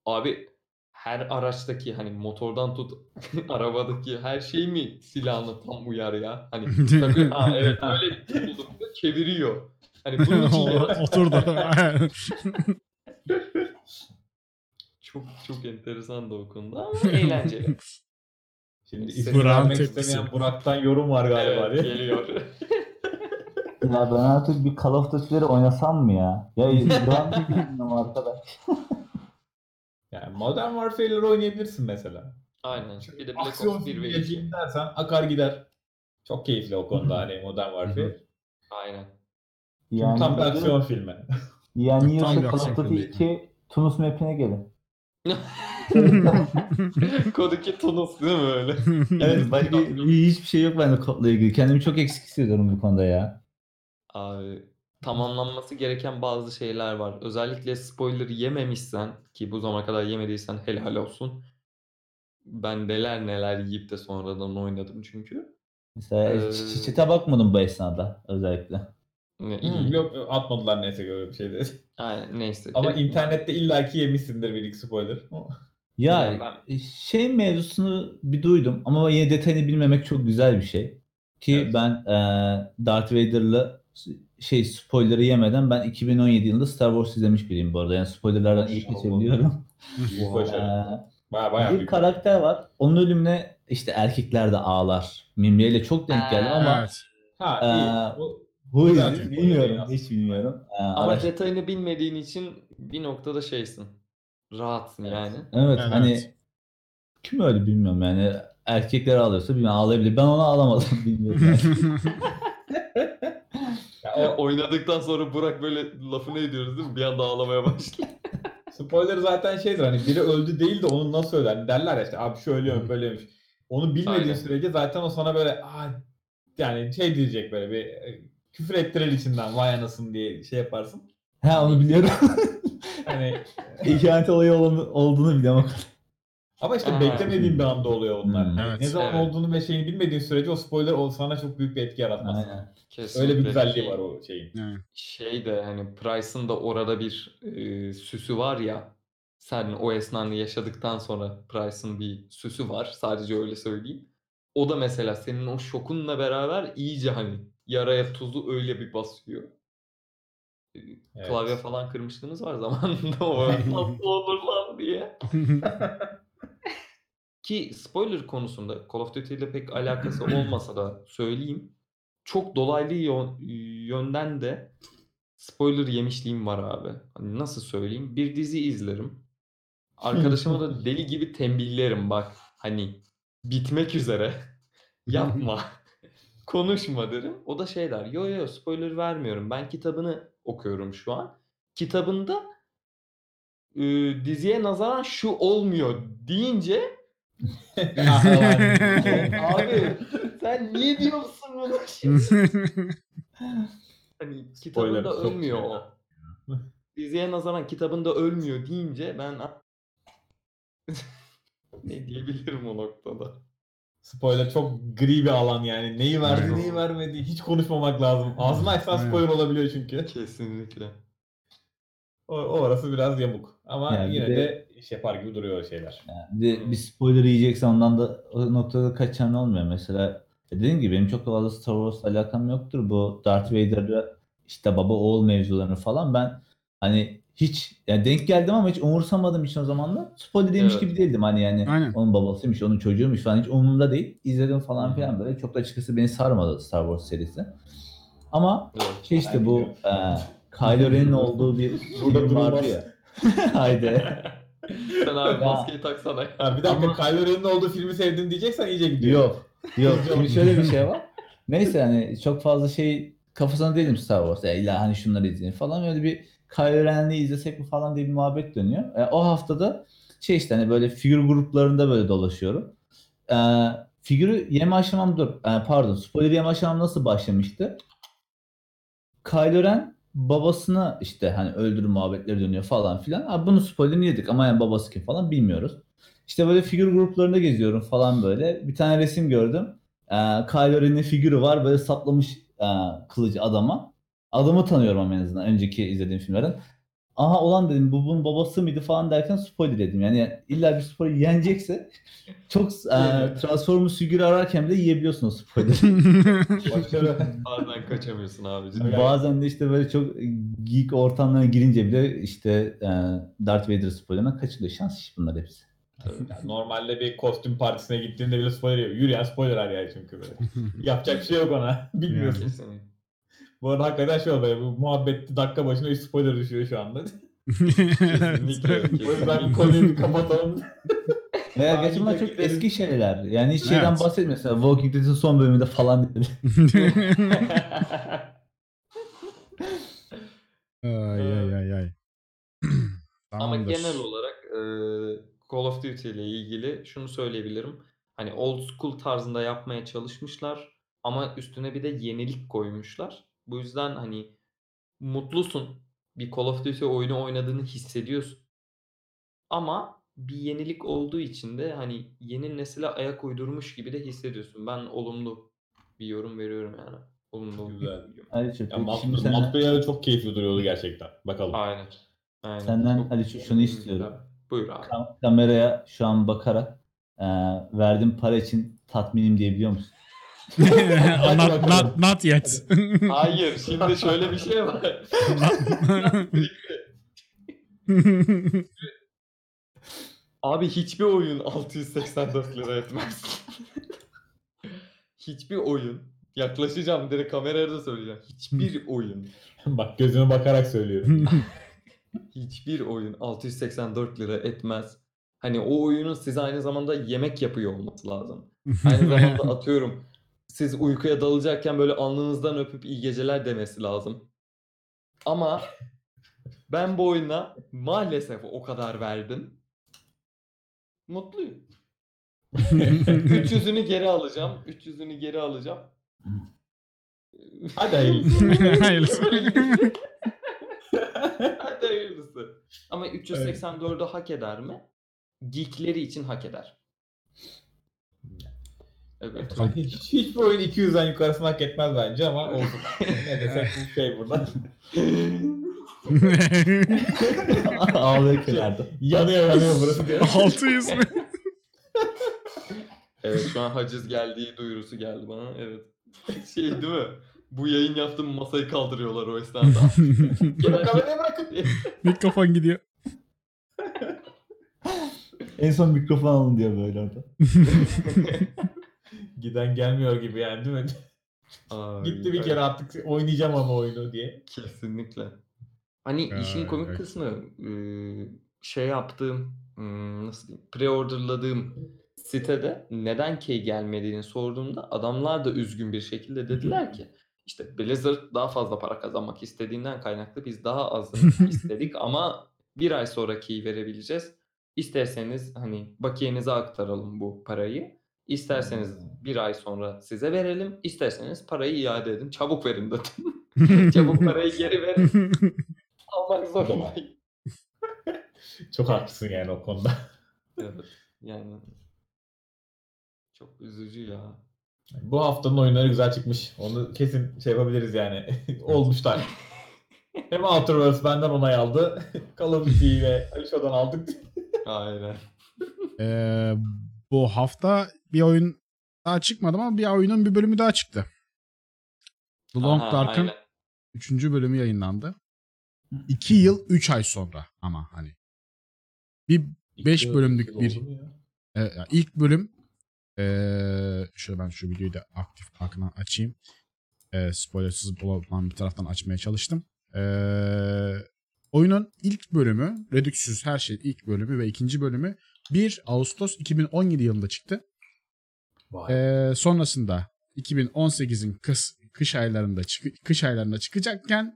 Abi her araçtaki hani motordan tut arabadaki her şey mi silahına tam uyar ya? Hani takıyor, ha evet öyle buldum. Çeviriyor. Hani bunun için Oturdu. Çok çok enteresan da o konuda ama eğlenceli. Şimdi isim vermek istemeyen Burak'tan yorum var galiba evet, geliyor. Ya ben artık bir Call of Duty'leri oynasam mı ya? Ya Grand Theft arkadaş. Yani Modern Warfare'leri oynayabilirsin mesela. Aynen. Bir de Black Aksiyon Ops 1 filmi ve 2. geçeyim dersen akar gider. Çok keyifli o konuda hani Modern Warfare. Aynen. Yani tam aksiyon filmi. Yani yoksa Call of Duty filmi. 2 Tunus map'ine gelin. Kod 2 Tunus değil mi öyle? Evet başka hiçbir şey yok bende kodla ilgili. Kendimi çok eksik hissediyorum bu konuda ya. Abi tamamlanması gereken bazı şeyler var. Özellikle spoiler yememişsen ki bu zamana kadar yemediysen helal olsun. Ben neler neler yiyip de sonradan oynadım çünkü. Mesela Ee, ç- çete bakmadım bu esnada özellikle. Ne Hmm, iyi. yok atmadılar neyse öyle bir şeydi. Aynen, neyse. Ama ki- internette illaki yemişsindir bir iki spoiler. Ya ben- şey mevzusunu bir duydum ama yine detayını bilmemek çok güzel bir şey. Ki Evet. ben e, Darth Vader'lı şey spoiler'ı yemeden ben 2017 yılında Star Wars izlemiş biriyim bu arada. Yani spoilerlardan iyi Maşallah. geçebiliyorum. Ee, Baya baya bir büyük. karakter var. Onun ölümüne işte erkekler de ağlar. Mimriyle çok denk geldim ama Evet. Ha Ee, iyi. O- değil bilmiyorum. Hiç bilmiyorum. Ee, Ama araş- detayını bilmediğin için bir noktada şeysin. Rahatsın Evet. yani. Evet Evet, hani evet. kim öyle bilmiyorum yani erkekler ağlıyorsa bilmiyorum ağlayabilir. Ben onu ağlamadım bilmiyorum. yani. Ya o Oynadıktan sonra Burak böyle lafını ediyoruz değil mi? Bir anda ağlamaya başlıyor. spoiler zaten şeydir hani biri öldü değil de onu nasıl öler Hani derler ya işte abi şu ölüyor böyleymiş. Onu bilmediğin Aynen. sürece zaten o sana böyle Aa, yani şey diyecek böyle bir e, küfür ettirir içinden vay anasın diye şey yaparsın. ha onu biliyorum. Hani İhanet olayı ol- olduğunu biliyorum. ama işte Ha. beklemediğin bir anda oluyor bunlar. Hmm. Evet. ne zaman Evet. olduğunu ve şeyini bilmediğin sürece o spoiler o sana çok büyük bir etki yaratmaz. Aynen. Kesinlikle. Öyle bir güzelliği var o şeyin. Şey de hani Price'ın da orada bir e, süsü var ya. Sen o esnanı yaşadıktan sonra Price'ın bir süsü var. Sadece öyle söyleyeyim. O da mesela senin o şokunla beraber iyice hani yaraya tuzu öyle bir basıyor. Evet. Klavye falan kırmışlığınız var zamanında o nasıl olur lan diye. Ki spoiler konusunda Call of Duty ile pek alakası olmasa da söyleyeyim. Çok dolaylı yön- yönden de spoiler yemişliğim var abi. Hani nasıl söyleyeyim? Bir dizi izlerim. Arkadaşıma da deli gibi tembihlerim bak. Hani bitmek üzere. Yapma. Konuşma derim. O da şey der. Yo yo spoiler vermiyorum. Ben kitabını okuyorum şu an. Kitabında e, diziye nazaran şu olmuyor deyince abi sen niye diyorsun bunu şimdi? Hani kitabında çok ölmüyor o. Diziye nazaran kitabında ölmüyor deyince ben ne diyebilirim o noktada. Spoiler çok gri bir alan yani. Neyi verdi, Aynen. neyi vermedi hiç konuşmamak lazım. Ağzını açsan Aynen. spoiler olabiliyor çünkü. Kesinlikle. O, o orası biraz yamuk. Ama Yani bir yine de- de iş yapar gibi duruyor o şeyler. Yani bir, de bir spoiler yiyeceksen ondan da o noktada kaçan olmuyor. Mesela dediğim gibi benim çok fazla Star Wars'la alakam yoktur. Bu Darth Vader'ı işte baba oğul mevzularını falan ben hani hiç yani denk geldim ama hiç umursamadım için o zamanlar. Spoiler demiş Evet. gibi değildim hani yani Aynen. onun babasıymış, onun çocuğuymuş falan hiç umurumda değil. İzledim falan filan böyle. Çok da açıkçası beni sarmadı Star Wars serisi. Ama Evet. şey işte bu e, Kylo Ren'in olduğu bir Burada film vardı ya. Haydi. Sen abi Ya. maskeyi taksana. Ha, bir dakika Ama- Kylo Ren'in olduğu filmi sevdin diyeceksen iyice gidiyor. Yok. Yok. Şimdi şöyle bir şey var. Neyse hani çok fazla şey kafasına değilim Star Wars. Ya illa hani şunları izleyin falan. Öyle bir Kylo izlesek mi falan diye bir muhabbet dönüyor. E, o haftada şey işte hani böyle figür gruplarında böyle dolaşıyorum. E, figürü yeme aşamam dur. E, pardon. Spoiler yeme aşamam nasıl başlamıştı? Kylo Ren babasını işte hani öldürü muhabbetleri dönüyor falan filan. Abi bunu spoilerını yedik ama yani babası kim falan bilmiyoruz. İşte böyle figür gruplarında geziyorum falan böyle. Bir tane resim gördüm. Ee, Kylo Ren'in figürü var böyle saplamış e, kılıcı adama. Adamı tanıyorum ama en azından önceki izlediğim filmlerden. Aha olan dedim bu bunun babası mıydı falan derken spoiler dedim. Yani illa bir spoiler yenecekse çok e, Transformers figürü ararken bile yiyebiliyorsun o spoiler'ı. Bazen kaçamıyorsun abicim. Evet. Bazen de işte böyle çok geek ortamlarına girince bile işte e, Darth Vader spoilerına kaçılıyor. Şans iş bunlar hepsi. Yani normalde bir kostüm partisine gittiğinde bile spoiler yiyor. Yürüyen spoiler her yer çünkü böyle. Yapacak bir şey yok ona. Bilmiyorsun. Kesinlikle. Bu arada hakikaten şey oldu. Bu muhabbet dakika başına 3 spoiler düşüyor şu anda. Kesinlikle. o yüzden konuyu bir kapatalım. Veya gerçi bunlar çok eski şeyler. Yani hiç şeyden Evet. bahsetmiyor. Mesela Walking Dead'in son bölümünde falan dedi. ay ay ay ay. Ama genel olarak e, Call of Duty ile ilgili şunu söyleyebilirim. Hani old school tarzında yapmaya çalışmışlar ama üstüne bir de yenilik koymuşlar. Bu yüzden hani mutlusun. Bir Call of Duty oyunu oynadığını hissediyorsun. Ama bir yenilik olduğu için de hani yeni nesile ayak uydurmuş gibi de hissediyorsun. Ben olumlu bir yorum veriyorum yani. Olumlu. Güzel. Aliço, Ya peki şimdi multi- senden, multiplayer'ı çok keyifli duruyordu gerçekten. Bakalım. Aynen. Aynen. Senden Çok- Aliço şunu istiyorum. Buyur abi. Kam- kameraya şu an bakarak e, verdiğim para için tatminim diyebiliyor musun? not, not, not yet. Hayır, şimdi şöyle bir şey var. Abi hiçbir oyun 684 lira etmez. hiçbir oyun. Yaklaşacağım direkt kameraya da söyleyeceğim. Hiçbir oyun. Bak gözüme bakarak söylüyorum. Hiçbir oyun 684 lira etmez. Hani o oyunun size aynı zamanda yemek yapıyor olması lazım. Aynı zamanda atıyorum siz uykuya dalacakken böyle alnınızdan öpüp iyi geceler demesi lazım. Ama ben bu oyuna maalesef o kadar verdim. Mutluyum. 300'ünü geri alacağım. 300'ünü geri alacağım. Hadi hayırlısı. Hayırlısı. Hadi hayırlısı. Ama 384'ü hak eder mi? Geekleri için hak eder. Evet. Hiç, hiçbir oyun 200'den yukarısını hak etmez bence ama olsun. ne desek bu şey burada. Ağlıyor kenarda. yanıyor yanıyor burası diye. 600 mi? Evet şu an haciz geldiği duyurusu geldi bana. Evet. Şey değil mi? Bu yayın yaptığım masayı kaldırıyorlar o esnada. Gene kamerayı bırakın diye. Mikrofon gidiyor. En son mikrofon alın diyor böyle orada. Giden gelmiyor gibi yani değil mi? Ay, Gitti bir kere artık oynayacağım ama oyunu diye. Kesinlikle. Hani işin Evet, komik evet. kısmı şey yaptığım nasıl diyeyim preorderladığım sitede neden key gelmediğini sorduğumda adamlar da üzgün bir şekilde dediler ki işte Blizzard daha fazla para kazanmak istediğinden kaynaklı biz daha az istedik ama bir ay sonra key verebileceğiz. İsterseniz hani bakiyenize aktaralım bu parayı. İsterseniz bir ay sonra size verelim. İsterseniz parayı iade edin. Çabuk verin dedim. Çabuk parayı geri verin. Almak zorundayım. Çok haklısın yani o konuda. Evet. Yani çok üzücü ya. Bu haftanın oyunları güzel çıkmış. Onu kesin şey yapabiliriz yani. Olmuşlar. Hem Outer Worlds benden onay aldı. Call of Duty'yi ve Alişo'dan aldık. Aynen. Ee, bu hafta bir oyun daha çıkmadı ama bir oyunun bir bölümü daha çıktı. The Long Aha, Dark'ın aynen. 3. bölümü yayınlandı. 2 yıl 3 ay sonra ama hani. Bir 5 İki- bölümlük iki bir e, yani ilk bölüm ee, şöyle ben şu videoyu da aktif ekran açayım. E, spoilersız olan bir taraftan açmaya çalıştım. Ee, oyunun ilk bölümü, Redüksüz her şey ilk bölümü ve ikinci bölümü 1 Ağustos 2017 yılında çıktı. Vay. Ee, sonrasında 2018'in kış, kış aylarında çık- kış aylarında çıkacakken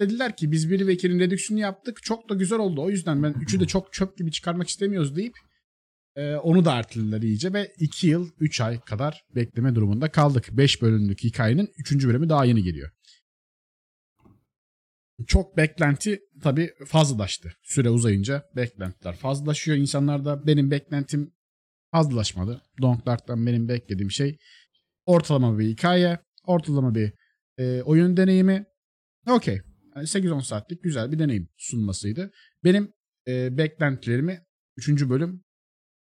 dediler ki biz bir vekilin redüksiyonu yaptık. Çok da güzel oldu. O yüzden ben üçü de çok çöp gibi çıkarmak istemiyoruz deyip e, onu da ertelediler iyice ve 2 yıl 3 ay kadar bekleme durumunda kaldık. 5 bölümlük hikayenin 3. bölümü daha yeni geliyor. Çok beklenti tabii fazlalaştı. Süre uzayınca beklentiler fazlalaşıyor. İnsanlar da benim beklentim fazlalaşmadı. Don't Dark'tan benim beklediğim şey ortalama bir hikaye, ortalama bir e, oyun deneyimi. Okey. Yani 8-10 saatlik güzel bir deneyim sunmasıydı. Benim e, beklentilerimi 3. bölüm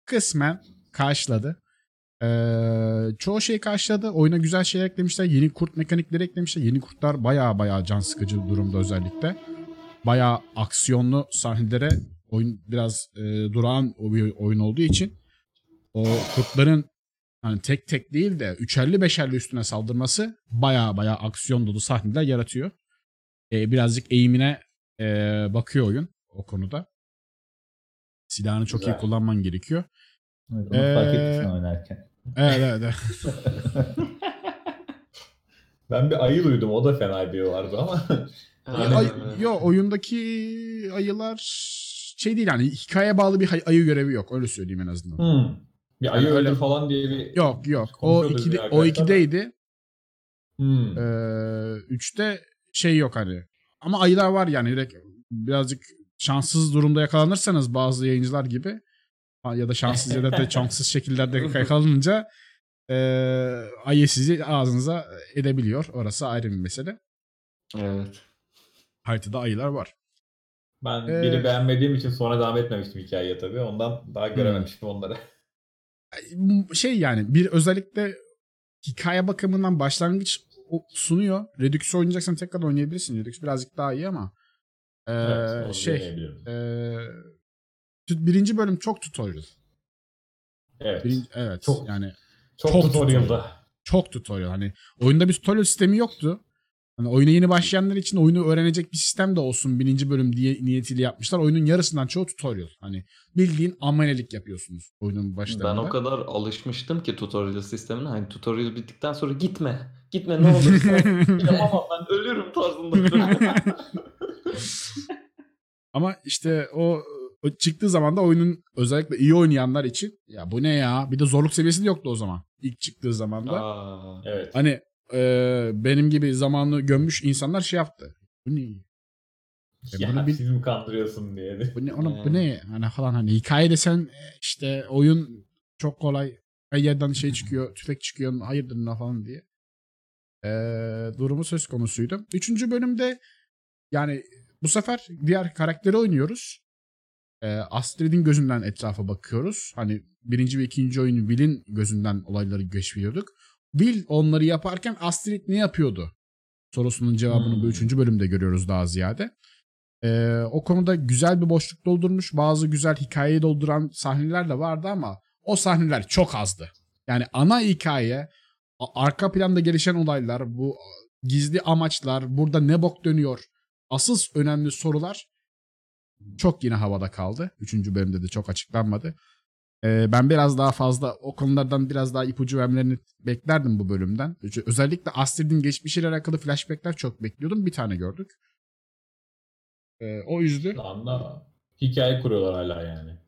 kısmen karşıladı. Ee, çoğu şey karşıladı. Oyuna güzel şeyler eklemişler. Yeni kurt mekanikleri eklemişler. Yeni kurtlar baya baya can sıkıcı durumda özellikle. Baya aksiyonlu sahnelere oyun biraz e, durağan o bir oyun olduğu için o kurtların hani tek tek değil de üçerli beşerli üstüne saldırması baya baya aksiyon dolu sahneler yaratıyor. Ee, birazcık eğimine e, bakıyor oyun o konuda. Silahını çok iyi Güzel. kullanman gerekiyor. Evet, onu fark Ee, ettik sen oynarken. Evet evet. evet. Ben bir ayı duydum. O da fena diyorlardı ama. Aynen Ay, yo oyundaki ayılar şey değil yani hikaya bağlı bir hay- ayı görevi yok öyle söyleyeyim en azından. Hmm. Bir ayı Yani öyle- öldür falan diye bir... Yok yok o ikide, o ikideydi. Hmm. Ee, üçte şey yok hani ama ayılar var yani direkt birazcık şanssız durumda yakalanırsanız bazı yayıncılar gibi ya da şanssız ya da da şanssız şekillerde yakalanınca e, ayı sizi ağzınıza edebiliyor. Orası ayrı bir mesele. Evet. Haritada ayılar var. Ben Ee, biri beğenmediğim için sonra devam etmemiştim hikayeye tabii. Ondan daha görememiştim onları. şey yani bir özellikle hikaye bakımından başlangıç sunuyor. Redux oynayacaksan tekrar oynayabilirsin. Redux birazcık daha iyi ama e, Evet, şey e, birinci bölüm çok tutorial. Evet. Birinci, evet Çok- yani çok, çok tutorial'da. çok tutorial. Hani oyunda bir tutorial sistemi yoktu. Hani oyuna yeni başlayanlar için oyunu öğrenecek bir sistem de olsun birinci bölüm diye niyetiyle yapmışlar. Oyunun yarısından çoğu tutorial. Hani bildiğin amelelik yapıyorsunuz oyunun başlarında. Ben o kadar alışmıştım ki tutorial sistemine. Hani tutorial bittikten sonra gitme. Gitme ne olursa. Yapamam ben ölürüm tarzında. Ama işte o çıktığı zaman da oyunun özellikle iyi oynayanlar için ya bu ne ya? Bir de zorluk seviyesi de yoktu o zaman. İlk çıktığı zaman da. Aa, Evet. Hani e, benim gibi zamanını gömmüş insanlar şey yaptı. Bu ne? E, ya bunu bil- siz mi kandırıyorsun diye. Bu ne, oğlum, bu ne? Hani falan hani hikaye desen işte oyun çok kolay. Her yerden şey çıkıyor, tüfek çıkıyor, hayırdır ne falan diye. E, durumu söz konusuydu. Üçüncü bölümde yani bu sefer diğer karakteri oynuyoruz. E, Astrid'in gözünden etrafa bakıyoruz. Hani birinci ve ikinci oyunu Will'in gözünden olayları geçiyorduk. Will onları yaparken Astrid ne yapıyordu? Sorusunun cevabını bu Hmm. üçüncü bölümde görüyoruz daha ziyade. Ee, o konuda güzel bir boşluk doldurmuş. Bazı güzel hikayeyi dolduran sahneler de vardı ama o sahneler çok azdı. Yani ana hikaye, arka planda gelişen olaylar, bu gizli amaçlar, burada ne bok dönüyor, asıl önemli sorular çok yine havada kaldı. Üçüncü bölümde de çok açıklanmadı. Ee, ben biraz daha fazla o konulardan biraz daha ipucu vermelerini beklerdim bu bölümden. Özellikle Astrid'in geçmişiyle alakalı flashbackler çok bekliyordum. Bir tane gördük. Ee, o üzdü. Anda hikaye kuruyorlar hala yani.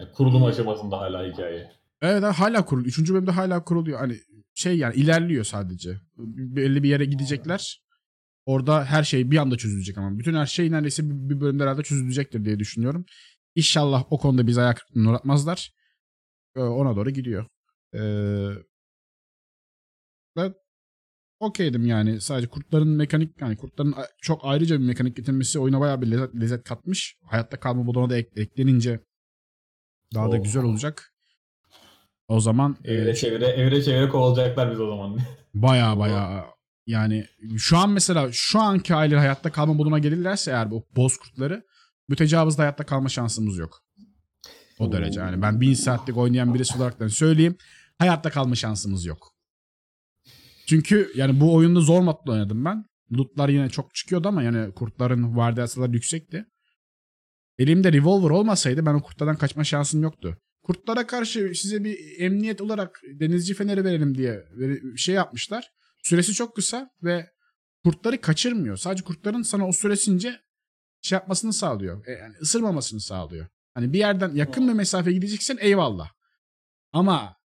Yani kurulum aşamasında hala hikaye. Evet hala kuruluyor. Üçüncü bölümde hala kuruluyor. Hani şey yani ilerliyor sadece. Belli bir yere gidecekler. Orada her şey bir anda çözülecek ama. Bütün her şey neredeyse bir bölümde herhalde çözülecektir diye düşünüyorum. İnşallah o konuda bize ayak uğratmazlar. Ee, Ona doğru gidiyor. Ee, ben okeydim yani. Sadece kurtların mekanik yani kurtların çok ayrıca bir mekanik getirmesi oyuna bayağı bir lezzet, lezzet katmış. Hayatta kalma moduna da ek- eklenince daha da Oh. güzel olacak. O zaman e, Evre çevire, evre çevire kovalacaklar biz o zaman. Baya baya yani şu an mesela şu anki haliyle hayatta kalma moduna gelirlerse eğer bu boz kurtları mütecavızda hayatta kalma şansımız yok. O derece yani ben bin saatlik oynayan birisi olarak da söyleyeyim hayatta kalma şansımız yok. Çünkü yani bu oyunda zor modda oynadım ben. Lootlar yine çok çıkıyordu ama yani kurtların vardiyasaları yüksekti. Elimde revolver olmasaydı ben o kurtlardan kaçma şansım yoktu. Kurtlara karşı size bir emniyet olarak denizci feneri verelim diye şey yapmışlar. Süresi çok kısa ve kurtları kaçırmıyor. Sadece kurtların sana o süresince şey yapmasını sağlıyor. E, Yani ısırmamasını sağlıyor. Hani bir yerden yakın bir mesafe gideceksen eyvallah. Ama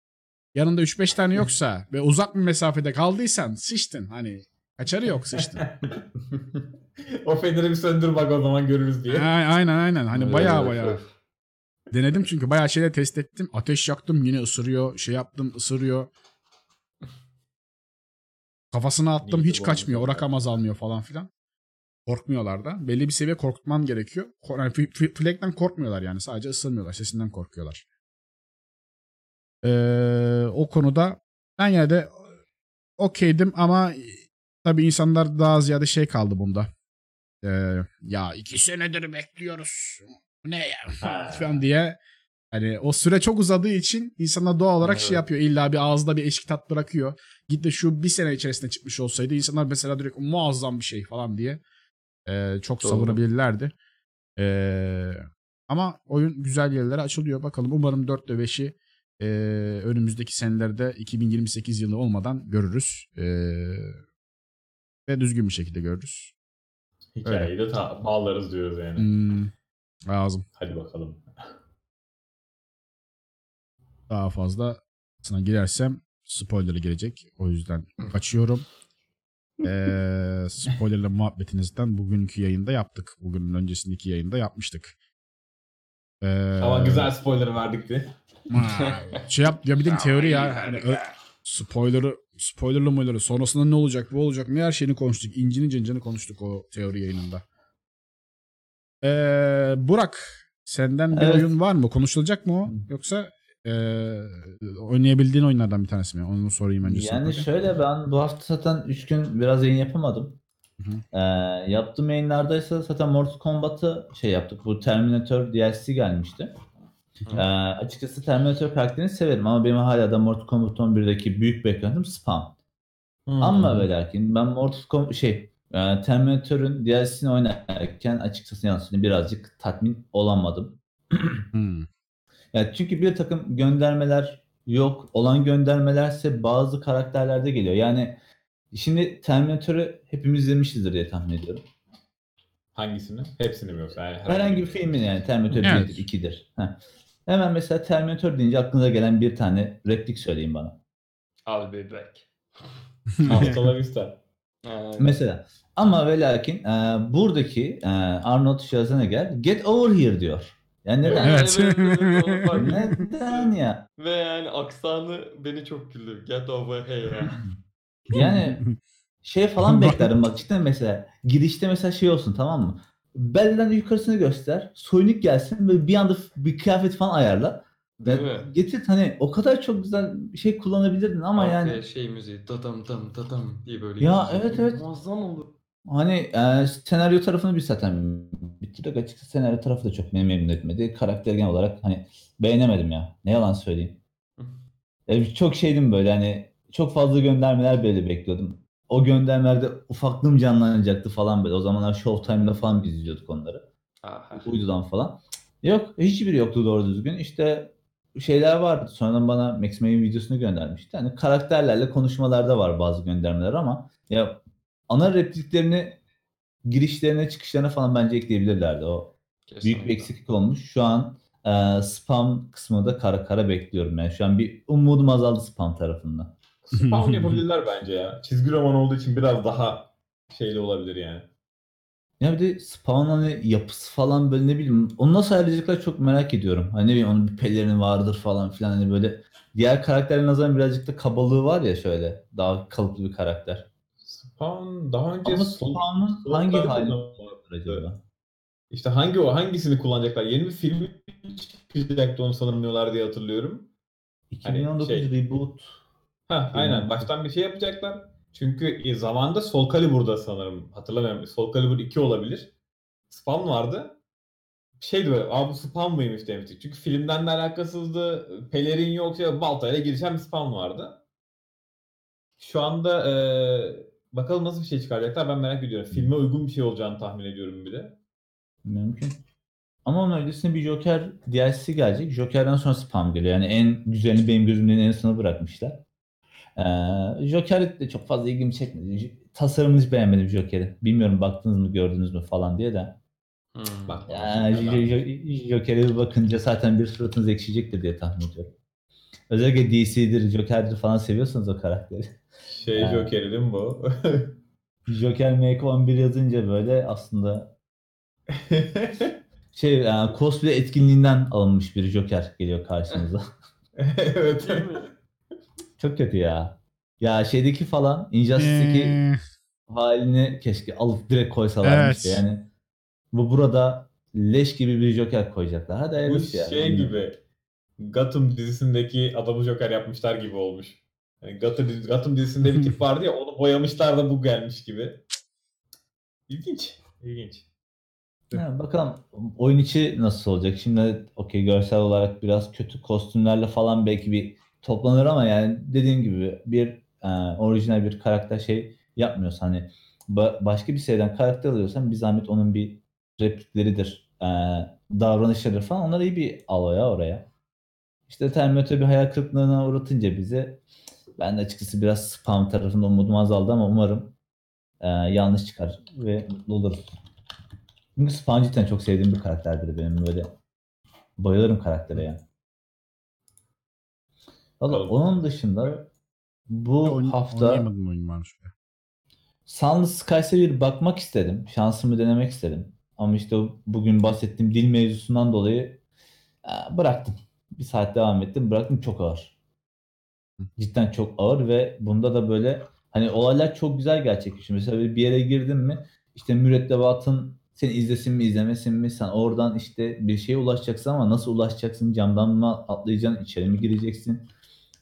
yanında 3-5 tane yoksa ve uzak bir mesafede kaldıysan sıçtın. Hani kaçarı yok sıçtın. o feneri bir söndür bak o zaman görürüz diye. Aynen aynen. Hani baya baya. Denedim çünkü bayağı şeyler test ettim. Ateş yaktım yine ısırıyor. Şey yaptım ısırıyor. Kafasına attım hiç kaçmıyor. O rakam azalmıyor falan filan. Korkmuyorlar da. Belli bir seviye korkutman gerekiyor. Yani Flag'den korkmuyorlar yani. Sadece ısırmıyorlar. Sesinden korkuyorlar. Ee, o konuda ben yine de okeydim ama tabii insanlar daha ziyade şey kaldı bunda. Ee, ya iki senedir bekliyoruz. Bu ne ya? Falan diye. Hani o süre çok uzadığı için insanlar doğal olarak şey Evet. yapıyor. İlla bir ağızda bir eşki tat bırakıyor. Git de şu bir sene içerisinde çıkmış olsaydı insanlar mesela direkt muazzam bir şey falan diye e, çok Doğru. savunabilirlerdi. E, ama oyun güzel yerlere açılıyor. Bakalım umarım 4 ve 5'i e, önümüzdeki senelerde 2028 yılı olmadan görürüz. E, ve düzgün bir şekilde görürüz. Hikayeyi de ta- bağlarız diyoruz yani. Hmm, lazım. Hadi bakalım. daha fazla sana girersem spoiler gelecek. O yüzden kaçıyorum. Ee, spoilerlı muhabbetinizden bugünkü yayında yaptık. Bugünün öncesindeki yayında yapmıştık. Ee, Ama güzel spoiler verdik de. şey yap ya bir de teori ya. Hani, ö- spoiler'ı spoilerlı moiler'ı sonrasında ne olacak bu olacak ne her şeyini konuştuk. İncini cincini konuştuk o teori yayınında. Ee, Burak senden bir Evet. oyun var mı? Konuşulacak mı o? Yoksa ee, oynayabildiğin oyunlardan bir tanesi mi? Onu sorayım önce. Yani sana. şöyle ben bu hafta zaten 3 gün biraz yayın yapamadım. Hı Ee, yaptığım yayınlardaysa zaten Mortal Kombat'ı şey yaptık. Bu Terminator DLC gelmişti. Hı. Ee, açıkçası Terminator karakterini severim ama benim hala da Mortal Kombat 11'deki büyük beklentim spam. Hmm. Ama ve lakin ben Mortal Kombat şey e, Terminator'ın DLC'sini oynarken açıkçası yansını birazcık tatmin olamadım. Hmm. Yani çünkü bir takım göndermeler yok. Olan göndermelerse bazı karakterlerde geliyor. Yani şimdi Terminator'ı hepimiz izlemişizdir diye tahmin ediyorum. Hangisini? Hepsini mi yoksa? Yani Herhangi bir filmin yani Terminator Evet. 1'dir, 2'dir. Heh. Hemen mesela Terminator deyince aklınıza gelen bir tane replik söyleyin bana. I'll be back. Hasta la vista. Yani, Mesela ama ve lakin e, buradaki e, Arnold Schwarzenegger get over here diyor. Yani neden? Evet. neden ya? Ve yani aksanı beni çok güldü. Get over here. Yani şey falan beklerdim bak cidden mesela girişte mesela şey olsun tamam mı? Belden yukarısını göster. Soyunuk gelsin ve bir anda bir kıyafet falan ayarla. Ve getir hani o kadar çok güzel bir şey kullanabilirdin ama Arkaya yani şey müziği dadım dım dadım diye böyle. Ya, evet, evet. Muazzam olur. Hani e, senaryo tarafını biz zaten bitirdik. Açıkçası senaryo tarafı da çok beni memnun etmedi. Karakter genel olarak hani beğenemedim ya. Ne yalan söyleyeyim. Ya çok şeydim böyle hani çok fazla göndermeler böyle bekliyordum. O göndermelerde ufaklığım canlanacaktı falan böyle. O zamanlar Showtime'da falan biz izliyorduk onları. Aha. Uydudan falan. Yok hiçbiri yoktu doğru düzgün. İşte şeyler vardı. Sonradan bana Max May'in videosunu göndermişti. Hani karakterlerle konuşmalarda var bazı göndermeler ama ya ana repliklerini girişlerine çıkışlarına falan bence ekleyebilirlerdi. O büyük bir Kesinlikle. eksiklik olmuş. Şu an e, spam kısmında kara kara bekliyorum. Yani şu an bir umudum azaldı spam tarafından. Spawn yapabilirler bence ya. Çizgi roman olduğu için biraz daha şeyli olabilir yani. Ya bir de Spawn hani yapısı falan böyle ne bileyim onu nasıl ayarlayacaklar çok merak ediyorum. Hani ne bileyim onun bir pelerini vardır falan filan hani böyle diğer karakterlerin nazaran birazcık da kabalığı var ya şöyle daha kalıplı bir karakter. Spawn daha önce Ama sol- Spawn'un sol hangi tarafı hali acaba? İşte hangi o hangisini kullanacaklar? Yeni bir film çıkacaktı onu sanırım diyorlar diye hatırlıyorum. 2019 şey- reboot. Ha aynen baştan bir şey yapacaklar. Çünkü e, zamanında Soul Calibur'da sanırım hatırlamıyorum. Soul Calibur 2 olabilir. Spawn vardı. Şeydi böyle, aa bu Spawn mıymış demiştik. Çünkü filmden de alakasızdı. Pelerin yok, şey, baltayla girişen bir Spawn vardı. Şu anda e, bakalım nasıl bir şey çıkaracaklar ben merak ediyorum. Filme uygun bir şey olacağını tahmin ediyorum bir de. Mümkün. Ama onun öncesinde bir Joker DLC gelecek. Joker'den sonra spam geliyor. Yani en güzelini benim gözümden en sona bırakmışlar. Ee, Joker de çok fazla ilgimi çekmedi. Tasarımını hiç beğenmedim Joker'i. Bilmiyorum baktınız mı gördünüz mü falan diye de. Hmm. Bak. Yani Joker'e bir bakınca zaten bir suratınız ekşiyecektir diye tahmin ediyorum. Özellikle DC'dir, Joker'dir falan seviyorsanız o karakteri. Şey Ha. Joker'i değil mi bu? Joker Make 11 yazınca böyle aslında şey yani cosplay etkinliğinden alınmış bir Joker geliyor karşınıza. evet. Çok kötü ya. Ya şeydeki falan Injustice'deki Ee, halini keşke alıp direkt koysalarmış Evet. yani. Bu burada leş gibi bir Joker koyacaklar. Hadi Bu hayırlısı ya. şey gibi Gotham dizisindeki adamı Joker yapmışlar gibi olmuş. Yani Gotham, Gotham dizisinde bir tip vardı ya onu boyamışlar da bu gelmiş gibi. İlginç. İlginç. Ha, bakalım oyun içi nasıl olacak? Şimdi okey görsel olarak biraz kötü kostümlerle falan belki bir toplanır ama yani dediğim gibi bir e, orijinal bir karakter şey yapmıyorsan hani ba- başka bir seriden karakter alıyorsan bir zahmet onun bir replikleridir, e, davranışları falan onları iyi bir al ya oraya. İşte Terminator bir hayal kırıklığına uğratınca bize ben de açıkçası biraz spam tarafında umudum azaldı ama umarım e, yanlış çıkar ve mutlu oluruz. Çünkü Spawn cidden çok sevdiğim bir karakterdir benim böyle. Bayılırım karaktere ya. Valla onun dışında bu hafta oyun şöyle. Sunless Skies'e bir bakmak istedim. Şansımı denemek istedim. Ama işte bugün bahsettiğim dil mevzusundan dolayı e, bıraktım. Bir saat devam ettim. Bıraktım çok ağır. Cidden çok ağır ve bunda da böyle hani olaylar çok güzel gerçekleşiyor. Mesela bir yere girdin mi işte mürettebatın seni izlesin mi izlemesin mi sen oradan işte bir şeye ulaşacaksın ama nasıl ulaşacaksın camdan mı atlayacaksın içeri mi gireceksin?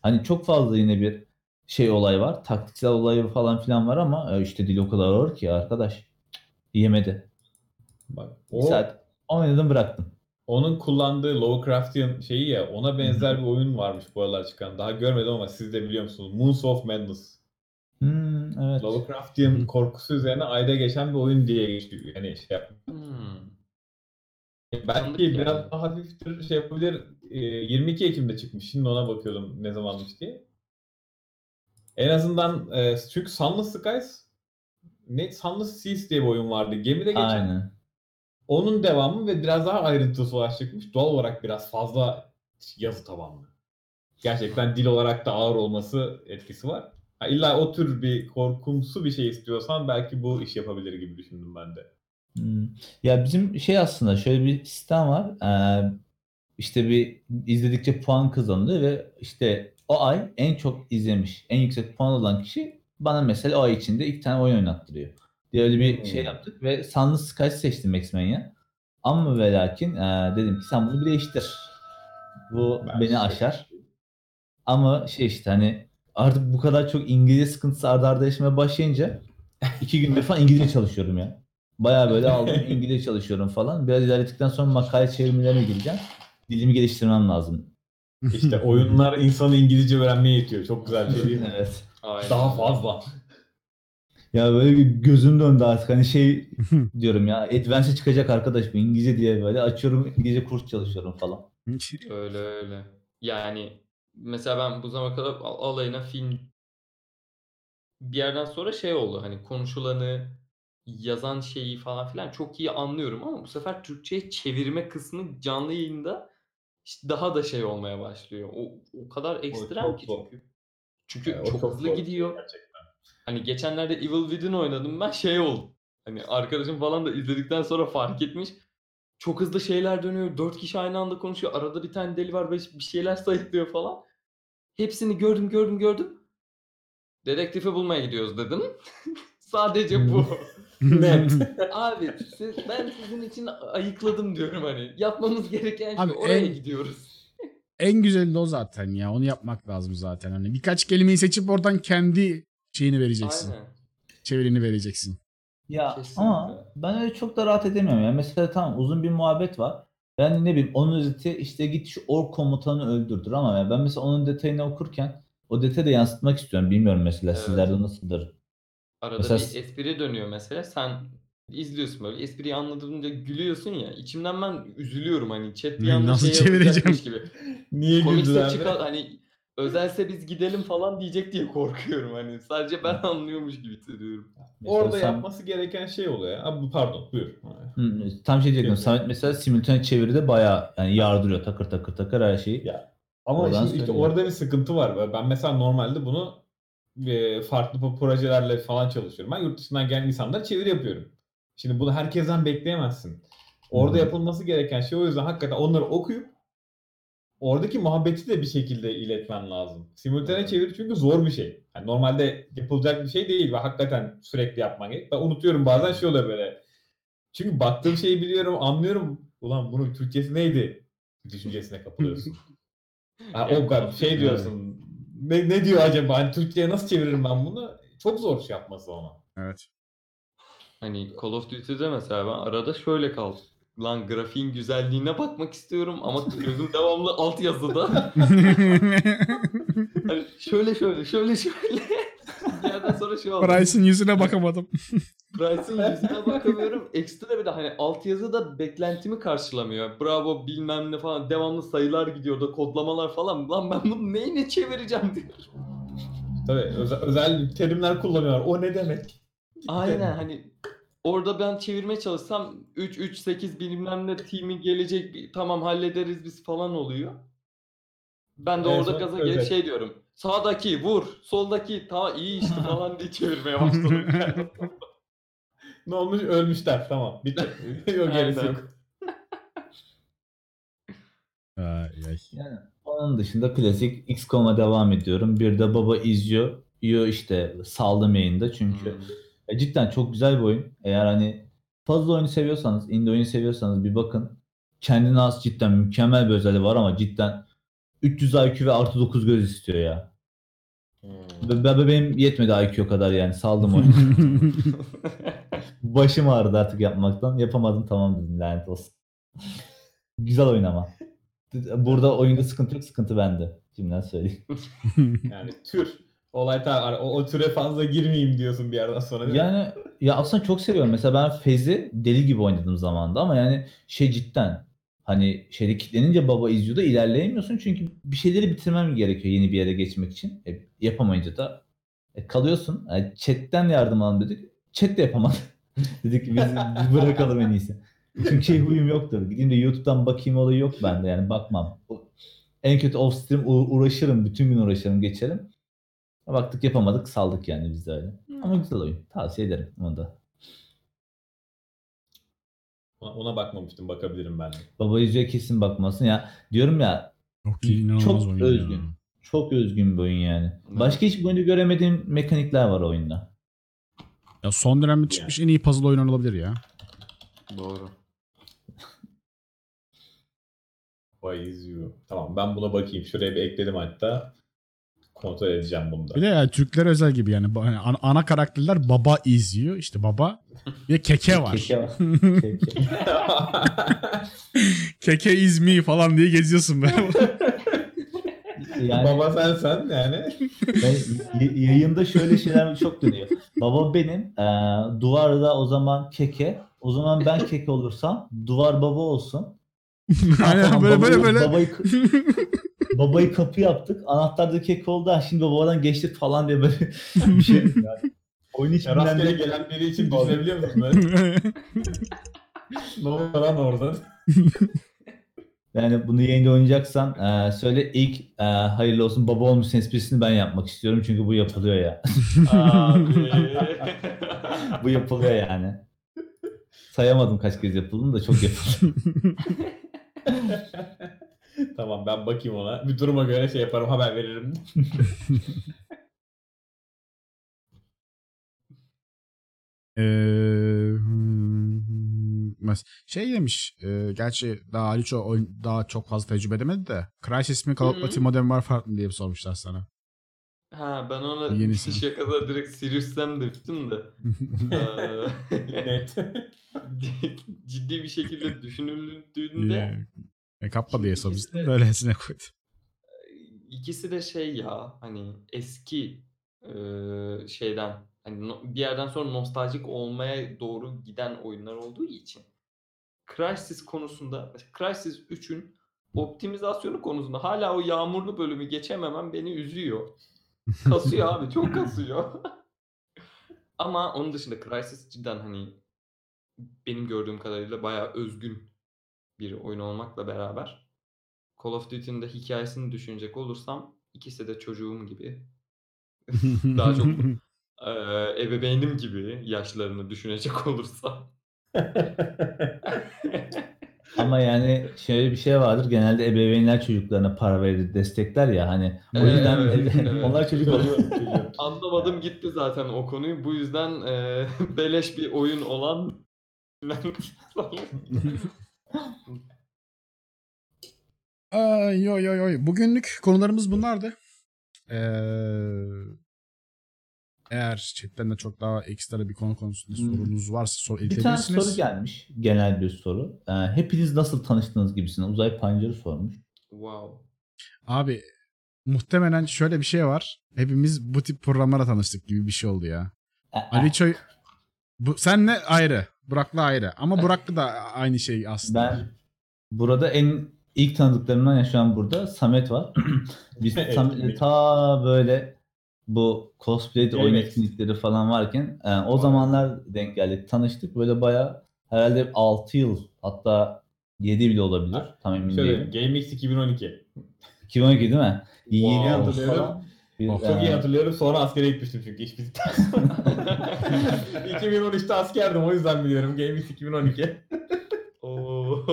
Hani çok fazla yine bir şey olay var taktiksel olayı falan filan var ama işte dil o kadar ağır ki arkadaş. yemedi Bak, bir o, saat oynadım bıraktım onun kullandığı Lovecraftian şeyi ya ona benzer bir oyun varmış bu aralar çıkan. Daha görmedim ama siz de biliyor musunuz? Moons of Madness. Hmm, evet Lovecraftian Hı. korkusu üzerine ayda geçen bir oyun diye geçiyor. Yani şey yap. Hmm. Belki Tanıdık biraz yani. daha hafiftir şey yapabilir. Ee, 22 Ekim'de çıkmış. Şimdi ona bakıyordum ne zamanmış diye. En azından e, çünkü Sunless Skies ne Sunless Seas diye bir oyun vardı. Gemide geçen. aynen Onun devamı ve biraz daha ayrıntısı olarak çıkmış. Doğal olarak biraz fazla yazı tabanlı. Gerçekten dil olarak da ağır olması etkisi var. Ha, illa o tür bir korkumsu bir şey istiyorsan belki bu iş yapabilir gibi düşündüm ben de. Hmm. Ya bizim şey aslında şöyle bir sistem var. Ee, işte bir izledikçe puan kazanılıyor ve işte o ay en çok izlemiş, en yüksek puan olan kişi bana mesela o ay içinde iki tane oyun oynattırıyor. Diye öyle bir Hmm. şey yaptık ve Sunless Skies seçtim X-Men'e. Ama ve lakin ee, dedim ki sen bunu bir değiştir. Bu Ben beni şey- aşar. Ama şey işte hani artık bu kadar çok İngilizce sıkıntısı arda arda yaşamaya başlayınca iki gündür falan İngilizce çalışıyorum ya. Bayağı böyle aldım İngilizce çalışıyorum falan. Biraz ilerledikten sonra makale çevirmelerine gireceğim. Dilimi geliştirmem lazım. İşte oyunlar insanı İngilizce öğrenmeye yetiyor. Çok güzel bir şey değil mi? Evet. Aynen. Daha fazla. Ya böyle bir gözüm döndü artık. Hani şey diyorum ya Advance çıkacak arkadaş bu İngilizce diye böyle açıyorum İngilizce kurs çalışıyorum falan. Öyle öyle. Yani mesela ben bu zamana kadar al- alayına film bir yerden sonra şey oldu hani konuşulanı yazan şeyi falan filan çok iyi anlıyorum ama bu sefer Türkçe'ye çevirme kısmı canlı yayında işte daha da şey olmaya başlıyor. O, o kadar ekstrem çok ki zor. çünkü. Çünkü Yani o çok, çok hızlı zor şey gidiyor. gerçekten. Hani geçenlerde Evil Within oynadım ben şey oldu. Hani arkadaşım falan da izledikten sonra fark etmiş. Çok hızlı şeyler dönüyor. Dört kişi aynı anda konuşuyor. Arada bir tane deli var beş- bir şeyler sayıklıyor falan. Hepsini gördüm gördüm gördüm. Dedektifi bulmaya gidiyoruz dedim. Sadece bu. Net. Abi siz, ben sizin için ayıkladım diyorum hani. Yapmamız gereken şey Abi oraya en- gidiyoruz. En güzeli de o zaten ya. Onu yapmak lazım zaten. Hani birkaç kelimeyi seçip oradan kendi şeyini vereceksin. Aynen. Çevirini vereceksin. Ya Kesinlikle. ama ben öyle çok da rahat edemiyorum ya. Mesela tamam uzun bir muhabbet var. Ben ne bileyim onun özeti işte git şu ork komutanı öldürdür ama ya ben mesela onun detayını okurken o detayı da yansıtmak istiyorum. Bilmiyorum mesela Evet. sizlerde nasıldır. Arada Mesela- bir espri dönüyor mesela. Sen izliyorsun böyle. Espriyi anladığında gülüyorsun ya. İçimden ben üzülüyorum hani. Chat bir Ne, anda nasıl şey çevireceğim? gibi. Niye güldüler? çıkar hani özelse biz gidelim falan diyecek diye korkuyorum hani. Sadece ben anlıyormuş gibi hissediyorum. Mesela Orada sen- yapması gereken şey oluyor. ya. Abi pardon buyur. Hı, tam şey diyecektim. Samet mesela simultane çeviride bayağı yani yardırıyor takır takır takır her şeyi. Ya, Ama Oradan şimdi işte söyleyeyim. orada bir sıkıntı var. Ben mesela normalde bunu e, farklı projelerle falan çalışıyorum. Ben yurt dışından gelen insanlara çeviri yapıyorum. Şimdi bunu herkesten bekleyemezsin. Orada Hı. yapılması gereken şey o yüzden hakikaten onları okuyup oradaki muhabbeti de bir şekilde iletmen lazım. Simultane çeviri çünkü zor bir şey. Yani normalde yapılacak bir şey değil ve hakikaten sürekli yapman gerek. Ben unutuyorum bazen şey oluyor böyle. Çünkü baktığım şeyi biliyorum, anlıyorum. Ulan bunun Türkçesi neydi? Düşüncesine kapılıyorsun. Ha, o kadar şey diyorsun. Ne, ne diyor acaba? Hani Türkçe'ye nasıl çeviririm ben bunu? Çok zor şey yapması ama. Evet. Hani Call of Duty'de mesela ben arada şöyle kaldım. Lan grafiğin güzelliğine bakmak istiyorum ama gözüm devamlı alt yazıda. Hani şöyle şöyle şöyle şöyle. Yerden sonra şey oldu. Price'ın yüzüne bakamadım. Price'ın yüzüne bakamıyorum. Ekstra bir de hani altyazı da beklentimi karşılamıyor. Bravo bilmem ne falan devamlı sayılar gidiyor da kodlamalar falan. Lan ben bunu neyine çevireceğim diyor. Tabii özel, özel terimler kullanıyorlar. O ne demek? Aynen hani orada ben çevirmeye çalışsam 3 3 8 bilmem ne team'i gelecek tamam hallederiz biz falan oluyor. Ben de En orada son gaza gelip özet. şey diyorum. Sağdaki vur, soldaki ta iyi işte falan diye çevirmeye başladım. Ne olmuş? Ölmüşler. Tamam. Bitti. yok gerisi Aynen. yok. Ay, onun dışında klasik XCOM'a devam ediyorum. Bir de baba izliyor. Yo işte saldım yayında çünkü Hmm. Ya cidden çok güzel bir oyun. Eğer hani puzzle oyunu seviyorsanız, indie oyunu seviyorsanız bir bakın. Kendine az cidden mükemmel bir özelliği var ama cidden 300 IQ ve artı 9 göz istiyor ya. Hmm. Be- benim yetmedi IQ kadar yani saldım oyunu. Başım ağrıdı artık yapmaktan. Yapamadım tamam dedim lanet olsun. güzel oyun ama. Burada oyunda sıkıntı yok sıkıntı bende. Şimdiden söyleyeyim. Yani tür. Olay ta o, o türe fazla girmeyeyim diyorsun bir yerden sonra. değil mi? Yani ya aslında çok seviyorum. Mesela ben Fez'i deli gibi oynadım zamanında ama yani şey cidden hani şeyde kilitlenince baba izliyorda ilerleyemiyorsun çünkü bir şeyleri bitirmem gerekiyor yeni bir yere geçmek için. E, yapamayınca da e, kalıyorsun. Yani chat'ten yardım alalım dedik. Chat de yapamadı. dedik biz, bırakalım en iyisi. Çünkü şey huyum yoktur. Gideyim de YouTube'dan bakayım olayı yok bende yani bakmam. En kötü off stream uğraşırım. Bütün gün uğraşırım geçerim. Baktık yapamadık saldık yani biz de öyle. Ama güzel oyun. Tavsiye ederim onu da. Ona, bakmamıştım. Bakabilirim ben de. Baba yüzüğe kesin bakmasın ya. Diyorum ya Çok Çok özgün. ya. çok özgün bir oyun yani. Evet. Başka hiçbir oyunda göremediğim mekanikler var oyunda. Ya son dönemde çıkmış en iyi puzzle oyunu olabilir ya. Doğru. Vay izliyor. Tamam ben buna bakayım. Şuraya bir ekledim hatta. Kontrol edeceğim bunu da. Bir de yani Türkler özel gibi yani. Ba- hani ana, ana karakterler baba izliyor. İşte baba ve keke var. Keke var. Keke. keke is me falan diye geziyorsun böyle. Yani Baba sen sen yani. ben yayında şöyle şeyler çok dönüyor. Baba benim. eee, duvarda o zaman keke. O zaman ben keke olursam duvar baba olsun. Aynen böyle böyle böyle. Babayı, babayı kapı yaptık. Anahtar da keke oldu. Ha, Şimdi babadan geçtik falan diye böyle bir şey. Yani. Oyun Ya rastgele bilmem gelen biri için düşünebiliyor musun? Böyle? ne oluyor lan orada? Yani bunu yayında oynayacaksan eee, söyle ilk eee, hayırlı olsun baba olmuşsun esprisini ben yapmak istiyorum çünkü bu yapılıyor ya. Bu yapılıyor yani. Sayamadım kaç kez yapıldığını da çok yapıldı. tamam ben bakayım ona. Bir duruma göre şey yaparım haber veririm. Ee, şey demiş. E, gerçi daha Ali çok, oyun, daha çok fazla tecrübe edemedi de. Crysis mi Call of. Duty Modern Warfare mı diye sormuşlar sana. Ha ben ona Yenisi. şakada direkt Sirius'ten demiştim de. Net. ciddi bir şekilde düşünüldüğünde e, kappa diye de- Böylesine koydu. ikisi de şey ya hani eski eee, şeyden hani no- bir yerden sonra nostaljik olmaya doğru giden oyunlar olduğu için Crysis konusunda Crysis 3'ün optimizasyonu konusunda hala o yağmurlu bölümü geçememem beni üzüyor. Kasıyor abi çok kasıyor. Ama onun dışında Crysis cidden hani benim gördüğüm kadarıyla bayağı özgün bir oyun olmakla beraber Call of Duty'nin de hikayesini düşünecek olursam ikisi de çocuğum gibi daha çok eee, ebeveynim gibi yaşlarını düşünecek olursam. Ama yani şöyle bir şey vardır. Genelde ebeveynler çocuklarına para verir, destekler ya hani. O Evet, yüzden evet, evet. onlar çocuk oluyor. Anlamadım gitti zaten o konuyu. Bu yüzden eee, beleş bir oyun olan Ay, yo yo yo. Bugünlük konularımız bunlardı. Ee, eğer chatten de çok daha ekstra bir konu konusunda Hmm. sorunuz varsa sor, Bir tane soru gelmiş. Genel bir soru. Ee, hepiniz nasıl tanıştınız gibisine. Uzay Pancarı sormuş. wow. Abi muhtemelen şöyle bir şey var. Hepimiz bu tip programlara tanıştık gibi bir şey oldu ya. Ee, Ali Çoy bu senle ayrı, Burak'la ayrı. Ama Burak'la da aynı şey aslında. Ben burada en ilk tanıdıklarımdan ya şu an burada Samet var. Biz tam, Etkinlik. ta böyle bu cosplay oyun Evet. etkinlikleri falan varken e, o zamanlar denk geldik. Tanıştık. Böyle bayağı herhalde 6 yıl hatta 7 bile olabilir. Tam emin Şöyle değilim. GameX 2012. 2012 değil mi? Yeni Wow. yıl Hatırlıyorum. Bir. Çok iyi e, hatırlıyorum. Sonra askere gitmiştim çünkü iş bittikten sonra. 2013'te askerdim o yüzden biliyorum. GameX 2012. Oo.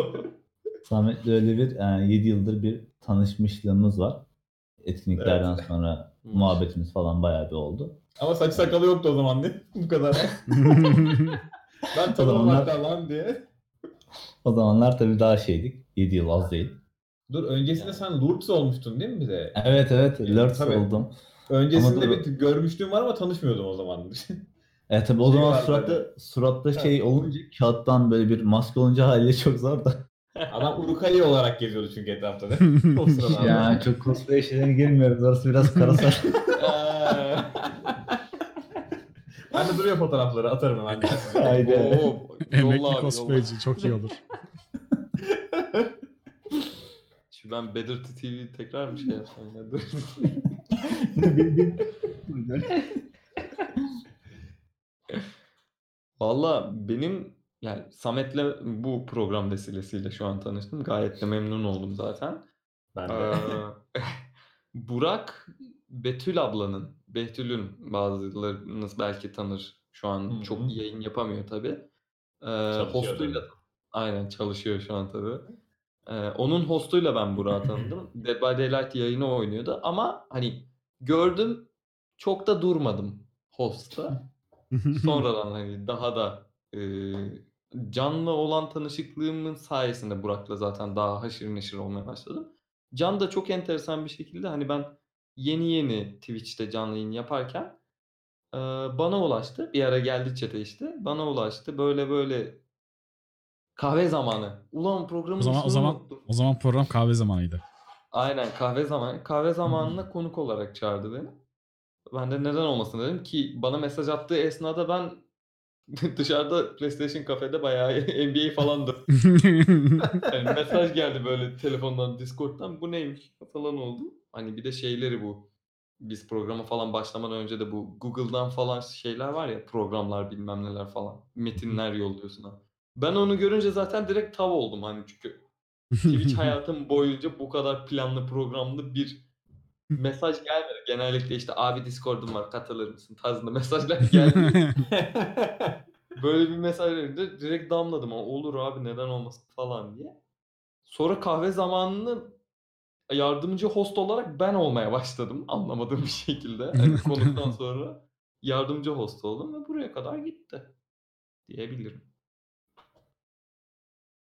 Samet'le öyle bir 7 yıldır bir tanışmışlığımız var. Etkinliklerden sonra muhabbetimiz falan bayağı bir oldu. Ama saç sakalı yoktu o zaman değil? Bu kadar. Ben tanımam zamanlar- hatta lan diye. O zamanlar tabii daha şeydik. 7 yıl az değil. Dur öncesinde sen Lurks olmuştun değil mi bir de? Evet evet Lurks Tabii. oldum. Öncesinde Ama bir görmüşlüğüm var ama tanışmıyordum o zaman. E tabii o Şey zaman suratta, suratta şey olunca kağıttan böyle bir maske olunca haliyle çok zor da. Adam Urukali olarak geziyordu çünkü etrafta da. o sıralarda. ya çok cosplay şeylerine girmiyoruz. Orası biraz karasar. Ben de duruyor fotoğrafları atarım hemen. Haydi. Oo, Emekli cosplayci çok iyi olur. Şimdi ben Better to TV tekrar bir şey yapsam ya. Dur. Valla benim yani Samet'le bu program vesilesiyle şu an tanıştım. Gayet de memnun oldum zaten. Ben de. Ee, Burak Betül ablanın, Betül'ün bazılarınız belki tanır. Şu an Hı hı. çok yayın yapamıyor tabii. Ee, hostuyla aynen çalışıyor şu an tabii. Ee, onun hostuyla ben Burak'ı tanıdım. Dead by Daylight yayını oynuyordu ama hani gördüm çok da durmadım hostta. Sonradan hani daha da e, Can'la olan tanışıklığımın sayesinde Burak'la zaten daha haşır neşir olmaya başladım. Can da çok enteresan bir şekilde hani ben yeni yeni Twitch'te canlı yayın yaparken e, bana ulaştı. Bir ara geldi chat'e işte. Bana ulaştı. Böyle böyle kahve zamanı. Ulan programın o zaman o ismini zaman unuttum. o zaman program kahve zamanıydı. Aynen kahve zamanı. Kahve zamanına konuk olarak çağırdı beni. Ben de neden olmasın dedim ki bana mesaj attığı esnada ben dışarıda PlayStation kafede bayağı NBA falandı. Yani mesaj geldi böyle telefondan, Discord'dan bu neymiş falan oldu. Hani bir de şeyleri bu. Biz programa falan başlamadan önce de bu Google'dan falan şeyler var ya programlar bilmem neler falan. Metinler yolluyorsun ha. Ben onu görünce zaten direkt tav oldum hani çünkü Twitch hayatım boyunca bu kadar planlı programlı bir mesaj gelmedi. Genellikle işte abi Discord'um var katılır mısın tarzında mesajlar geldi. Böyle bir mesaj verince direkt damladım. "Aa, Olur abi neden olmasın falan diye. Sonra kahve zamanını yardımcı host olarak ben olmaya başladım. Anlamadığım bir şekilde. Hani konuktan sonra yardımcı host oldum ve buraya kadar gitti. Diyebilirim.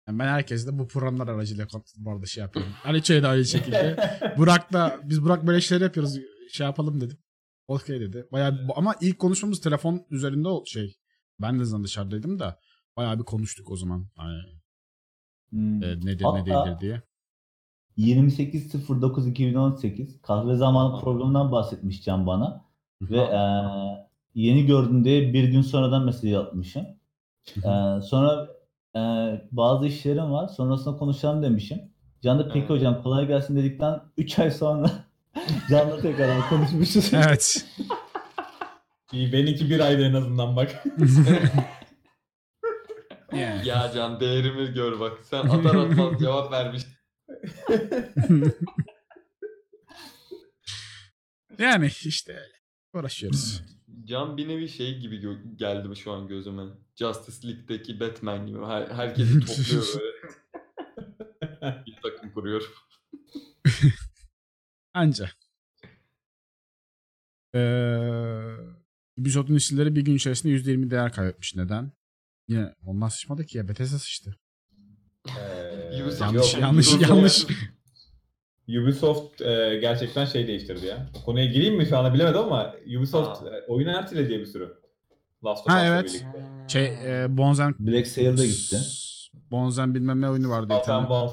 Yani ben herkesle bu programlar aracılığıyla bu arada şey yapıyorum. Aliço'ya da aynı şekilde. Burak'la biz Burak böyle şeyler yapıyoruz. Şey yapalım dedim. Okey dedi. Bayağı bir- ama ilk konuşmamız telefon üzerinde o şey. Ben de zaten dışarıdaydım da bayağı bir konuştuk o zaman. Hani, Hmm. e, nedir Hatta- ne değildir diye. 28.09.2018 kahve zamanı programından bahsetmiş Can bana. Ve eee, yeni gördüm diye bir gün sonradan mesaj atmışım. Eee, sonra eee, bazı işlerim var. Sonrasında konuşalım demişim. Can da peki hocam kolay gelsin dedikten 3 ay sonra Can'la tekrar konuşmuşuz. Evet. İyi, Benimki bir ayda en azından bak. Yani. Ya Can değerimi gör bak. Sen atar atmaz cevap vermiş. yani işte öyle. Uğraşıyoruz. Can bir nevi şey gibi gö- geldi şu an gözüme. Justice League'deki Batman gibi. Her, herkesi topluyor böyle. bir takım kuruyor. Anca. Ee, Ubisoft'un işçileri bir gün içerisinde %20 değer kaybetmiş. Neden? Yine onlar sıçmadı ki ya. Bethesda sıçtı. Ee, Yanlış, yok, yanlış, Ubisoft- yanlış. Ubisoft e, gerçekten şey değiştirdi ya. O konuya gireyim mi şu anda bilemedim ama Ubisoft e, oyunu erteledi diye bir sürü. Last of Ha, Us'la evet. birlikte. Şey, e, Bonzen... Black Sail'da gitti. Bonzen bilmem ne oyunu vardı. bir Skull tane. and Bones,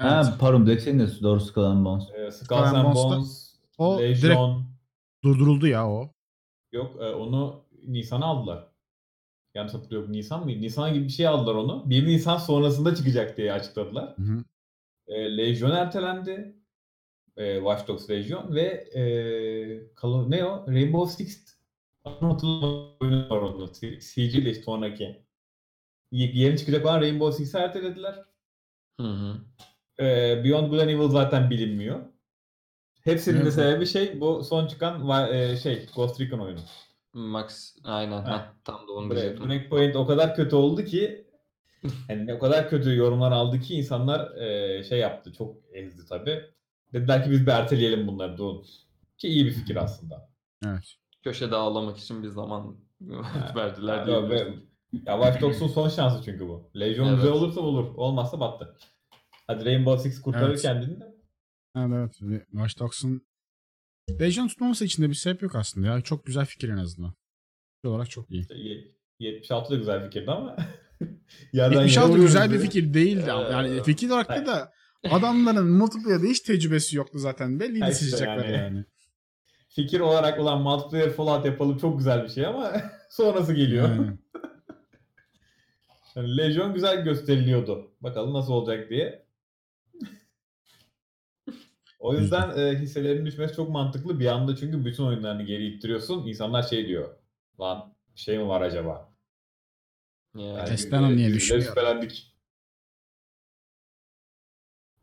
Evet. Ha, pardon Black Sail'in de doğru Skull and Bones. e, Skull Skull and and Bones'ta- Bones, O Legion. Durduruldu ya o. Yok e, onu Nisan'a aldılar. Yanlış hatırlıyorum. Nisan mı? Nisan gibi bir şey aldılar onu. 1 Nisan sonrasında çıkacak diye açıkladılar. Hı hı. E, Legion ertelendi. E, Watch Dogs Legion ve e, kalan- ne o? Rainbow Six oyunu var onun. CG ile sonraki. Yeni çıkacak olan Rainbow Six'i ertelediler. Hı hı. E, Beyond Good and Evil zaten bilinmiyor. Hepsinin de sebebi şey bu son çıkan e, şey Ghost Recon oyunu. Max aynen. Ha. Heh, tam da onu diyecektim. Breakpoint o kadar kötü oldu ki yani o kadar kötü yorumlar aldı ki insanlar e, şey yaptı. Çok ezdi tabi. Dediler ki biz bir erteleyelim bunları durun. Ki iyi bir fikir aslında. Evet. Köşede ağlamak için bir zaman verdiler diyebiliriz. ve- ya Watch Dogs'un son şansı çünkü bu. Legion Evet. güzel olursa olur. Olmazsa battı. Hadi Rainbow Six kurtarır Evet. kendini de. Evet evet. Watch Dogs'un Legion tutmaması için de bir sebep yok aslında ya. Çok güzel fikir en azından. Fikir olarak çok iyi. Ye- 76 da güzel fikirdi ama yerden yere 76 vuruyoruz güzel bir diye. fikir değildi. ama. Yani Ee, fikir olarak da adamların multiplayer'da hiç tecrübesi yoktu zaten. Belliydi işte seçecekler yani. yani. Fikir olarak olan multiplayer Fallout yapalım çok güzel bir şey ama sonrası geliyor. Yani. Yani Legion güzel gösteriliyordu. Bakalım nasıl olacak diye. O yüzden e, hisselerin düşmesi çok mantıklı. Bir anda çünkü bütün oyunlarını geri ittiriyorsun. İnsanlar şey diyor. Lan bir şey mi var acaba? Ya. Yani Testen niye düşmüyor? şüphelendik.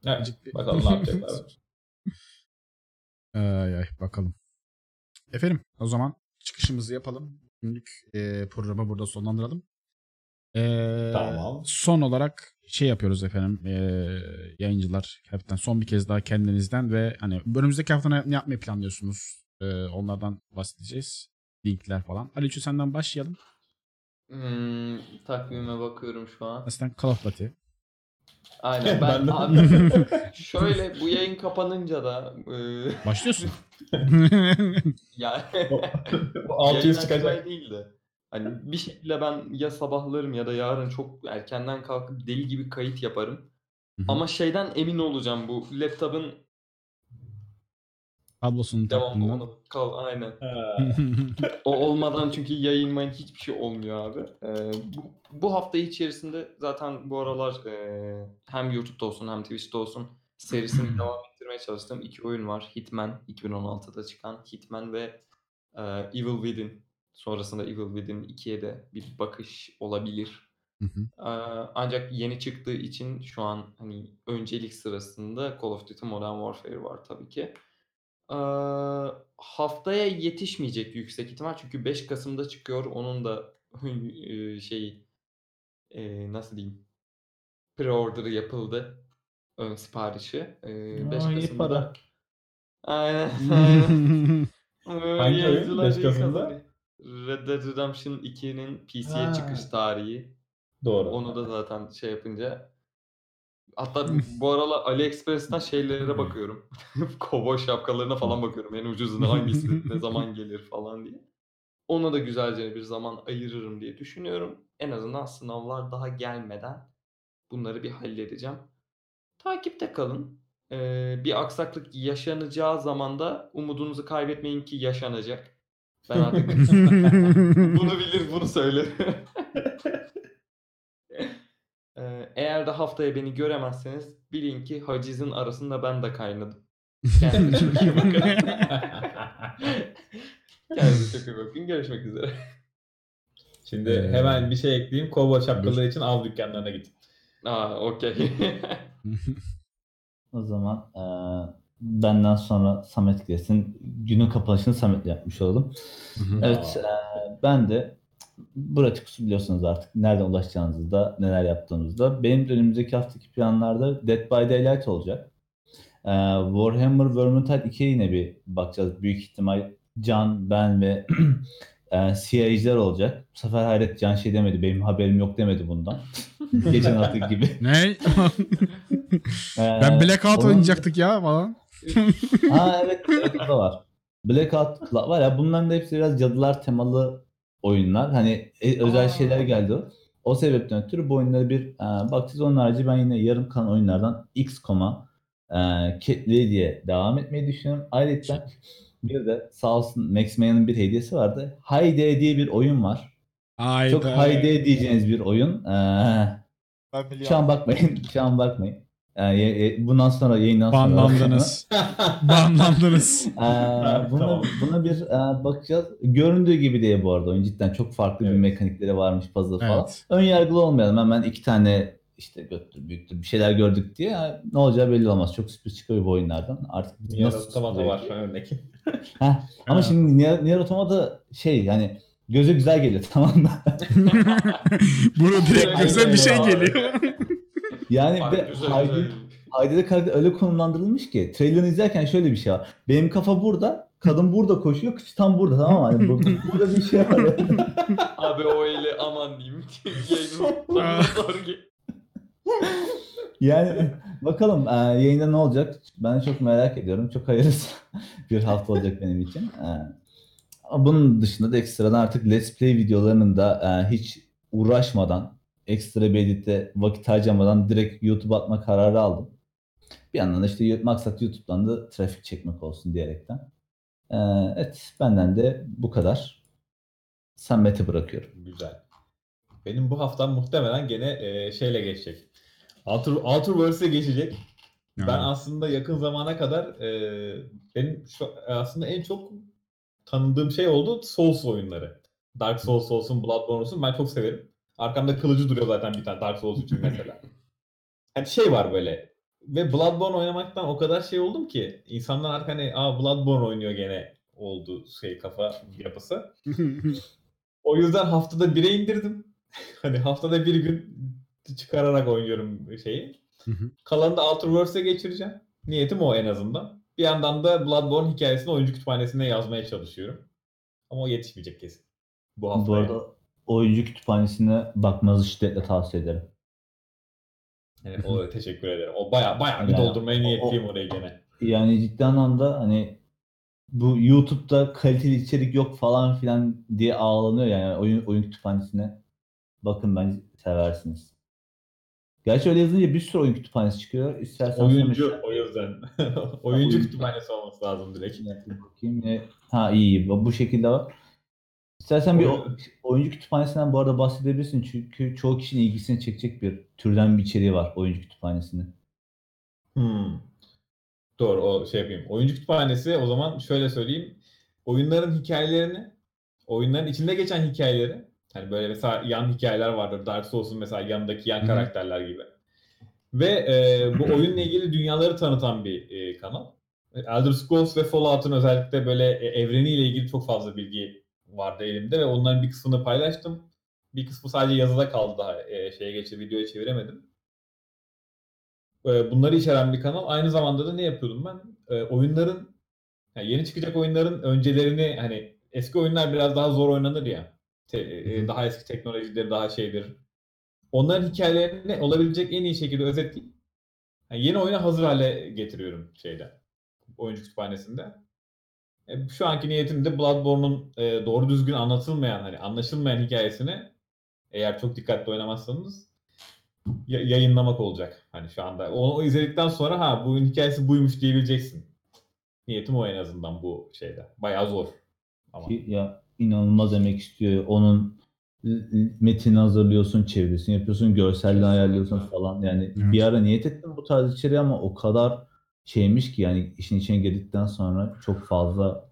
Evet, bakalım ne yapacaklar. ay ay bakalım. Efendim o zaman çıkışımızı yapalım. Günlük e, programı burada sonlandıralım. E, Tamam. Son olarak şey yapıyoruz efendim. E, yayıncılar hepten son bir kez daha kendinizden ve hani önümüzdeki hafta ne, yapmayı planlıyorsunuz? E, onlardan bahsedeceğiz. Linkler falan. Aliço senden başlayalım. Hmm, takvime bakıyorum şu an. Aslında Call of Duty. Aynen Ben ben abi şöyle bu yayın kapanınca da e, Başlıyorsun. ya Bu 600 yayın çıkacak. açmayı değil de hani bir şekilde ben ya sabahlarım ya da yarın çok erkenden kalkıp deli gibi kayıt yaparım. Hı hı. Ama şeyden emin olacağım bu laptopun Kablosunun devamlı taktığından. onu kal aynen. O olmadan çünkü yayın mayın hiçbir şey olmuyor abi. Ee, bu, bu hafta içerisinde zaten bu aralar e, hem YouTube'da olsun hem Twitch'te olsun serisini devam ettirmeye çalıştığım iki oyun var. Hitman 2016'da çıkan Hitman ve e, Evil Within. Sonrasında Evil Within 2'ye de bir bakış olabilir. Hı hı. Ee, ancak yeni çıktığı için şu an hani öncelik sırasında Call of Duty Modern Warfare var tabii ki. Haftaya yetişmeyecek yüksek ihtimal çünkü 5 Kasım'da çıkıyor. Onun da e, şey e, nasıl diyeyim pre-order'ı yapıldı. Ön siparişi. Ee, 5 Aa, iyi Kasım'da. para. Aynen. aynen. Hangi oyun? yayıncılar 5 iyi Kasım'da? kazanıyor. Red Dead Redemption 2'nin PC'ye Ha. çıkış tarihi. Doğru. Onu da zaten şey yapınca hatta bu aralar AliExpress'ten şeylere bakıyorum. Kovboy şapkalarına falan bakıyorum. En ucuzuna hangisi ne zaman gelir falan diye. Ona da güzelce bir zaman ayırırım diye düşünüyorum. En azından sınavlar daha gelmeden bunları bir halledeceğim. Takipte kalın. Ee, bir aksaklık yaşanacağı zaman da umudunuzu kaybetmeyin ki yaşanacak. Ben artık bunu bilir bunu söylerim. Eğer de haftaya beni göremezseniz bilin ki hacizin arasında ben de kaynadım. Kendinize çok iyi bakın. Kendinize çok iyi bakın. Görüşmek üzere. Şimdi Ee, hemen bir şey ekleyeyim. Kovboy şapkaları için av dükkanlarına git. Aa okey. O zaman eee, benden sonra Samet gelsin. Günün kapanışını Samet'le yapmış olalım. Evet, eee, ben de Braticus'u biliyorsunuz artık. Nereden ulaşacağınızı da, neler yaptığınızı da. Benim de önümüzdeki haftaki planlarda Dead by Daylight olacak. Eee, Warhammer Vermintide 2'ye yine bir bakacağız. Büyük ihtimal Can, ben ve eee CIA'ciler olacak. Bu sefer hayret Can şey demedi. Benim haberim yok demedi bundan. Geçen hafta gibi. ne? Eee, ben Blackout onun- oynayacaktık ya falan. Ha evet Blackout da var. Blackout var ya bunların da hepsi biraz cadılar temalı oyunlar. Hani e, özel Aa. şeyler geldi o. O sebepten ötürü bu oyunlara bir e, bakacağız. Onun harici ben yine yarım kalan oyunlardan XCOM'a e, Lady'ye devam etmeyi düşünüyorum. Ayrıca bir de sağ olsun Max Maya'nın bir hediyesi vardı. Hayde diye bir oyun var. Hayda. Çok hayde diyeceğiniz bir oyun. E, Ben biliyorum. şu an bakmayın. Şu an bakmayın. E, ye- e, bundan sonra yayından sonra Banlandınız. Banlandınız. Ee, buna, Tamam. buna bir e, bakacağız. Göründüğü gibi değil bu arada oyun cidden çok farklı bir Evet. mekanikleri varmış puzzle falan. Evet. Ön yargılı olmayalım hemen iki tane işte göttür büyüktür bir şeyler gördük diye ha, ne olacağı belli olmaz. Çok sürpriz çıkıyor bu oyunlardan. Artık Nier Automata var. Heh, ama şimdi Nier, Nier Automata şey yani göze güzel geliyor tamam mı? Bunu direkt göze bir şey geliyor. Yani Ay, ve güzel, Haydi, güzel. Haydi'de karakter öyle konumlandırılmış ki trailerını izlerken şöyle bir şey var. Benim kafa burada, kadın burada koşuyor, kız tam burada tamam mı? Bu- burada bir şey var. yani. Abi o öyle aman diyeyim. Yani bakalım e, yayında ne olacak? Ben çok merak ediyorum. Çok hayırlısı bir hafta olacak benim için. E, bunun dışında da ekstradan artık Let's Play videolarının da e, hiç uğraşmadan, ekstra bir editte vakit harcamadan direkt YouTube atma kararı aldım. Bir yandan da işte maksat YouTube'dan da trafik çekmek olsun diyerekten. E, evet benden de bu kadar. Samet'e bırakıyorum. Güzel. Benim bu haftam muhtemelen gene e, şeyle geçecek. Outer, Outerverse'e geçecek. Ben aslında yakın zamana kadar e, benim şu, aslında en çok tanıdığım şey oldu Souls oyunları. Dark Souls olsun, Bloodborne olsun ben çok severim. Arkamda kılıcı duruyor zaten bir tane Dark Souls için mesela. Hani şey var böyle. Ve Bloodborne oynamaktan o kadar şey oldum ki insanlar artık hani Aa, Bloodborne oynuyor gene oldu şey kafa yapısı. O yüzden haftada bire indirdim. hani haftada bir gün çıkararak oynuyorum şeyi. Hı hı. Kalanını da Outerverse'e geçireceğim. Niyetim o en azından. Bir yandan da Bloodborne hikayesini oyuncu kütüphanesine yazmaya çalışıyorum. Ama o yetişmeyecek kesin. Bu hafta. Bu arada oyuncu kütüphanesine bakmanızı şiddetle tavsiye ederim. Yani o teşekkür ederim. O baya baya bir Yani doldurmaya o- niyetliyim orayı gene. Yani ciddi anlamda hani bu YouTube'da kaliteli içerik yok falan filan diye ağlanıyor yani oyun oyun kütüphanesine. Bakın bence seversiniz. Gerçi öyle yazınca bir sürü oyun kütüphanesi çıkıyor. İstersen Oyuncu o yüzden. oyuncu kütüphanesi olması lazım direkt. Bakayım ne? Ha iyi iyi. Bu şekilde var. İstersen bir oyuncu kütüphanesinden bu arada bahsedebilirsin çünkü çoğu kişinin ilgisini çekecek bir türden bir içeriği var oyuncu kütüphanesinin. Hmm. Doğru o şey yapayım. Oyuncu kütüphanesi o zaman şöyle söyleyeyim. Oyunların hikayelerini, oyunların içinde geçen hikayeleri, hani böyle mesela yan hikayeler vardır. Dark Souls'un mesela yanındaki yan karakterler gibi. Ve e, bu oyunla ilgili dünyaları tanıtan bir e, kanal. Elder Scrolls ve Fallout'un özellikle böyle e, evreniyle ilgili çok fazla bilgi vardı elimde ve onların bir kısmını paylaştım. Bir kısmı sadece yazıda kaldı daha e, şeye geçti videoya çeviremedim. E, bunları içeren bir kanal. Aynı zamanda da ne yapıyordum ben? E, oyunların yani yeni çıkacak oyunların öncelerini hani eski oyunlar biraz daha zor oynanır ya. Te- e, daha eski teknolojileri daha şeydir. Onların hikayelerini olabilecek en iyi şekilde özetleyip yani yeni oyuna hazır hale getiriyorum şeyde. Oyuncu kütüphanesinde. E, şu anki niyetim de Bloodborne'un e, doğru düzgün anlatılmayan hani anlaşılmayan hikayesini eğer çok dikkatli oynamazsanız ya- yayınlamak olacak. Hani şu anda onu izledikten sonra ha bu hikayesi buymuş diyebileceksin. Niyetim o en azından bu şeyde. Bayağı zor. Ama ya inanılmaz emek istiyor. Onun metini hazırlıyorsun, çevirisini yapıyorsun, görselini ayarlıyorsun falan. Yani Evet. bir ara niyet ettim bu tarz içeriği ama o kadar şeymiş ki yani işin içine girdikten sonra çok fazla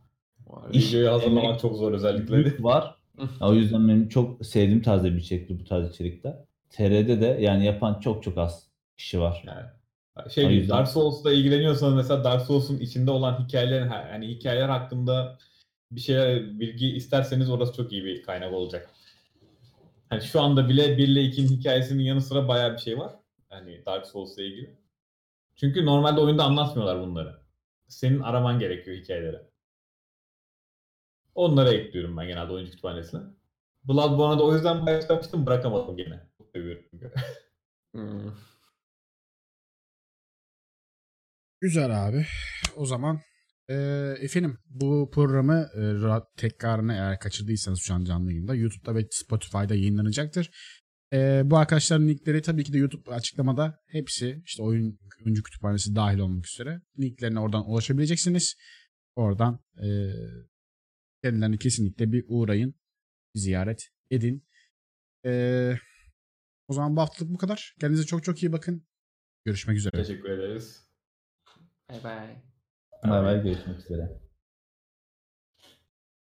Var. İş- videoyu hazırlamak çok zor özellikle. var. Ya o yüzden benim çok sevdiğim tarzda bir içerikti bu tarz içerikler. TR'de de yani yapan çok çok az kişi var. Yani şey yüzden- Dark Souls'la ilgileniyorsanız mesela Dark Souls'un içinde olan hikayelerin yani hikayeler hakkında bir şeyler bilgi isterseniz orası çok iyi bir kaynak olacak. Hani şu anda bile 1 ile 2'nin hikayesinin yanı sıra bayağı bir şey var. Hani Dark Souls'la ilgili. Çünkü normalde oyunda anlatmıyorlar bunları. Senin araman gerekiyor hikayeleri. Onlara ekliyorum ben genelde oyuncu kütüphanesine. Bloodborne'a da o yüzden başlamıştım bırakamadım gene. Çok seviyorum çünkü. Hmm. Güzel abi. O zaman e, efendim bu programı e, ra- tekrarını eğer kaçırdıysanız şu an canlı yayında YouTube'da ve Spotify'da yayınlanacaktır. E, bu arkadaşların linkleri tabii ki de YouTube açıklamada hepsi işte oyun oyuncu kütüphanesi dahil olmak üzere linklerine oradan ulaşabileceksiniz. Oradan e, kendilerine kesinlikle bir uğrayın, bir ziyaret edin. E, o zaman bu haftalık bu kadar. Kendinize çok çok iyi bakın. Görüşmek üzere. Teşekkür ederiz. Bye bye. Bay bay görüşmek üzere.